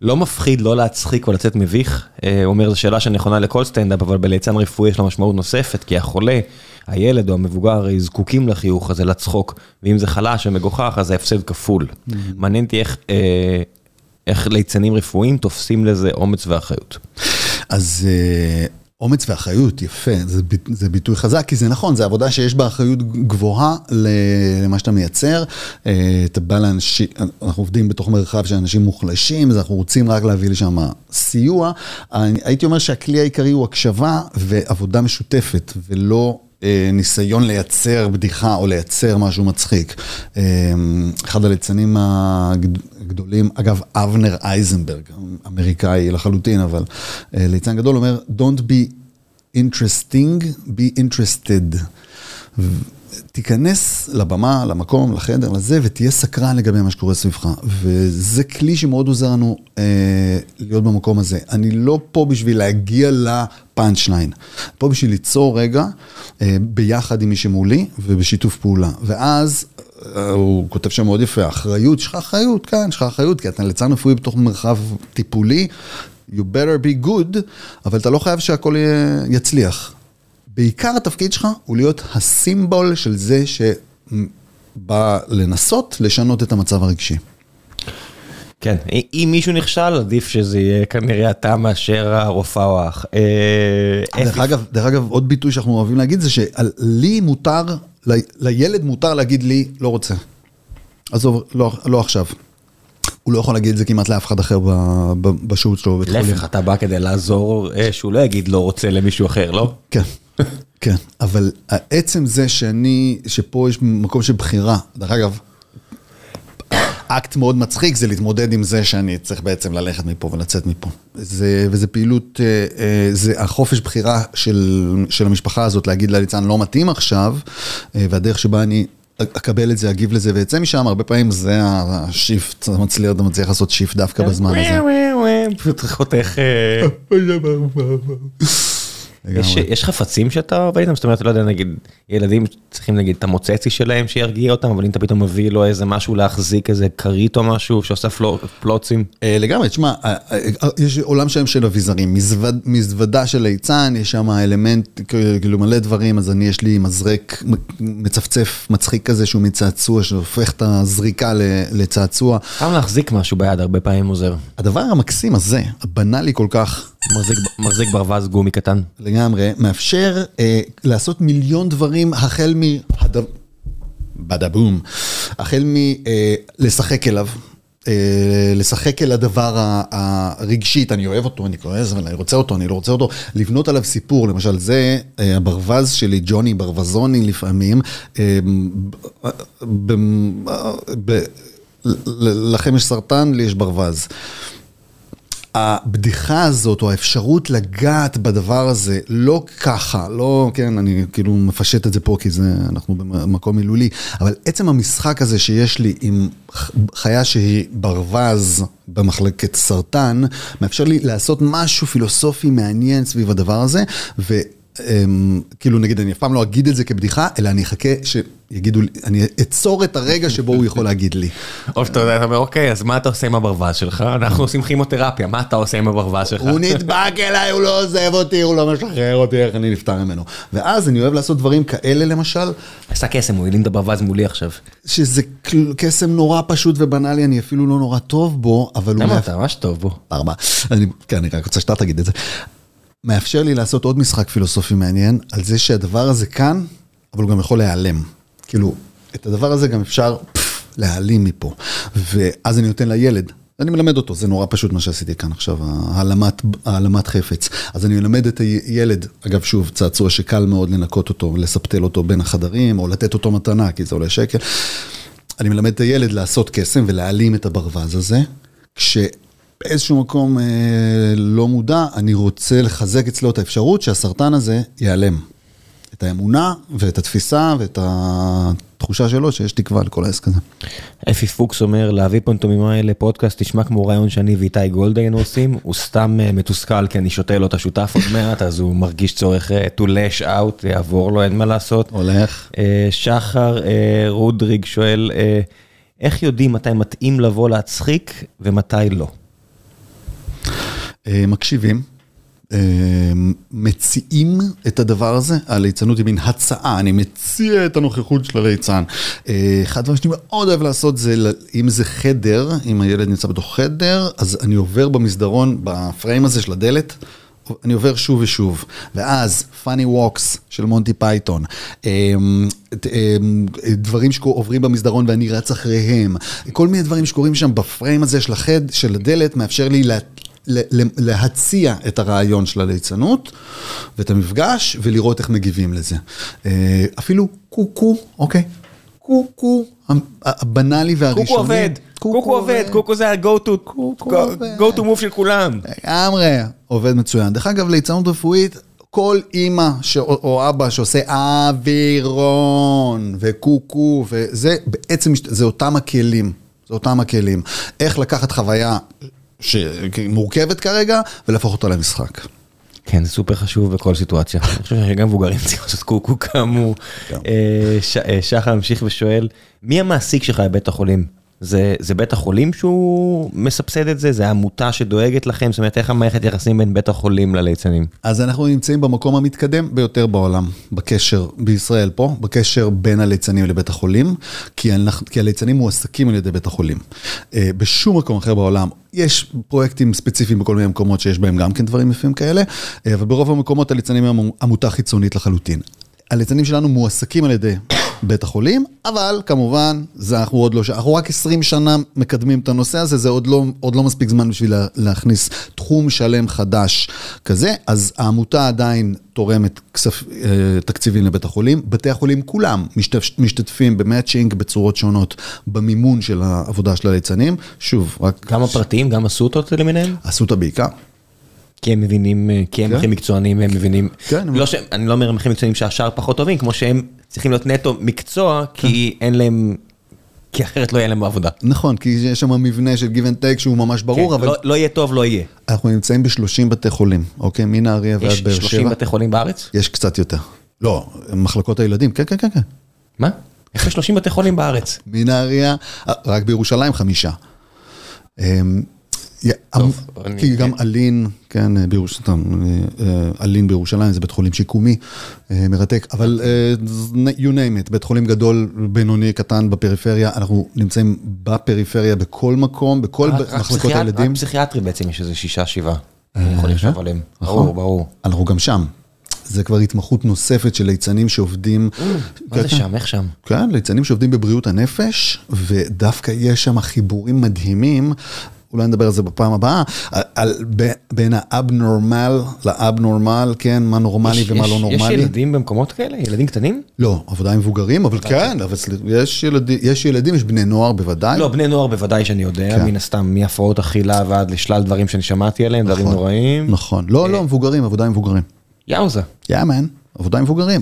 לא מפחיד לא להצחיק או לצאת מביך? אה, הוא אומר, זו שאלה שנכונה לכל סטנדאפ, אבל בליצן רפואי יש לה משמעות נוספת, כי החולה, הילד או המבוגר הרי זקוקים לחיוך הזה, לצחוק, ואם זה חלש ומגוחך אז זה הפסד כפול. מעניין אותי איך... אה, איך ליצנים רפואיים תופסים לזה אומץ ואחריות. אז אה, אומץ ואחריות, יפה, זה, זה ביטוי חזק, כי זה נכון, זו עבודה שיש בה אחריות גבוהה למה שאתה מייצר. אה, אתה בא לאנשים, אנחנו עובדים בתוך מרחב של אנשים מוחלשים, אז אנחנו רוצים רק להביא לשם סיוע. הייתי אומר שהכלי העיקרי הוא הקשבה ועבודה משותפת, ולא... אה, ניסיון לייצר בדיחה או לייצר משהו מצחיק. אה, אחד הליצנים הגד- הגדולים, אגב, אבנר אייזנברג, אמריקאי לחלוטין, אבל אה, ליצן גדול אומר, Don't be interesting, be interested. תיכנס לבמה, למקום, לחדר, לזה, ותהיה סקרן לגבי מה שקורה סביבך. וזה כלי שמאוד עוזר לנו אה, להיות במקום הזה. אני לא פה בשביל להגיע לפאנצ' ליין. פה בשביל ליצור רגע אה, ביחד עם מי שמולי ובשיתוף פעולה. ואז אה, הוא כותב שם מאוד יפה, אחריות, יש לך אחריות, כן, יש לך אחריות, כי אתה ליצן רפואי בתוך מרחב טיפולי, you better be good, אבל אתה לא חייב שהכל יצליח. בעיקר התפקיד שלך הוא להיות הסימבול של זה שבא לנסות לשנות את המצב הרגשי. כן, אם מישהו נכשל, עדיף שזה יהיה כנראה אתה מאשר הרופאה או האח. אה, דרך אגב, דרך אגב, עוד ביטוי שאנחנו אוהבים להגיד זה שלי מותר, לילד מותר להגיד לי לא רוצה. עזוב, לא, לא עכשיו. הוא לא יכול להגיד את זה כמעט לאף אחד אחר בשהות שלו בבית חולים. להפך, אתה בא כדי לעזור אה, שהוא לא יגיד לא רוצה למישהו אחר, לא? כן, <laughs> כן, אבל עצם זה שאני, שפה יש מקום של בחירה, דרך אגב, אקט מאוד מצחיק זה להתמודד עם זה שאני צריך בעצם ללכת מפה ולצאת מפה. זה, וזה פעילות, אה, אה, זה החופש בחירה של, של המשפחה הזאת להגיד לליצן לא מתאים עכשיו, אה, והדרך שבה אני אקבל את זה, אגיב לזה ואצא משם, הרבה פעמים זה ה shift, אתה מצליח, אתה מצליח לעשות shift דווקא בזמן הזה. <laughs> פשוט חותך... <laughs> יש. יש חפצים שאתה עובד איתם? זאת אומרת, לא יודע, נגיד, ילדים צריכים נגיד את המוצצי שלהם שירגיע אותם, אבל אם אתה פתאום מביא לו איזה משהו להחזיק, איזה כרית או משהו שעושה פלו, פלוצים. אה, לגמרי, תשמע, אה, אה, יש עולם שלם של אביזרים, מזווד, מזוודה של ליצן, יש שם אלמנט, כאילו מלא דברים, אז אני, יש לי מזרק מצפצף מצחיק כזה שהוא מצעצוע, שהופך את הזריקה לצעצוע. פעם להחזיק משהו ביד הרבה פעמים עוזר. הדבר המקסים הזה, הבנאלי כל כך, מחזיק, מחזיק ברווז גומי קטן. לגמרי, מאפשר אה, לעשות מיליון דברים החל מהד... בדה בום, החל מלשחק אליו. אה, לשחק אל הדבר הרגשית, אני אוהב אותו, אני כועס, אבל אני רוצה אותו, אני לא רוצה אותו, לבנות עליו סיפור, למשל זה אה, הברווז שלי, ג'וני ברווזוני לפעמים, אה, לכם יש סרטן, לי יש ברווז. הבדיחה הזאת, או האפשרות לגעת בדבר הזה, לא ככה, לא, כן, אני כאילו מפשט את זה פה כי זה, אנחנו במקום מילולי, אבל עצם המשחק הזה שיש לי עם חיה שהיא ברווז במחלקת סרטן, מאפשר לי לעשות משהו פילוסופי מעניין סביב הדבר הזה, ו... אמ, כאילו נגיד אני אף פעם לא אגיד את זה כבדיחה, אלא אני אחכה שיגידו לי, אני אעצור את הרגע שבו הוא יכול להגיד לי. או שאתה יודע, אתה אומר, אוקיי, אז מה אתה עושה עם הברווז שלך? אנחנו עושים כימותרפיה, מה אתה עושה עם הברווז שלך? הוא נדבק אליי, הוא לא עוזב אותי, הוא לא משחרר אותי, איך אני נפטר ממנו. ואז אני אוהב לעשות דברים כאלה למשל, עשה קסם, הוא הלין את הברווז מולי עכשיו. שזה קסם נורא פשוט ובנאלי, אני אפילו לא נורא טוב בו, אבל הוא... למה אתה ממש טוב בו? ארבע. כן, אני רק רוצה שאתה תגיד את זה. מאפשר לי לעשות עוד משחק פילוסופי מעניין, על זה שהדבר הזה כאן, אבל הוא גם יכול להיעלם. כאילו, את הדבר הזה גם אפשר פף, להעלים מפה. ואז אני נותן לילד. אני מלמד אותו, זה נורא פשוט מה שעשיתי כאן עכשיו, העלמת, העלמת חפץ. אז אני מלמד את הילד, אגב שוב, צעצוע שקל מאוד לנקות אותו, לספטל אותו בין החדרים, או לתת אותו מתנה, כי זה עולה שקל. אני מלמד את הילד לעשות קסם ולהעלים את הברווז הזה, כשבאיזשהו מקום אה, לא מודע, אני רוצה לחזק אצלו את האפשרות שהסרטן הזה ייעלם. את האמונה ואת התפיסה ואת התחושה שלו שיש תקווה לכל העסק הזה. אפי פוקס אומר, להביא פנטומימה לפודקאסט נשמע כמו רעיון שאני ואיתי גולד היינו עושים, הוא סתם אה, מתוסכל כי אני שותה לו את השותף עוד מעט, אז הוא מרגיש צורך אה, to lash out, יעבור לו, אין מה לעשות. הולך. אה, שחר אה, רודריג שואל, אה, איך יודעים מתי מתאים לבוא להצחיק ומתי לא? אה, מקשיבים, אה, מציעים את הדבר הזה, הליצנות היא מין הצעה, אני מציע את הנוכחות של הליצן. אה, אחד הדברים שאני מאוד אוהב לעשות זה, אם זה חדר, אם הילד נמצא בתוך חדר, אז אני עובר במסדרון, בפריים הזה של הדלת. אני עובר שוב ושוב, ואז funny walks של מונטי פייתון, דברים שעוברים במסדרון ואני רץ אחריהם, כל מיני דברים שקורים שם בפריים הזה של החד, של הדלת, מאפשר לי להציע את הרעיון של הליצנות ואת המפגש ולראות איך מגיבים לזה. אה, אפילו קוקו, אוקיי, קוקו, הבנאלי והראשוני. קוקו עובד, קוקו עובד, קוקו זה ה-go to, go to move של כולם. לגמרי, עובד מצוין. דרך אגב, ליצנות רפואית, כל אימא ש... או, אבא שעושה אווירון וקוקו, וזה בעצם, זה אותם הכלים. זה אותם הכלים. איך לקחת חוויה שמורכבת כרגע, ולהפוך אותה למשחק. כן, זה סופר חשוב בכל סיטואציה. אני חושב שגם מבוגרים צריכים לעשות קוקו כאמור. גם. אה, אה, שחר ממשיך ושואל, מי המעסיק שלך בבית החולים? זה, זה בית החולים שהוא מסבסד את זה? זה עמותה שדואגת לכם? זאת אומרת, איך המערכת יחסים בין בית החולים לליצנים? אז אנחנו נמצאים במקום המתקדם ביותר בעולם, בקשר, בישראל פה, בקשר בין הליצנים לבית החולים, כי, אנחנו, כי הליצנים מועסקים על ידי בית החולים. אה, בשום מקום אחר בעולם, יש פרויקטים ספציפיים בכל מיני מקומות שיש בהם גם כן דברים יפים כאלה, אה, אבל ברוב המקומות הליצנים הם עמותה חיצונית לחלוטין. הליצנים שלנו מועסקים על ידי בית החולים, אבל כמובן, זה אנחנו עוד לא, ש- אנחנו רק 20 שנה מקדמים את הנושא הזה, זה עוד לא, עוד לא מספיק זמן בשביל לה, להכניס תחום שלם חדש כזה, אז העמותה עדיין תורמת כסף, אה, תקציבים לבית החולים, בתי החולים כולם משתתף, משתתפים במאצ'ינג בצורות שונות במימון של העבודה של הליצנים, שוב, רק גם הפרטיים, גם הסוטות למיניהם? אסותא בעיקר. כי הם מבינים, אה, כי הם כן. הכי מקצוענים, הם מבינים. כן, לא ש... אני לא אומר הם הכי מקצוענים שהשאר פחות טובים, כמו שהם צריכים להיות נטו מקצוע, כי אין להם כי אחרת לא יהיה להם עבודה. נכון, כי יש שם מבנה של give and take שהוא ממש ברור, כן, אבל לא- לא יהיה טוב, לא יהיה. אנחנו נמצאים ב-30 בתי חולים, אוקיי? מנהריה ועד יש באר 30 שבע. בתי חולים בארץ? יש קצת יותר. לא, מחלקות הילדים, כן, כן, כן, כן. מה? איך יש 30 בתי חולים בארץ? מנהריה, רק בירושלים חמישה. אמ, יא- טוב, אני- כי גם אלין, כן, בירושלים, אלין בירושלים זה בית חולים שיקומי, אה, מרתק, אבל אה, you name it, בית חולים גדול, בינוני, קטן בפריפריה, אנחנו נמצאים בפריפריה בכל מקום, בכל מחלקות הילדים. רק פסיכיאטרי בעצם יש איזה שישה, שבעה. אני יכול לחשוב עליהם. נכון. ברור, ברור. אנחנו גם שם. זה כבר התמחות נוספת של ליצנים שעובדים. מה זה כן, שם? איך שם? כן, ליצנים שעובדים בבריאות הנפש, ודווקא יש שם חיבורים מדהימים. אולי נדבר על זה בפעם הבאה, על, על ב- בין האבנורמל לאבנורמל, כן, מה נורמלי יש- ומה יש- לא יש נורמלי. ילדים במקומות כאלה? ילדים קטנים? לא, עבודה עם מבוגרים, אבל כן, אבל יש ילדים, יש ילדים, יש בני נוער בוודאי. לא, בני נוער בוודאי שאני יודע, כן. מן הסתם, מהפרעות אכילה ועד לשלל דברים שאני שמעתי עליהם, דברים נכון. נוראים. נכון, לא, לא, מבוגרים, עבודה עם מבוגרים. יאוזה. יא מן, עבודה עם מבוגרים.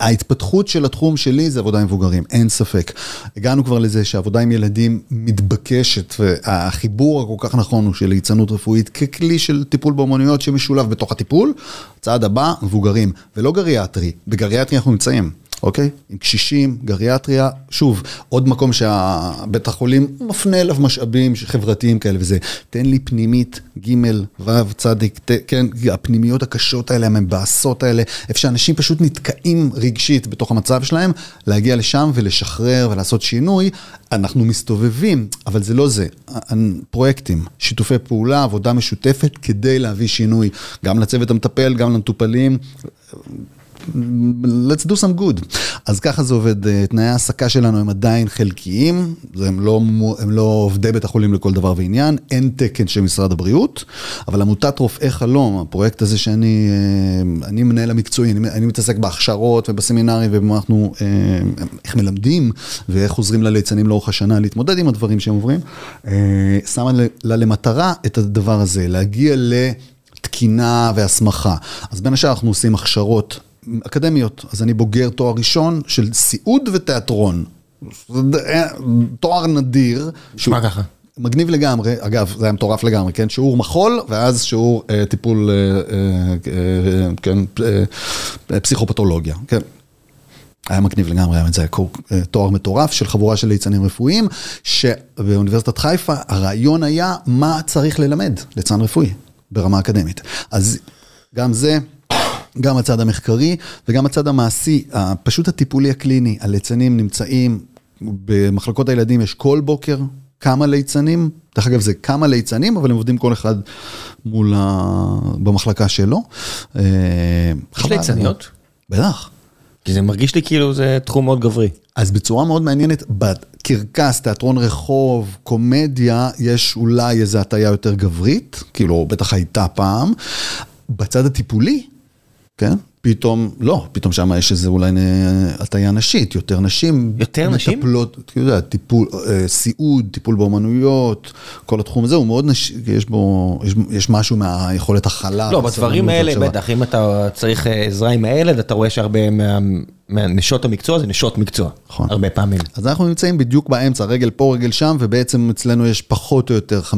ההתפתחות של התחום שלי זה עבודה עם מבוגרים, אין ספק. הגענו כבר לזה שעבודה עם ילדים מתבקשת, והחיבור הכל כך נכון הוא של ליצנות רפואית ככלי של טיפול באומנויות שמשולב בתוך הטיפול. צעד הבא, מבוגרים, ולא גריאטרי. בגריאטרי אנחנו נמצאים. אוקיי? עם קשישים, גריאטריה, שוב, עוד מקום שהבית החולים מפנה אליו משאבים חברתיים כאלה וזה. תן לי פנימית, ג', ו', צדיק, ת, כן, הפנימיות הקשות האלה, המבאסות האלה, איפה שאנשים פשוט נתקעים רגשית בתוך המצב שלהם, להגיע לשם ולשחרר ולעשות שינוי. אנחנו מסתובבים, אבל זה לא זה. פרויקטים, שיתופי פעולה, עבודה משותפת כדי להביא שינוי, גם לצוות המטפל, גם למטופלים. Let's do some good. אז ככה זה עובד, אה, תנאי ההעסקה שלנו הם עדיין חלקיים, הם לא, הם לא עובדי בית החולים לכל דבר ועניין, אין תקן של משרד הבריאות, אבל עמותת רופאי חלום, הפרויקט הזה שאני אה, אני מנהל המקצועי, אני, אני מתעסק בהכשרות ובסמינרים ובמה אנחנו, אה, איך מלמדים ואיך עוזרים לליצנים לאורך השנה להתמודד עם הדברים שהם עוברים, שמה לה למטרה את הדבר הזה, להגיע ל... תקינה והסמכה. אז בין השאר אנחנו עושים הכשרות אקדמיות. אז אני בוגר תואר ראשון של סיעוד ותיאטרון. זה אה, תואר נדיר. נשמע ככה. מגניב לגמרי, אגב, זה היה מטורף לגמרי, כן? שיעור מחול, ואז שיעור אה, טיפול, אה, אה, אה, כן, אה, פסיכופתולוגיה, כן. היה מגניב לגמרי, זה היה קור- אה, תואר מטורף של חבורה של ליצנים רפואיים, שבאוניברסיטת חיפה הרעיון היה מה צריך ללמד ליצן רפואי ברמה אקדמית. אז גם זה, גם הצד המחקרי וגם הצד המעשי, פשוט הטיפולי הקליני, הליצנים נמצאים, במחלקות הילדים יש כל בוקר כמה ליצנים, דרך אגב זה כמה ליצנים, אבל הם עובדים כל אחד מול ה... במחלקה שלו. אה, יש. ליצניות? בטח. כי זה מרגיש לי כאילו זה תחום מאוד גברי. אז בצורה מאוד מעניינת, בקרקס, תיאטרון רחוב, קומדיה, יש אולי איזו הטיה יותר גברית, כאילו בטח הייתה פעם. בצד הטיפולי, כן? פתאום, לא, פתאום שם יש איזה אולי נ- הטיה נשית, יותר נשים. יותר נשים? מטפלות, אתה יודע, טיפול, אה, סיעוד, טיפול באומנויות, כל התחום הזה הוא מאוד נשי, יש בו, יש, יש משהו מהיכולת הכלה. לא, בדברים האלה, והקשבה. בטח, אם אתה צריך אה, עזרה עם הילד, אתה רואה שהרבה מה- מהנשות המקצוע זה נשות מקצוע. נכון. הרבה פעמים. אז אנחנו נמצאים בדיוק באמצע, רגל פה, רגל שם, ובעצם אצלנו יש פחות או יותר 50-50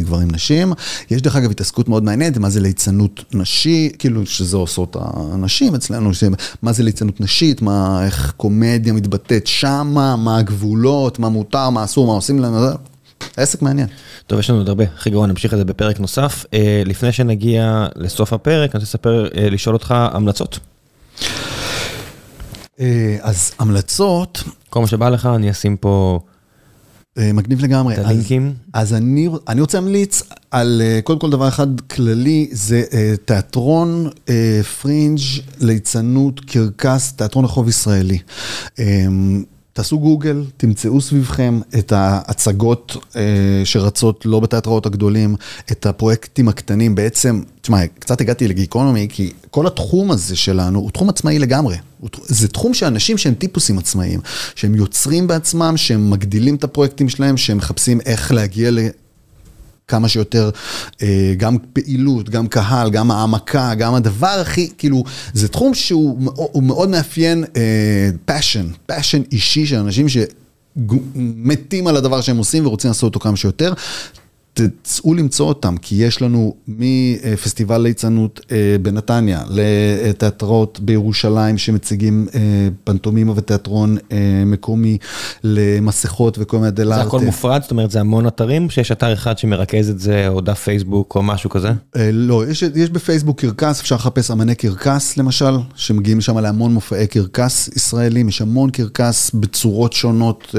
גברים נשים. יש דרך אגב התעסקות מאוד מעניינת, מה זה ליצנות נשי, כאילו שזה עושות הנשים אצלנו, ש- מה זה ליצנות נשית, מה, איך קומדיה מתבטאת שמה, מה הגבולות, מה מותר, מה אסור, מה עושים לנו, זה עסק מעניין. טוב, יש לנו עוד הרבה, הכי גרוע, נמשיך את זה בפרק נוסף. אה, לפני שנגיע לסוף הפרק, אני רוצה לספר, אה, לשאול אותך המלצות. אה, אז המלצות, כל מה שבא לך, אני אשים פה מגניב לגמרי. את אז- הלינקים. אז אני, אני רוצה להמליץ על אה, קודם כל דבר אחד כללי, זה אה, תיאטרון אה, פרינג' ליצנות, קרקס, תיאטרון רחוב ישראלי. תעשו גוגל, תמצאו סביבכם את ההצגות אה, שרצות לא בתיאטראות הגדולים, את הפרויקטים הקטנים. בעצם, תשמע, קצת הגעתי לגיקונומי, כי כל התחום הזה שלנו הוא תחום עצמאי לגמרי. זה תחום שאנשים שהם טיפוסים עצמאיים, שהם יוצרים בעצמם, שהם מגדילים את הפרויקטים שלהם, שהם מחפשים איך להגיע. כמה שיותר, אה, גם פעילות, גם קהל, גם העמקה, גם הדבר הכי, כאילו, זה תחום שהוא מאו- הוא מאוד מאפיין אה, passion, אישי של אנשים ש... מתים על הדבר שהם עושים ורוצים לעשות אותו כמה שיותר. תצאו למצוא אותם, כי יש לנו מפסטיבל ליצנות אה, בנתניה, לתיאטרות בירושלים שמציגים אה, פנטומימה ותיאטרון אה, מקומי, למסכות וכל מיני דלארטה. זה הכל מופרד? זאת אומרת, זה המון אתרים? שיש אתר אחד שמרכז את זה, או דף פייסבוק או משהו כזה? לא, יש, יש בפייסבוק קרקס, אפשר לחפש אמני קרקס למשל, שמגיעים שם להמון מופעי קרקס ישראלים, יש המון קרקס בצורות שונות,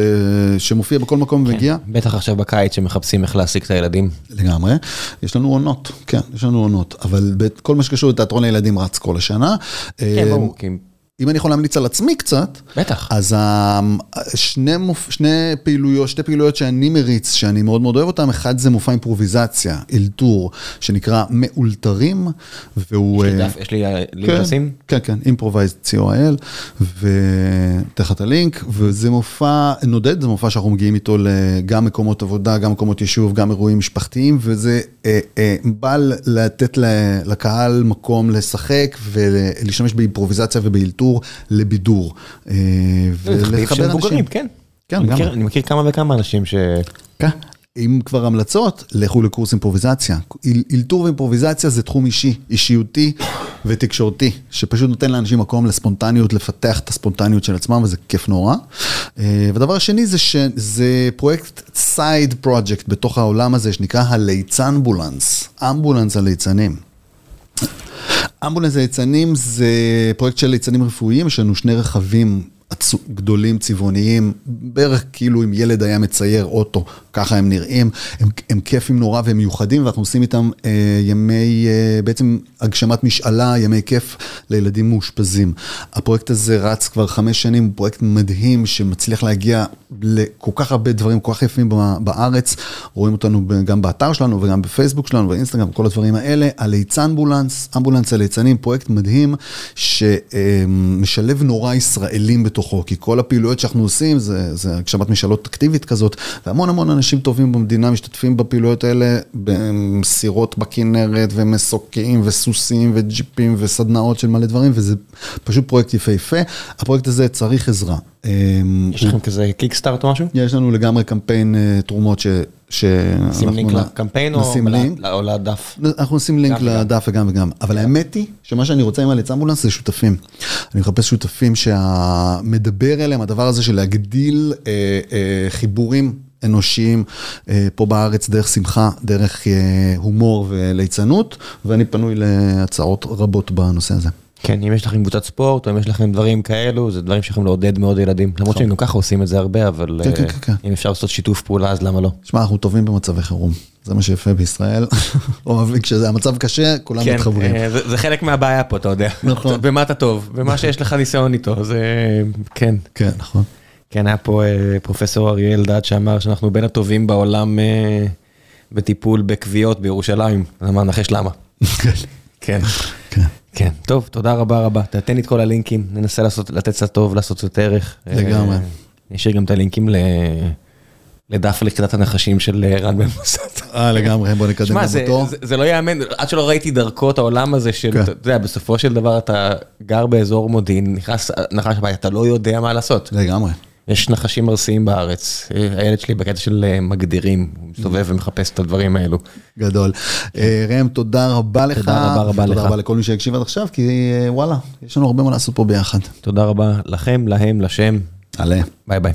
שמופיע בכל מקום כן, ומגיע. בטח עכשיו בקיץ שמחפשים איך להשיג את הילדים. ילדים. לגמרי, יש לנו עונות, כן, יש לנו עונות, אבל כל מה שקשור לתיאטרון לילדים רץ כל השנה. כן, ברור, כי... אם אני יכול להמליץ על עצמי קצת, בטח. אז שני, מופ... שני פעילויות, שתי פעילויות שאני מריץ, שאני מאוד מאוד אוהב אותן, אחד זה מופע אימפרוביזציה, אלתור, שנקרא מאולתרים, והוא... יש לי דף, יש לי לינק לשים? כן, כן, improvise co.il, ותחת הלינק, וזה מופע נודד, זה מופע שאנחנו מגיעים איתו גם מקומות עבודה, גם מקומות יישוב, גם אירועים משפחתיים, וזה אה, אה, בא לתת לקהל מקום לשחק ולהשתמש באימפרוביזציה ובאלתור. לבידור. ולחבר אנשים. כן, כן, אני מכיר כמה וכמה אנשים ש... כן. אם כבר המלצות, לכו לקורס אימפרוביזציה. אלתור ואימפרוביזציה זה תחום אישי, אישיותי ותקשורתי, שפשוט נותן לאנשים מקום לספונטניות, לפתח את הספונטניות של עצמם, וזה כיף נורא. ודבר השני זה שזה פרויקט side project בתוך העולם הזה, שנקרא הליצנבולנס, אמבולנס הליצנים. אמבולנס ליצנים זה פרויקט של ליצנים רפואיים, יש לנו שני רכבים גדולים, צבעוניים, בערך כאילו אם ילד היה מצייר אוטו, ככה הם נראים, הם, הם כיפים נורא והם מיוחדים ואנחנו עושים איתם אה, ימי, אה, בעצם הגשמת משאלה, ימי כיף לילדים מאושפזים. הפרויקט הזה רץ כבר חמש שנים, הוא פרויקט מדהים שמצליח להגיע לכל כך הרבה דברים כל כך יפים בארץ, רואים אותנו גם באתר שלנו וגם בפייסבוק שלנו ואינסטגרם, כל הדברים האלה, הליצן אמבולנס, אמבולנס הליצנים, פרויקט מדהים שמשלב נורא ישראלים. בתוכו, כי כל הפעילויות שאנחנו עושים זה, זה הגשמת משאלות אקטיבית כזאת, והמון המון אנשים טובים במדינה משתתפים בפעילויות האלה בסירות בכנרת ומסוקים וסוסים וג'יפים וסדנאות של מלא דברים, וזה פשוט פרויקט יפהפה. הפרויקט הזה צריך עזרה. יש לכם כזה קיקסטארט או משהו? יש לנו לגמרי קמפיין תרומות ש... נשים לינק לקמפיין או לדף? אנחנו נשים לינק לדף וגם וגם, אבל האמת היא שמה שאני רוצה עם הליץ אמבולנס זה שותפים. אני מחפש שותפים שהמדבר אליהם, הדבר הזה של להגדיל חיבורים אנושיים פה בארץ דרך שמחה, דרך הומור וליצנות, ואני פנוי להצעות רבות בנושא הזה. כן, אם יש לכם קבוצת ספורט, או אם יש לכם דברים כאלו, זה דברים שיכולים לעודד מאוד ילדים. למרות שהם גם ככה עושים את זה הרבה, אבל אם אפשר לעשות שיתוף פעולה, אז למה לא? תשמע, אנחנו טובים במצבי חירום. זה מה שיפה בישראל. <laughs> אוהבים, כשזה המצב קשה, כולם מתחברים. כן, זה חלק מהבעיה פה, אתה יודע. נכון. <laughs> במה אתה טוב, במה שיש לך ניסיון איתו, זה... כן. כן, נכון. כן, היה פה פרופסור אריה אלדד שאמר שאנחנו בין הטובים בעולם בטיפול בכוויות בירושלים. אז אמר, נחש למה. <laughs> כן. כן. כן, טוב, תודה רבה רבה. תתן לי את כל הלינקים, ננסה לעשות, לתת קצת טוב, לעשות קצת ערך. לגמרי. נשאיר גם את הלינקים לדף לכתת הנחשים של רן בן מוסד. אה, לגמרי, בוא נקדם גם אותו. זה לא יאמן, עד שלא ראיתי דרכו את העולם הזה של, אתה יודע, בסופו של דבר אתה גר באזור מודיעין, נכנס נחש הבית, אתה לא יודע מה לעשות. לגמרי. יש נחשים ארסיים בארץ, הילד שלי בקטע של מגדירים, הוא מסתובב ומחפש את הדברים האלו. גדול. ראם, תודה רבה לך. תודה רבה רבה לך. תודה רבה לכל מי שהקשיב עד עכשיו, כי וואלה, יש לנו הרבה מה לעשות פה ביחד. תודה רבה לכם, להם, לשם. עלה. ביי ביי.